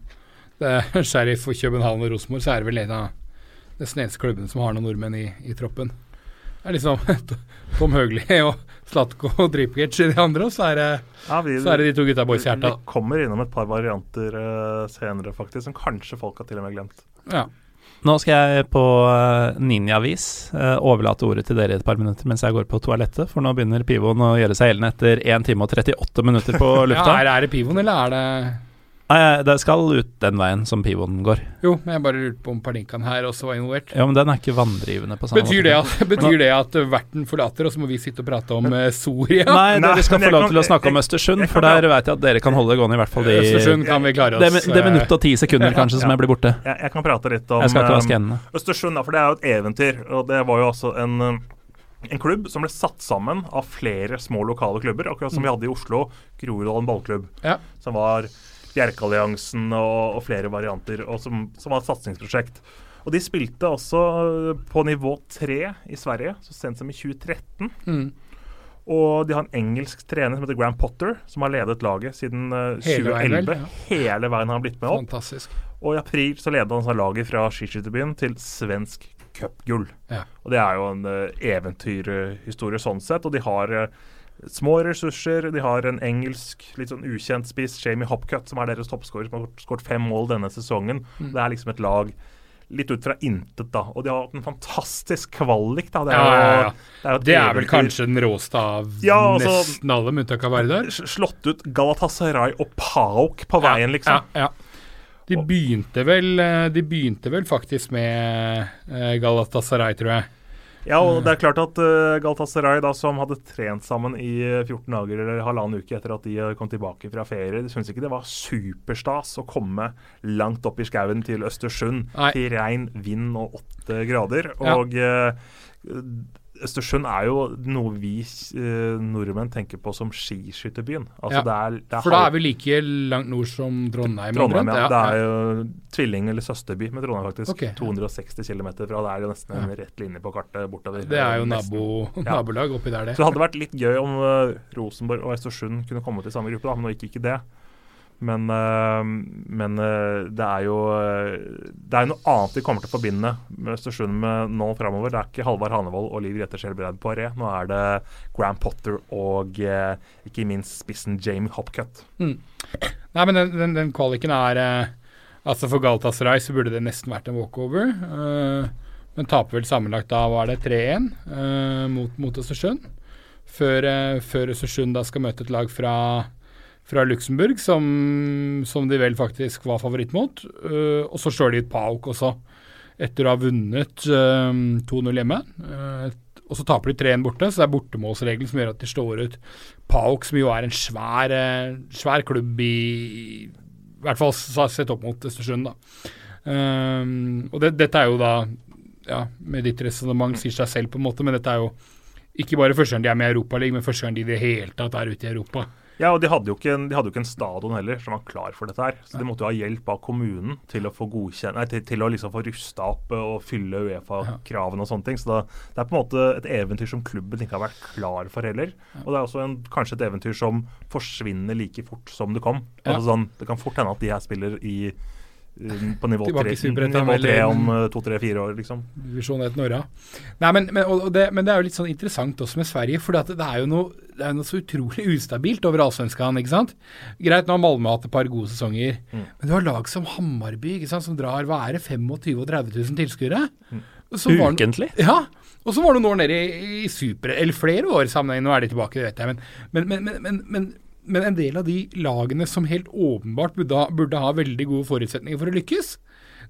det er Sheriff og København og Rosenborg, så er det vel en av nesten eneste klubbene som har noen nordmenn i, i troppen. Det er liksom Tom Høgli og Slatko og Dripkic i de andre, og så er det, Ja, vi, så er det de to gutta boys i vi kommer innom et par varianter uh, senere, faktisk, som kanskje folk har til og med glemt. Ja. Nå skal jeg på uh, Ninjavis uh, overlate ordet til dere i et par minutter mens jeg går på toalettet, for nå begynner pivoen å gjøre seg gjeldende etter 1 time og 38 minutter på lufta. ja, er det pivoen, eller er det Nei, det skal ut den veien som pivoen går. Jo, men jeg bare lurte på om Pardinkan her også var involvert. Ja, men den er ikke vanndrivende på samme Betyr det, måte. at, betyr det at verten forlater, og så må vi sitte og prate om uh, Soria? Nei, Nei, dere skal få lov til å snakke om Østersund, for der vet jeg at dere kan holde det gående i hvert fall de Østersund kan vi klare oss. det er minutt og ti sekunder kanskje som jeg blir borte. Jeg, jeg kan prate litt om Jeg skal ikke eh, vaske hendene. Østersund, da, for det er jo et eventyr. Og det var jo altså en, eh, en klubb som ble satt sammen av flere små lokale klubber, akkurat som vi hadde i Oslo, Groruddalen ballklubb, Ja. som var Bjerkealliansen og, og flere varianter, og som, som var et satsingsprosjekt. Og de spilte også eh, på nivå tre i Sverige, så sent som i 2013. Mm. Og de har en engelsk trener som heter Graham Potter, som har ledet laget siden uh, Hele veien, 2011. Hele veien har han blitt med opp. Fantastisk. Og i april så ledet han seg laget fra skiskytterbyen til svensk cupgull. Ja. Og det er jo en uh, eventyrhistorie sånn sett. Og de har uh, små ressurser. De har en engelsk, litt sånn ukjent spiss, Jamie Hopcutt, som er deres toppskårer, som har skåret fem mål denne sesongen. Mm. Det er liksom et lag litt ut fra intet, da. Og de har hatt en fantastisk kvalik, da. Det er, ja, ja, ja. Det er, Det er vel kanskje den råeste av Ja, altså- nesten alle, med unntak av Vardar. Slått ut Galatasaray og Paok på veien, liksom. Ja, ja. De begynte vel eh, De begynte vel faktisk med eh, Galatasaray, tror jeg. Ja, og det er klart at uh, Galatasaray, da, som hadde trent sammen i eh, 14 dager eller halvannen uke etter at de eh, kom tilbake fra ferie, de syntes ikke det var superstas å komme langt opp i skauen til Østersund Nei. til regn, vind og åtte grader. Ja. Og eh, Østersund er jo noe vi eh, nordmenn tenker på som skiskytterbyen. Altså Ja. det er, det er For da er vi like langt nord som Trondheim. Trondheim, ja. Det er jo tvilling- eller søsterby med Trondheim, faktisk. Okay, 260 km fra. Det er jo nesten en rett linje på kartet bortover. Det er jo nabo, nabolag oppi der, det. Så det hadde vært litt gøy om uh, Rosenborg og Østersund kunne komme til samme gruppe, da, men nå gikk ikke det. Men, eh, men eh, det er jo eh, Det er noe annet vi kommer til å forbinde med Østersund med nå framover. Det er ikke Halvard Hanevold og Liv Grete Skjelbreid på re. Nå er det Graham Potter og ikke minst spissen Jamie Hopcutt. Nei, men den, den, den kvaliken er Altså For Galatasaray så burde det nesten vært en walkover. men taper vel sammenlagt da var det 3-1 eh, mot, mot Østersund. Før, før Østersund da skal møte et lag fra, fra Luxembourg, som, som de vel faktisk var favoritt mot. Uh, og så slår de ut Pauk også, etter å ha vunnet uh, 2-0 hjemme. Uh, og så taper de 3-1 borte, så det er bortemålsregelen som gjør at de slår ut Pauk, som jo er en svær, eh, svær klubb i I hvert fall sett opp mot Østersund, da. Og det, dette er jo da, ja, med ditt resonnement sier seg selv, på en måte, men dette er jo ikke bare første gang de er med i Europaligaen, men første gang de i det hele tatt er ute i Europa. Ja, og de hadde, jo ikke en, de ikke en stadion heller som var klar for dette her. Så de måtte jo ha hjelp av kommunen til å få godkjenne, nei, til, til å liksom få rusta opp eh, og fylle Uefa-kravene og sånne ting. Så da, det er på en måte et eventyr som klubben ikke har vært klar for heller. Og det er også en, kanskje et eventyr som forsvinner like fort som det kom. Altså sånn, Det kan fort hende at de her spiller i på nivå Tilbake tre, nivå tre om uh, to-tre-fire år, liksom. Divisjon 1 Norra. Nei, men, men, det, men det er jo litt sånn interessant også med Sverige, for det, det er jo noe, det er noe så utrolig ustabilt over allsvenskan, ikke sant? Greit, nå har Malmö hatt et par gode sesonger, Mm. men du har lag som Hammarby, ikke sant, som drar hva er det, 25 og 30 000 tilskuere? Mm. Ukentlig. Ja, og så var det noen år nede i, i super, eller flere år sammenheng, nå er de tilbake, det vet jeg, men, men, men, en del av de lagene som helt åpenbart burde burde ha veldig gode forutsetninger for å lykkes,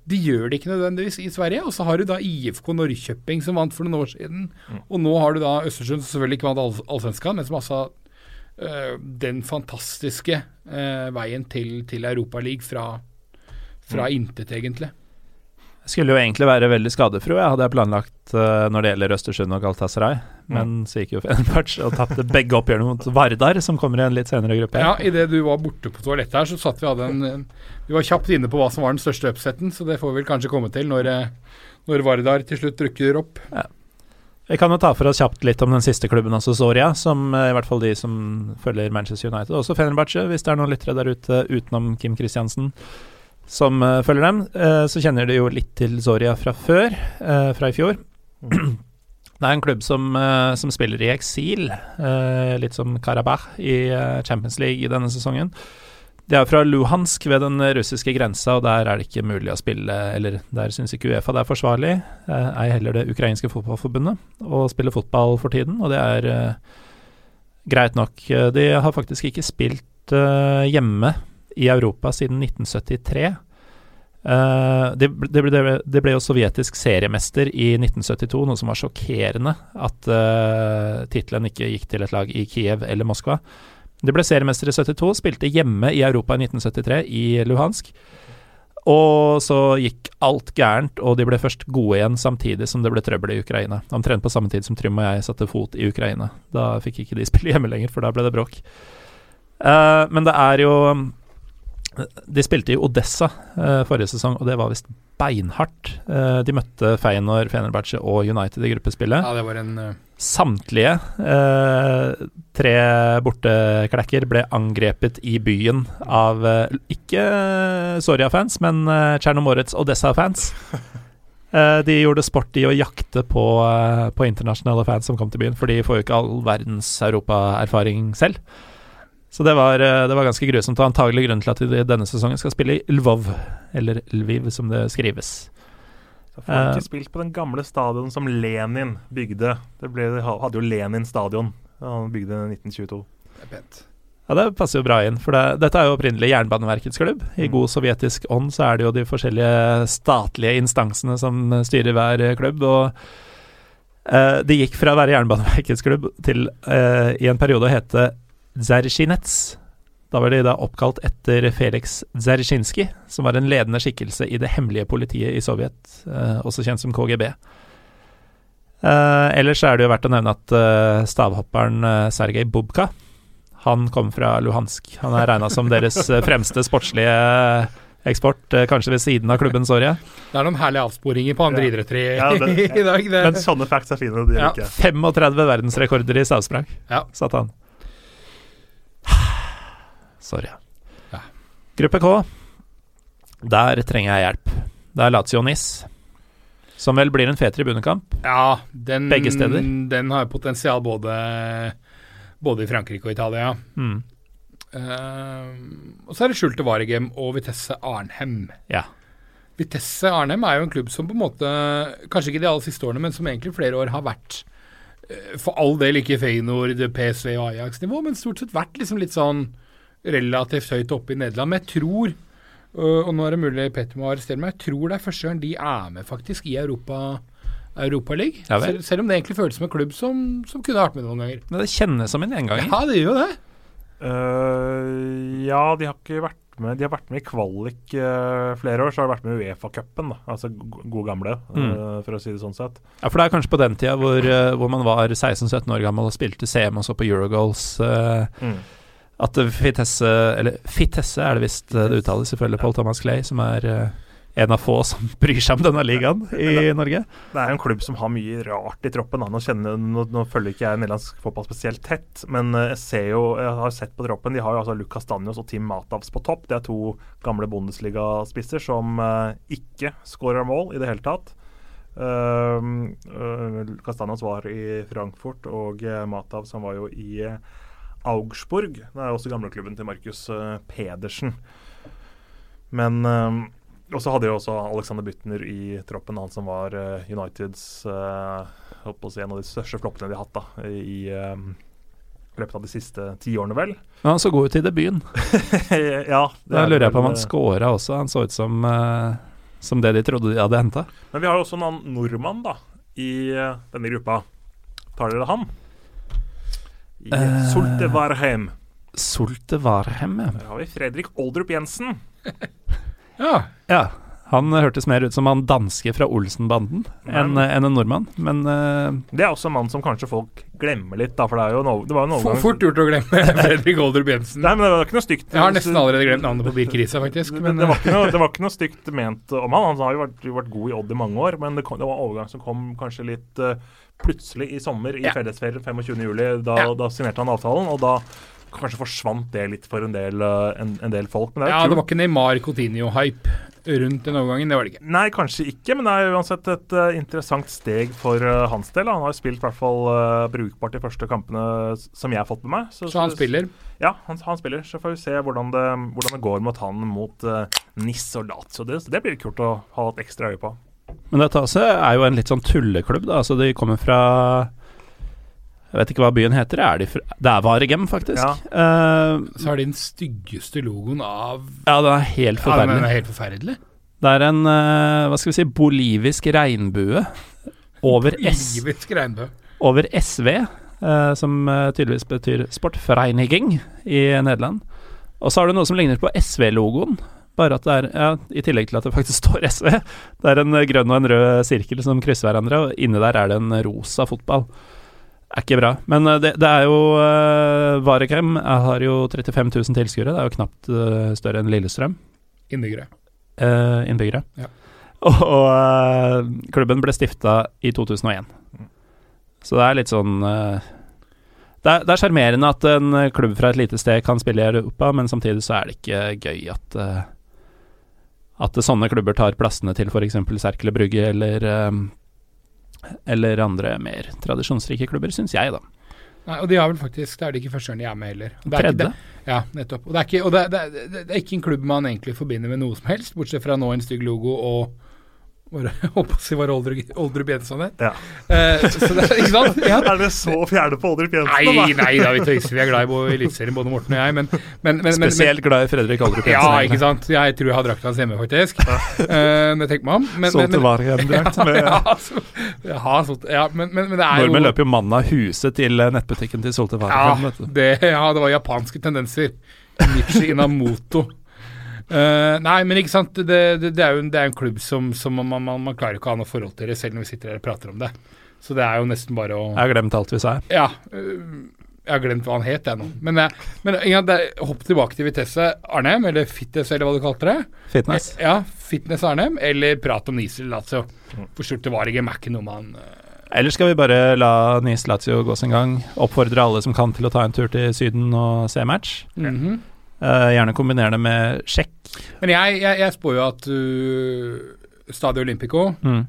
de gjør det ikke nødvendigvis i Sverige. Og så har du da IFK Norrköping som vant for noen år siden, og nå har du da Østersund som selvfølgelig ikke vant all, Allsvenskan, men som altså øh, den fantastiske øh, veien til, til Europaligaen fra, fra intet, egentlig. Skulle jo egentlig være veldig skadefro, jeg hadde jeg planlagt uh, når det gjelder Østersund og Galatasaray. Men så gikk jo Fenerbahçe og tapte begge oppgjørene mot Vardar, som kommer i en litt senere gruppe. Ja, idet du var borte på toalettet her, så satt vi hadde en Vi var kjapt inne på hva som var den største upseten, så det får vi vel kanskje komme til når, eh, når Vardar til slutt drukker opp. Vi kan jo ta for oss kjapt litt om den siste klubben, altså Soria, som eh, i hvert fall de som følger Manchester United, også Fenerbahçe, hvis det er noen lyttere der ute utenom Kim Kristiansen som uh, følger dem, uh, så kjenner de jo litt til Zoria fra før, uh, fra i fjor. Det er en klubb som, som spiller i eksil, litt som Karabakh i Champions League i denne sesongen. De er fra Luhansk ved den russiske grensa, og der er det ikke mulig å spille Eller der syns ikke Uefa det er forsvarlig, ei heller det ukrainske fotballforbundet, å spille fotball for tiden, og det er greit nok. De har faktisk ikke spilt hjemme i Europa siden 1973. Uh, det, det, ble, det ble jo sovjetisk seriemester i 1972, noe som var sjokkerende at uh, tittelen ikke gikk til et lag i Kiev eller Moskva. Det ble seriemester i 72, spilte hjemme i Europa i 1973, i Luhansk. Og så gikk alt gærent, og de ble først gode igjen samtidig som det ble trøbbel i Ukraina. Omtrent på samme tid som Trym og jeg satte fot i Ukraina. Da fikk ikke de spille hjemme lenger, for da ble det bråk. Uh, men det er jo De spilte i Odessa eh, forrige sesong, og det var visst beinhardt. Eh, de møtte Feyenoord, Fenerbahçe og United i gruppespillet. Ja, det var en Uh... Samtlige eh, tre borteklekker ble angrepet i byen av eh, ikke Soria-fans, men eh, Tsjernomorets Odessa-fans. Eh, de gjorde sport i å jakte på, eh, på internasjonale fans som kom til byen, for de får jo ikke all verdens europaerfaring selv. Så det var, eh, det var ganske grusomt, og antagelig grunnen til at de denne sesongen skal spille i Lvov, eller Lviv som det skrives. Så får de Eh. ikke spilt på den gamle stadion som Lenin bygde. Det ble, hadde jo Lenin stadion. Han bygde i 1922. Det er pent. Ja, Det passer jo bra inn, for det, dette er jo opprinnelig Jernbaneverkets klubb. I Mm. god sovjetisk ånd så er det jo de forskjellige statlige instansene som styrer hver eh, klubb. og eh, Det gikk fra å være Jernbaneverkets klubb til eh, i en periode å hete Dzerzjinets. Da var de da oppkalt etter Felix Dzerzjinskij, som var en ledende skikkelse i det hemmelige politiet i Sovjet, eh, også kjent som KGB. Eh, ellers er det jo verdt å nevne at eh, stavhopperen eh, Sergej Bubka han kom fra Luhansk. Han er regna som deres fremste sportslige eksport, kanskje ved siden av klubben Soria. Det er noen herlige avsporinger på andre Ja. idretter i, Ja, det- i dag. Det. Men sånne facts er fine. De Ja. liker 35 verdensrekorder i stavsprang, Ja. satte han. Soria. Ja. Gruppe K. Der trenger jeg hjelp. Det er Lazio Nis. Som vel blir en fet tribunekamp. Ja, den, Begge steder. Den har potensial både, både i Frankrike og Italia. Mm. Uh, og så er det skjulte Varegem og Vitesse Arnhem. Ja. Vitesse Arnhem er jo en klubb som på en måte, kanskje ikke de aller siste årene, men som egentlig flere år har vært eh, for all del ikke Feyenoord, PSV og Ajax-nivå, men stort sett vært liksom litt sånn relativt høyt oppe i Nederland. Men jeg tror, øh, og nå er det mulig Petter må arrestere meg, jeg tror det er første gang de er med faktisk i Europa Europaligaen. Ja selv, selv om det egentlig føles som en klubb som, som kunne vært med noen ganger. Men det kjennes som en gjenganger. Ja, det gjør jo det. Uh, ja, de har ikke vært med De har vært med i kvalik uh, flere år. Så har de vært med i Uefa-cupen. Altså go- gode gamle, Mm. uh, for å si det sånn sett. Ja, for det er kanskje på den tida hvor, eh, hvor man var 16-17 år gammel og spilte CM og så på Eurogoals. eh, Mm. At Fitesse Eller Fitesse er det visst det uttales, ifølge Paul Thomas Clay, som er eh, en av få som bryr seg om denne ligaen i Norge. Det er en klubb som har mye rart i troppen. Nå, kjenner, nå, nå følger ikke jeg nederlandsk fotball spesielt tett, men eh, jeg ser jo, jeg har sett på troppen. De har jo altså Lucas Danios og Tim Matavs på topp. Det er to gamle Bundesliga-spisser som uh, ikke skårer mål i det hele tatt. Uh, Castanos var i Frankfurt, og uh, Matavs han var jo i eh, Augsburg. Det er også gamleklubben til Markus eh, Pedersen. Men eh, Og så hadde jo også Alexander Bytner i troppen, han som var uh, Uniteds uh, si, en av de største floppene de har hatt da, i eh, løpet av de siste ti årene, vel. Men han så god ut i debuten. ja. det Da er lurer jeg på om han scora også. Han så ut som, uh, som det de trodde de hadde henta. Men vi har jo også en annen nordmann da, i denne gruppa. Tar dere han? I Eh. Solte Warheim. Solte Warhem, ja. Der har vi Fredrik Oldrup Jensen. Ja. ja. Han hørtes mer ut som han danske fra Olsenbanden enn en, en nordmann, men uh, Det er også en mann som kanskje folk glemmer litt, da, for det, er jo no, det var en overgang fort gjort å glemme Fredrik Oldrup Jensen. Nei, men det var ikke noe stygt. Jeg har nesten allerede glemt navnet på Birk Risa, faktisk. Men, det, var ikke noe, det var ikke noe stygt ment om han. Han har jo vært, vært god i Odd i mange år, men det, kom, det var en overgang som kom kanskje litt eh, plutselig i sommer, i Ja. fellesferien 25.07. Da, Ja. da signerte han avtalen, og da kanskje forsvant det litt for en del, eh, en, en del folk. Men det er ja, det var ikke Neymar Coutinho-hype rundt den overgangen. Det var det ikke. Nei, kanskje ikke, men det er uansett et uh, interessant steg for uh, hans del. Han har spilt i hvert fall uh, brukbart de første kampene som jeg har fått med meg. Så han spiller. Ja, han, han spiller. Så får vi se hvordan det, hvordan det går mot han mot uh, Nis og Lazio. Det, det blir kult å ha et ekstra øye på. Men dette også er jo en litt sånn tulleklubb, da. Altså, de kommer fra Jeg vet ikke hva byen heter. Er de fra, det er Varegem, faktisk. Ja. Uh, Så har de den styggeste logoen av ja, den er helt Ja, den forferdelig. er helt forferdelig. Det er en, uh, hva skal vi si, bolivisk regnbue over, S, regnbue. over SV, uh, som eh, tydeligvis betyr Sportvereiniging i Nederland. Og så har du noe som ligner på SV-logoen, bare at det er, ja, i tillegg til at det faktisk står SV, det er en eh, grønn og en rød sirkel som krysser hverandre, og inni der er det en rosa fotball. Er ikke bra. Men eh, det, det er jo uh, Varekrem har jo 35 000 tilskuere, det er jo knapt uh, større enn Lillestrøm Innbyggere. Uh, innbyggere. Ja. Og, og uh, klubben ble stifta i 2001. Mm. Så det er litt sånn eh, Det er er sjarmerende at en eh, klubb fra et lite sted kan spille i Europa, men samtidig så er det ikke gøy at eh, at sånne klubber tar plassene til f.eks. Serkele Brugge eller eh, eller andre mer tradisjonsrike klubber, syns jeg, da. Nei, og de har vel faktisk Det er det ikke første gang de er med heller. Det er ikke Tredje. det- Ja, nettopp. Og, det er, ikke, og det, det, er, det er ikke en klubb man egentlig forbinder med noe som helst, bortsett fra nå en stygg logo og Var håper å si var Oldrup Oldrup Jensson het? Ja. Eh, så det, ikke sant? Ja. Er det så fjerne på Oldrup Jensen? Nei, da? nei da, vi tøyser. Vi er glad i bo- Eliteserien, både Morten og jeg. Men, men, men, men, men Spesielt glad i Fredrik Oldrup Ja, Jensen. ikke sant. Jeg tror jeg har drakta hans hjemme, faktisk. Uh, det tenker man om. Solgt til med ja, ja, men, men, men det er jo Nordmenn løper jo mannen av huset til eh, nettbutikken til Solte til vet ja, det var japanske tendenser. Nichi Inamoto. Eh, nei, men ikke sant. Det, det, det, er, jo en, det er en klubb som, som man, man, man klarer ikke å ha noe forhold til det, selv når vi sitter her og prater om det. Så det er jo nesten bare å Jeg har glemt alt vi sa. Ja. Uh, jeg har glemt hva han het, jeg nå. Men, eh, men ja, hopp tilbake til Vitesse Arnhem, eller Fitness, eller hva du kalte det. Fitness. Ja, Fitness Arnhem, eller prat om Nisel Lazio. For stort det var ikke Mac noe man Eller skal vi bare la Nice Lazio gå sin gang? Oppfordre alle som kan til å ta en tur til Syden og se match. mhm. Eh, gjerne kombinere det med sjekk. Men jeg, jeg, jeg spår jo at uh, Stadio Olympico Mm.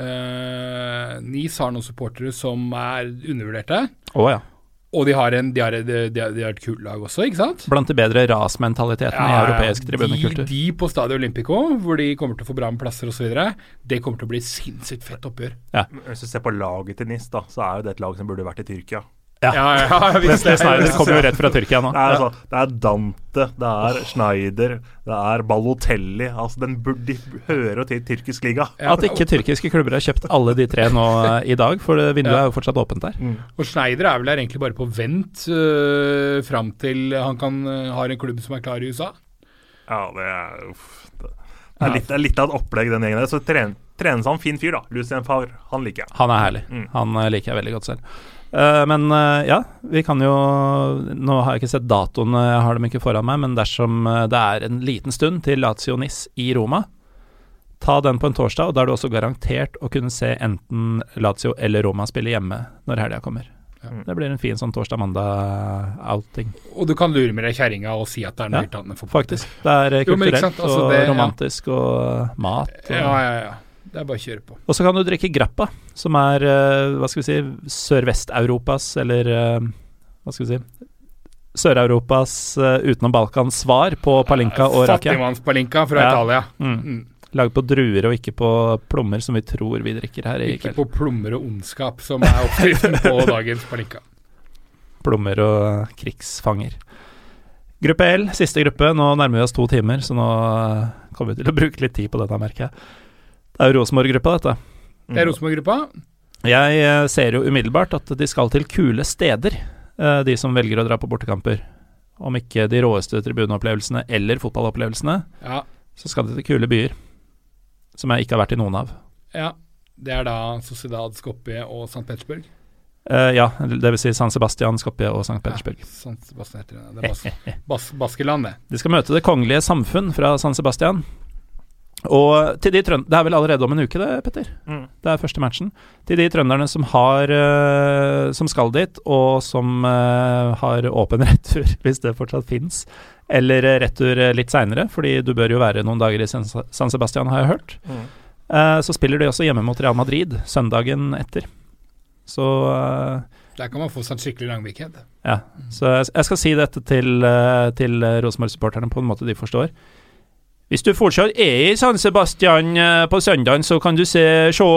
uh, Nis har noen supportere som er undervurderte. Oh, ja. Og de har, en, de, har, de, har, de har et kult lag også, ikke sant? Blant de bedre rasmentalitetene i europeisk tribunekultur. De, de på Stadio Olympico, hvor de kommer til å få bra med plasser osv., det kommer til å bli sinnssykt fett oppgjør. Hvis du ser på laget til NIS, da, så er jo det et lag som burde vært i Tyrkia. Ja. ja, ja Wesley Snyder kommer jo rett fra Tyrkia nå. Det er, altså, det er Dante, det er Schneider, det er Balotelli. Altså, den burde jo til tyrkisk liga. At ikke tyrkiske klubber har kjøpt alle de tre nå eh, i dag, for vinduet Ja. er jo fortsatt åpent der. Og Schneider er vel der egentlig bare på vent uh, fram til han kan, uh, har en klubb som er klar i USA. Ja, det er uff. Det er litt, det er litt av et opplegg, den gjengen der. Så trenes han fin fyr, da. Lucien Favre. Han liker jeg. Han er herlig. Mm. Han eh, liker jeg veldig godt selv. Eh, men eh, ja, vi kan jo Nå har jeg ikke sett datoen, eh, jeg har dem ikke foran meg, men dersom det er en liten stund til Lazio Nis i Roma, ta den på en torsdag, og da er du også garantert å kunne se enten Lazio eller Roma spille hjemme når helga kommer. Det blir en fin sånn torsdag-mandag-outing, Og du kan lure med deg kjerringa og si at det er noe Ja, enn fotball. faktisk. Det er kulturelt Jo, altså, det, og romantisk ja. og mat. Og, Ja, ja, ja. Det er bare å kjøre på. Og så kan du drikke grappa, som er eh, hva skal vi si Sørvest-Europas, eller eh, hva skal vi si Sør-Europas uh, utenom Balkans svar på palinka og rakia. Fattigmannspalinka fra Ja. Italia. Mm. Mm. Laget på druer og ikke på plommer, som vi tror vi drikker her i Ikke kveld. på plommer og ondskap, som er oppskriften på dagens palinka. Plommer og krigsfanger. Gruppe L, siste gruppe. Nå nærmer vi oss to timer, så nå eh, kommer vi til å bruke litt tid på dette, merker jeg. Det er jo Rosenborg-gruppa, dette. Det er Rosenborg-gruppa. Jeg eh, ser jo umiddelbart at de skal til kule steder, eh, de som velger å dra på bortekamper. Om ikke de råeste tribuneopplevelsene eller fotballopplevelsene, Ja, så skal de til kule byer. Som jeg ikke har vært i noen av. ja. Det er da Sociedad, Skopje og St. Petersburg. Uh, ja, det vil si San Sebastian, Skopje og St. Petersburg. Ja, San Sebastian heter det. Det er bas bas Baskeland, det. De skal møte Det kongelige samfunn fra San Sebastian. Og til de trønderne Det er vel allerede om en uke, det, Petter? Mm. Det er første matchen. Til de trønderne som har uh, Som skal dit, og som uh, har åpen retur, hvis det fortsatt fins, eller eh, retur litt seinere, fordi du bør jo være noen dager i San Sebastian, har jeg hørt. Mm. uh, så spiller de også hjemme mot Real Madrid søndagen etter. Så Der kan man få seg en skikkelig lang weekend. ja. Så jeg, jeg skal si dette til, til Rosenborg-supporterne på en måte de forstår. Hvis du fortsatt er i San Sebastian eh, på søndagen, så kan du se se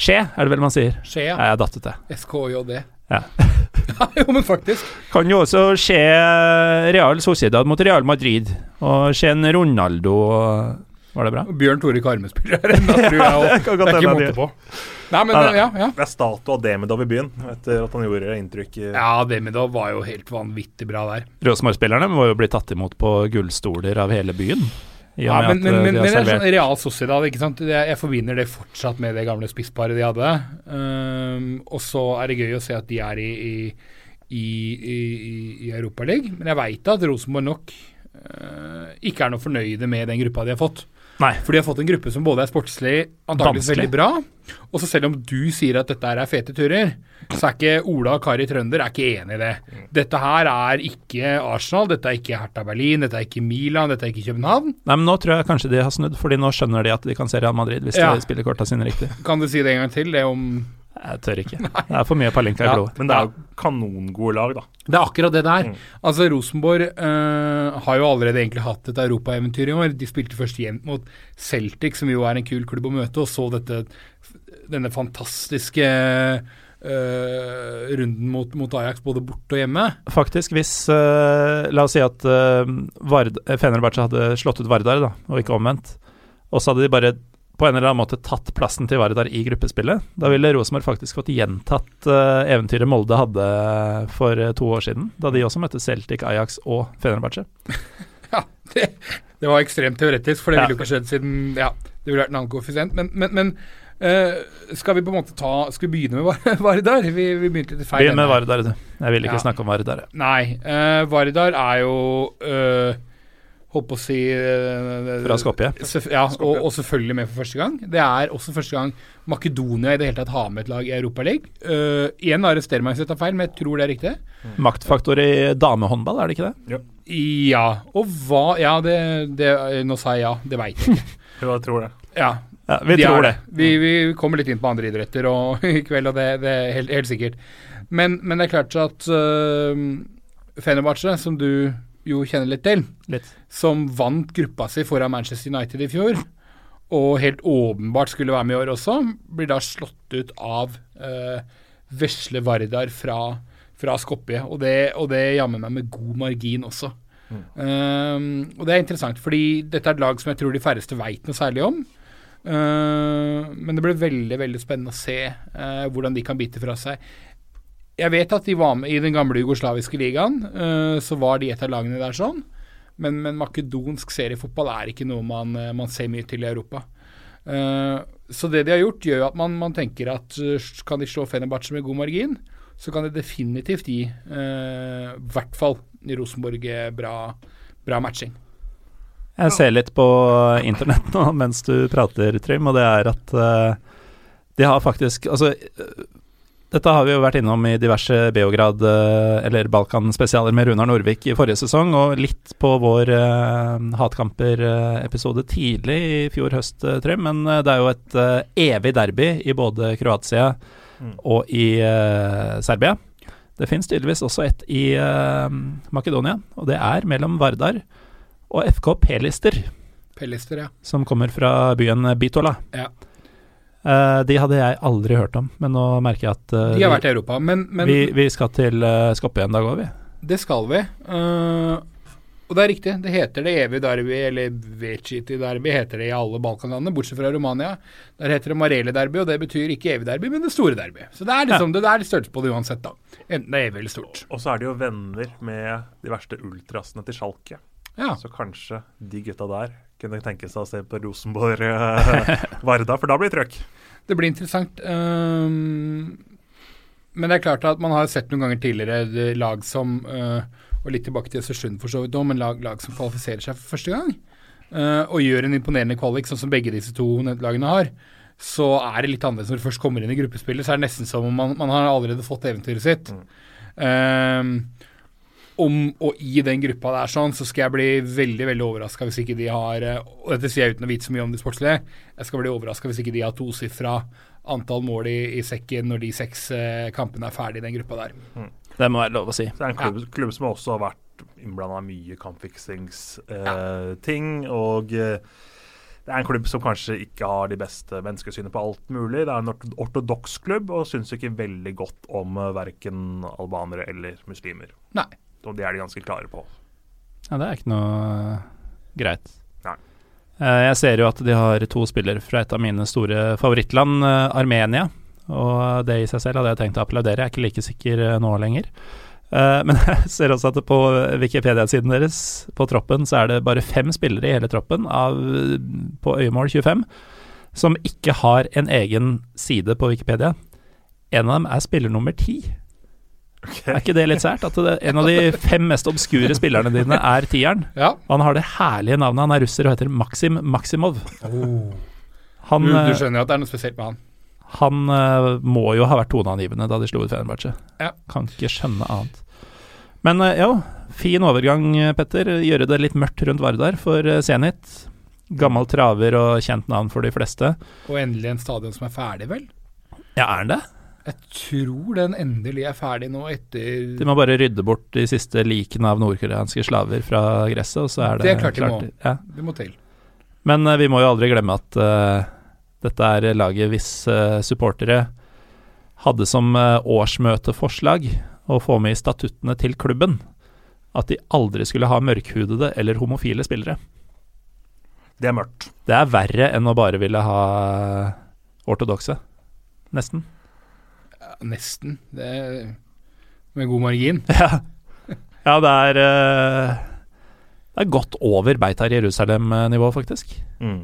Skje, er det vel man sier? Skje, ja. jeg datt det. SKJD. Ja. ja, jo, men faktisk. Kan jo også se eh, Real Sociedad mot Real Madrid, og se en Ronaldo og- Var det bra? Bjørn Tore Karme spiller her ennå, tror jeg. Og det det er ikke måte på. Nei, men Nei, ja, ja. Det er statue av Demidov i byen, etter at han gjorde inntrykk Ja, Demidov var jo helt vanvittig bra der. Rosenborg-spillerne må jo bli tatt imot på gullstoler av hele byen. Ja, men, men, eh, men, men det er sånn Real Sociedad, ikke sant? Jeg, jeg forbinder det fortsatt med det gamle spissparet de hadde. Um, og så er det gøy å se at de er i, i, i, i, i Europaligaen. Men jeg veit at Rosenborg nok uh, ikke er noe fornøyde med den gruppa de har fått. Nei. For de har fått en gruppe som både er sportslig antakeligvis veldig bra, og så selv om du sier at dette er fete turer, så er ikke Ola og Kari Trønder er ikke enig i det. Dette her er ikke Arsenal, dette er ikke Hertha Berlin, dette er ikke Milan, dette er ikke København. Nei, men nå tror jeg kanskje de har snudd, fordi nå skjønner de at de kan se Real Madrid hvis Ja. de spiller korta sine riktig. Kan du si det en gang til? Det om Jeg tør ikke. Det er for mye Palenka i Ja. blodet. Men det er jo kanongode lag, da. Det er akkurat det der. Mm. Altså, Rosenborg øh, har jo allerede egentlig hatt et europaeventyr i år. De spilte først jevnt mot Celtic, som jo er en kul klubb å møte, og så dette, denne fantastiske Uh, runden mot, mot Ajax både borte og hjemme. Faktisk, hvis uh, La oss si at uh, Vard, Fenerbahçe hadde slått ut Vardar, da, og ikke omvendt, og så hadde de bare på en eller annen måte tatt plassen til Vardar i gruppespillet. Da ville Rosenborg faktisk fått gjentatt uh, eventyret Molde hadde for eh, to år siden, da de også møtte Celtic, Ajax og Fenerbahçe. Ja, det, det var ekstremt teoretisk, for det ville jo ikke skjedd siden Ja, det ville vært en annen koeffisient. Men, men, men uh, skal vi på en måte ta Skal vi begynne med Vardar? Vi, vi begynte litt feil. Begynn med. Vardar, du. Jeg vil ikke Ja. snakke om Vardar. Nei. eh, Vardar er jo Holdt på å si eh, Fra Skopje. Ja, og, og selvfølgelig med for første gang. Det er også første gang Makedonia i det hele tatt har med et lag i Europaligaen. Uh, igjen arrester meg hvis jeg tar feil, men jeg tror det er riktig. Maktfaktor i damehåndball, er det ikke det? Ja. Og hva Ja, det, det Nå sa jeg ja. Det veit jeg ikke. Hva tror det. Ja. Ja, vi de tror er det. Vi, vi kommer litt inn på andre idretter og, i kveld, og det, det er helt, helt sikkert. Men, men det er klart at uh, Fenerbahçe, som du jo kjenner litt til, Litt. som vant gruppa si foran Manchester United i fjor, og helt åpenbart skulle være med i år også, blir da slått ut av eh, vesle Vardar fra, fra Skopje. Og det, og det jammer meg med god margin også. Um, og det er interessant, fordi dette er et lag som jeg tror de færreste veit noe særlig om. Uh, men det blir veldig veldig spennende å se uh, hvordan de kan bite fra seg. Jeg vet at de var med i den gamle jugoslaviske ligaen, uh, så var de et av lagene der sånn. Men, men makedonsk seriefotball er ikke noe man, uh, man ser mye til i Europa. Uh, så det de har gjort, gjør at man, man tenker at kan de slå Fenerbahçe med god margin, så kan de definitivt gi i hvert fall i Rosenborg eh, bra, bra matching. Jeg ser litt på internett nå mens du prater, Trym, og det er at uh, de har faktisk Altså, eh, dette har vi jo vært innom i diverse Beograd- eh, eller Balkan-spesialer med Runar Norvik i forrige sesong, og litt på vår uh, Hatkamper-episode tidlig i fjor høst, eh, Trym. Men eh, det er jo et uh, evig derby i både Kroatia Mm. og i uh, Serbia. Det finnes tydeligvis også et i eh, Makedonia, og det er mellom Vardar og FK P-lister, ja. som kommer fra byen Bitola. Ja. Eh, de hadde jeg aldri hørt om, men nå merker jeg at uh, De har vært i Europa, men, men vi, vi skal til uh, Skopje en dag òg, vi. det skal vi. Uh, og det er riktig, det heter det evige derby, eller Veciti derby, heter det i alle Balkanlandene, bortsett fra Romania. Der heter det Marele derby, og det betyr ikke evig derby, men det store derby. Så det er liksom, det, det er størrelse på det uansett, da. Enten det er evig eller stort. Og så er de jo venner med de verste ultrasene til Schalke. Ja. Så kanskje de gutta der kunne tenke seg å se på Rosenborg-Varda, for da blir det trøkk. Det blir interessant. Um, men det er klart at man har sett noen ganger tidligere lag som uh, Og litt tilbake til Østersund for så vidt òg, men lag, lag som kvalifiserer seg for første gang. uh, og gjør en imponerende kvalik, sånn som begge disse to lagene har. Så er det litt annerledes når du først kommer inn i gruppespillet. Så er det nesten som om man, man har allerede fått eventyret sitt. Um, om og i den gruppa der sånn, så skal jeg bli veldig veldig overraska hvis ikke de har eh, Og dette sier jeg uten å vite så mye om det sportslige. Jeg skal bli overraska hvis ikke de har tosifra antall mål i, i sekken når de seks eh, kampene er ferdig i den gruppa der. Det må være lov å si. Det er en klubb, klubb som også har vært innblanda mye kampfiksingsting. og eh, det er en klubb som kanskje ikke har de beste menneskesynet på alt mulig. Det er en orto- ortodoks klubb og syns ikke veldig godt om uh, verken albanere eller muslimer. Nei. Og det er de ganske klare på. Ja, det er ikke noe eh, greit. Nei. Eh, jeg ser jo at de har to spillere fra et av mine store favorittland, eh, Armenia. Og det i seg selv hadde jeg tenkt å applaudere, jeg er ikke like sikker nå lenger. Men jeg ser også at på Wikipedia-siden deres, på troppen, så er det bare fem spillere i hele troppen av, på øyemål 25 som ikke har en egen side på Wikipedia. En av dem er spiller nummer ti. Er ikke det litt sært? At det, en av de fem mest obskure spillerne dine er tieren. Ja. Og han har det herlige navnet. Han er russer og heter Maxim Maximov. Han, Du, du eh, skjønner at det er noe spesielt med han. han uh, må jo ha vært toneangivende da de slo ut Fenerbahçe. Ja. Kan ikke skjønne annet. Men uh, jo, fin overgang, eh, Petter. Gjøre det litt mørkt rundt Vardar for eh, Zenit. Gammel traver og kjent navn for de fleste. Og endelig en stadion som er ferdig, vel? Ja, er han det? Jeg tror den endelig er ferdig nå etter De må bare rydde bort de siste likene av nordkoreanske slaver fra gresset, og så er det, Det er klart de må. Ja. Det må til. Men uh, vi må jo aldri glemme at uh, dette er laget hvis uh, supportere hadde som uh, årsmøteforslag å få med i statuttene til klubben at de aldri skulle ha mørkhudede eller homofile spillere. Det er mørkt. Det er verre enn å bare ville ha ortodokse. Nesten. Ja, nesten. Det er med god margin. Ja, ja det er eh, Det er godt over Beitar Jerusalem-nivå, faktisk. Mm.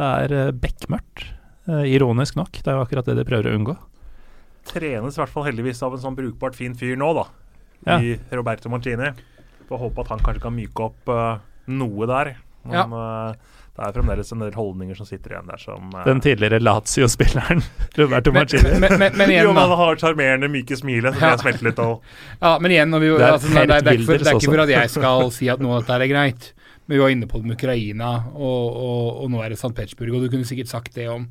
Det er uh, bekmørkt. Eh, ironisk nok. Det er jo akkurat det de prøver å unngå. Trenes i hvert fall heldigvis av en sånn brukbart fin fyr nå, da. Ja. I Roberto Martini. Får håpe at han kanskje kan myke opp uh, noe der. Men Ja. eh, det er fremdeles en del holdninger som sitter igjen der som uh, Den tidligere Lazio-spilleren Roberto Men, Marcini. men, men, men igjen, Jo, man har sjarmerende, myke smilet, så Ja. det smelter litt og Ja, men igjen, når vi, Det er altså, det, er, det, er for, det er ikke for at jeg skal si at noe av dette er greit, men vi var inne på det med Ukraina, og, og, og nå er det St. Petersburg, og du kunne sikkert sagt det om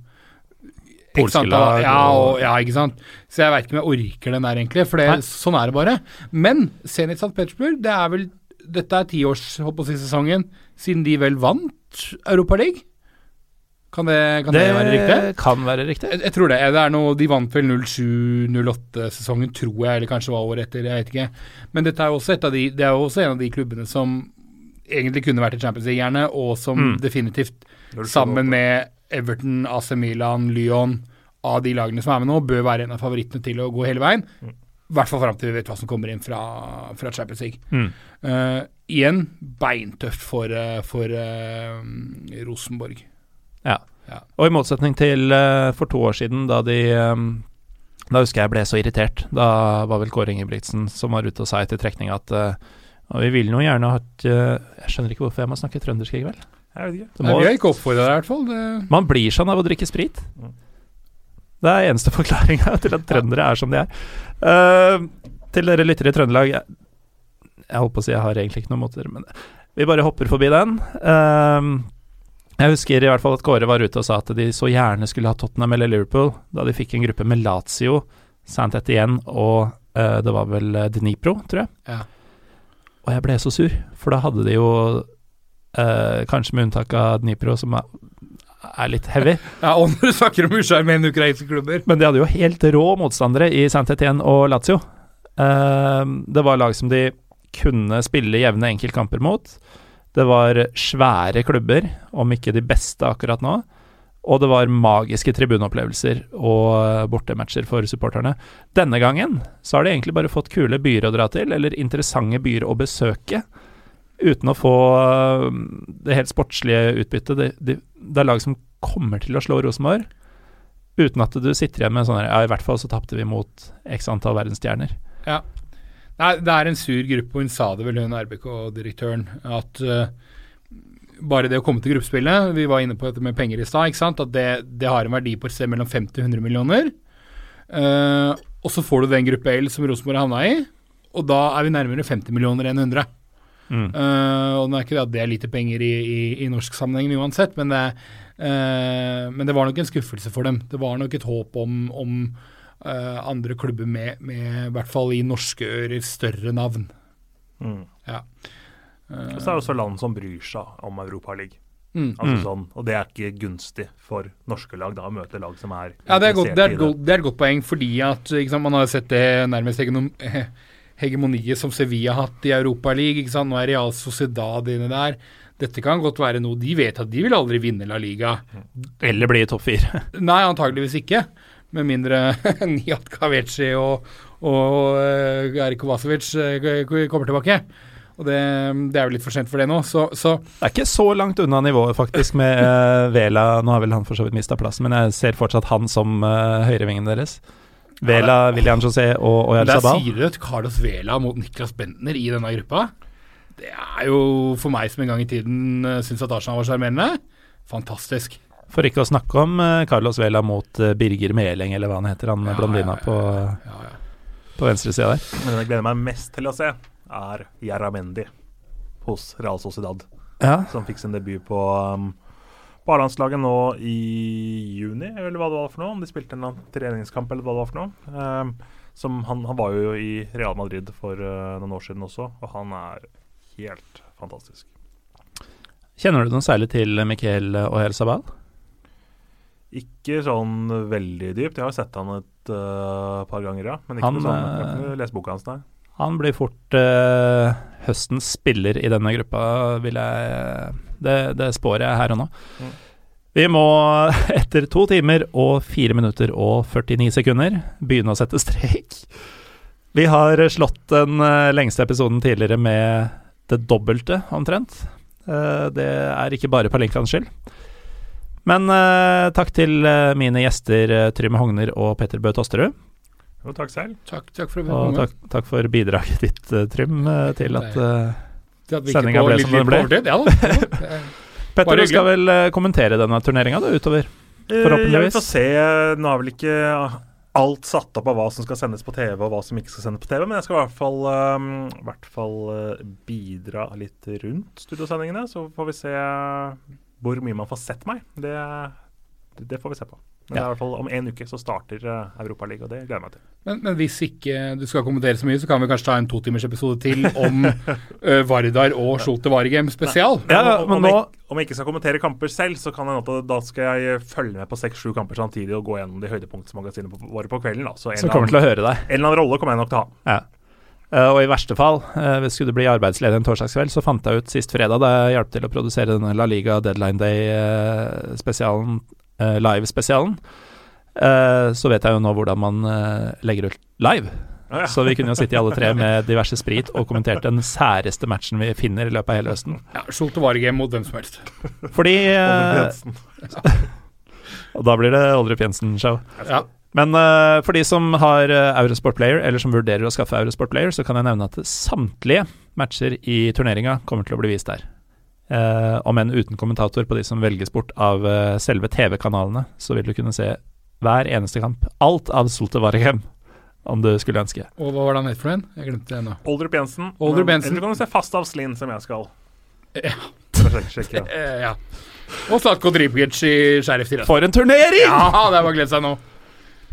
Polske lag Ja, og, ja, ikke sant. Så jeg veit ikke om jeg orker den der, egentlig, for det, sånn er det bare. Men Zenit St. Petersburg, det er vel Dette er tiårssesongen siden de vel vant Europaligaen? Kan det, kan det, være riktig? kan være riktig. Jeg, jeg tror det. det er noe, de vant vel 07-08-sesongen, tror jeg, eller kanskje var året etter. Jeg vet ikke. Men dette er jo også, de, det er også en av de klubbene som egentlig kunne vært i Champions League, gjerne, og som Mm. definitivt, sammen med Everton, AC Milan, Lyon, av de lagene som er med nå, bør være en av favorittene til å gå hele veien. Mm. I hvert fall fram til vi vet hva som kommer inn fra, fra Champions League. Mm. Uh, igjen beintøft for, eh, for uh, Rosenborg. Ja. Ja. Og i motsetning til uh, for to år siden, da de um, Da husker jeg ble så irritert. Da var vel Kåre Ingebrigtsen som var ute og sa etter trekning at vi vil nå gjerne ha eh, Jeg skjønner ikke hvorfor jeg må snakke trøndersk i kveld. Jeg vet ikke. Det Nei, vi har ikke oppfordra deg, i hvert fall. Det, man blir sånn av å drikke sprit. Mm. Det er eneste forklaringa til at trøndere er som de er. Uh, til dere lyttere i Trøndelag Jeg, jeg holdt på å si jeg har egentlig ikke noen måter, men vi bare hopper forbi den. Uh, jeg husker i hvert fall at Kåre var ute og sa at de så gjerne skulle ha Tottenham eller Liverpool, da de fikk en gruppe med Lazio, Sant Etienne og uh, det var vel Dnipro, tror jeg. Ja. Og jeg ble så sur, for da hadde de jo, kanskje med unntak av Dnipro, som er, er litt heavy, Ja, og når du snakker om usjarmerende ukrainske klubber men de hadde jo helt rå motstandere i Saint Etienne og Lazio. Uh, det var lag som de kunne spille jevne enkeltkamper mot. Det var svære klubber, om ikke de beste akkurat nå. Og det var magiske tribuneopplevelser og eh, bortematcher for supporterne. Denne gangen så har de egentlig bare fått kule byer å dra til, eller interessante byer å besøke, uten å få eh, det helt sportslige utbyttet. De, det, det er lag som kommer til å slå Rosenborg, uten at du sitter igjen med sånn her, Ja, i hvert fall så tapte vi mot x antall verdensstjerner. Nei, det er en sur gruppe, og hun sa det vel, hun RBK-direktøren, at uh, bare det å komme til gruppespillet Vi var inne på dette med penger i stad. At det, det har en verdi på et sted mellom 50 og 100 millioner. Uh, og så får du den gruppe L som Rosenborg havna i, og da er vi nærmere 50 millioner enn 100. Mm. Uh, og nå er ikke det at det er lite penger i, i, i norsk sammenheng uansett, men det, uh, men det var nok en skuffelse for dem. Det var nok et håp om, om uh, andre klubber med, med, i hvert fall i norske ører, større navn. Mm. Ja. Og så er det også land som bryr seg om Europaligaen. mm. Altså Mm. sånn, og det er ikke gunstig for norske lag da å møte lag som er Ja, det er, godt, det, er godt, det er et godt poeng, fordi at ikke sant, man har sett det nærmest eh, hegemoniet som Sevilla har hatt i Europaligaen. Nå er Real Sociedad inne der. Dette kan godt være noe De vet at de vil aldri vinne La Liga. Eller bli i topp fire. Nei, antageligvis ikke. Med mindre Nihat Kaveci og, og uh, Erik Kovacevic eh, kommer tilbake. Og det, det er jo litt for sent for det nå. Så, så Det er ikke så langt unna nivået, faktisk, med uh, Vela. Nå har vel han for så vidt mista plassen, men jeg ser fortsatt han som uh, høyrevingen deres. Vela, William José og Oyar Der sier du et Carlos Vela mot Niklas Bentner i denne gruppa. Det er jo for meg som en gang i tiden uh, syns at Arsenal var sjarmerende, fantastisk. For ikke å snakke om eh, Carlos Vela mot eh, Birger Meling, eller hva han heter, han Ja, blondina ja, ja, på, Ja, ja. på venstre side der. Men den jeg gleder meg mest til å se, er Jaramendi hos Real Sociedad. Ja, Som fikk sin debut på um, på A-landslaget nå i juni, eller hva det var for noe. Om de spilte en treningskamp, eller hva det var for noe. Um, som han, han var jo i Real Madrid for uh, noen år siden også, og han er helt fantastisk. Kjenner du noe særlig til Miquel Oyar Sabal? Ikke sånn veldig dypt. Jeg har sett han et uh, par ganger, ja. Men ikke Han, noe sånn. Jeg har eh, ikke lest boka hans, nei. Han blir fort eh, høstens spiller i denne gruppa, vil jeg Det, det spår jeg her og nå. Mm. Vi må etter to timer og fire minutter og 49 sekunder begynne å sette strek. Vi har slått den eh, lengste episoden tidligere med det dobbelte, omtrent. Eh, det er ikke bare Palinkans skyld. Men eh, takk til mine gjester Trym Hogner og Petter Bø Tosterud. Jo, takk selv. Takk, takk for Og takk, takk for bidraget ditt, uh, Trym, uh, til at uh, at Sendinga ble litt som den ble. overtid. Ja da. Petter, du skal vel kommentere denne turneringa utover? Forhåpentligvis. Vi får se. Nå er vel ikke alt satt opp av hva som skal sendes på TV, og hva som ikke skal sendes på TV, men jeg skal i hvert fall, um, i hvert fall uh, bidra litt rundt studiosendingene. Så får vi se hvor mye man får sett meg. Det, det får vi se på. Men det er i hvert fall om en uke så starter uh, Europaligaen, og det gleder jeg meg til. Men, men hvis ikke du skal kommentere så mye, så kan vi kanskje ta en totimersepisode til om uh, Vardar og Schulte Varegem spesial. Ja, men om, nå- jeg, om jeg ikke skal kommentere kamper selv, så kan jeg da skal jeg følge med på seks-sju kamper samtidig og gå gjennom de høydepunktsmagasinene våre på kvelden. Da. Så en, Som kommer annen, til å høre deg. en eller annen rolle kommer jeg nok til å ha. Ja. Uh, og i verste fall, uh, hvis skulle du bli arbeidsledig en torsdagskveld, så fant jeg ut sist fredag da jeg hjalp til å produsere denne La Liga Deadline Day-spesialen, live-spesialen, uh, så vet jeg jo nå hvordan man uh, legger ut live. Ja, ja. Så vi kunne jo sitte i alle tre med diverse sprit og kommentert den særeste matchen vi finner i løpet av hele høsten. Ja, Schulte Varegem mot hvem som helst. Fordi Og da blir det Oldrup Jensen-show. Ja. Men uh, for de som har uh, Eurosport Player, eller som vurderer å skaffe Eurosport Player, så kan jeg nevne at samtlige matcher i turneringa kommer til å bli vist der. Eh, om enn uten kommentator på de som velges bort av eh, selve TV-kanalene, så vil du kunne se hver eneste kamp. Alt av Solte Varegem, om du skulle ønske. Og hva var det han het for en? Jeg glemte det nå. Oldrup Jensen. Oldrup Men- Jensen. Eller kan du se fast av Slinn, som jeg skal. Ja. Sjekke. Eh, ja. Og Slatko Dripic i Sheriff Tiraspol. For en turnering! Ja, det var glede seg nå.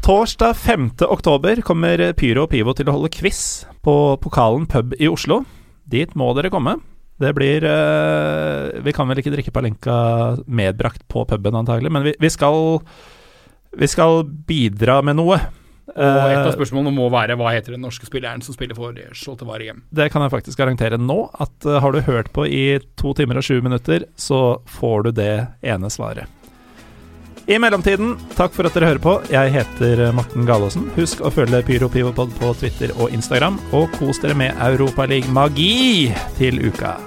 Torsdag 5. oktober kommer Pyro og Pivo til å holde quiz på Pokalen pub i Oslo. Dit må dere komme. Det blir uh, Vi kan vel ikke drikke Palenka medbrakt på puben, antagelig, men vi, vi skal Vi skal bidra med noe. Og et av Eh, spørsmålene må være hva heter den norske spilleren som spiller for Schulte Varegem? det kan jeg faktisk garantere nå, at eh, har du hørt på i to timer og sju minutter, så får du det ene svaret. I mellomtiden, takk for at dere hører på. Jeg heter eh, Morten Galaasen. Husk å følge Pyro Pivopod på Twitter og Instagram, og kos dere med Europaliga-magi til uka.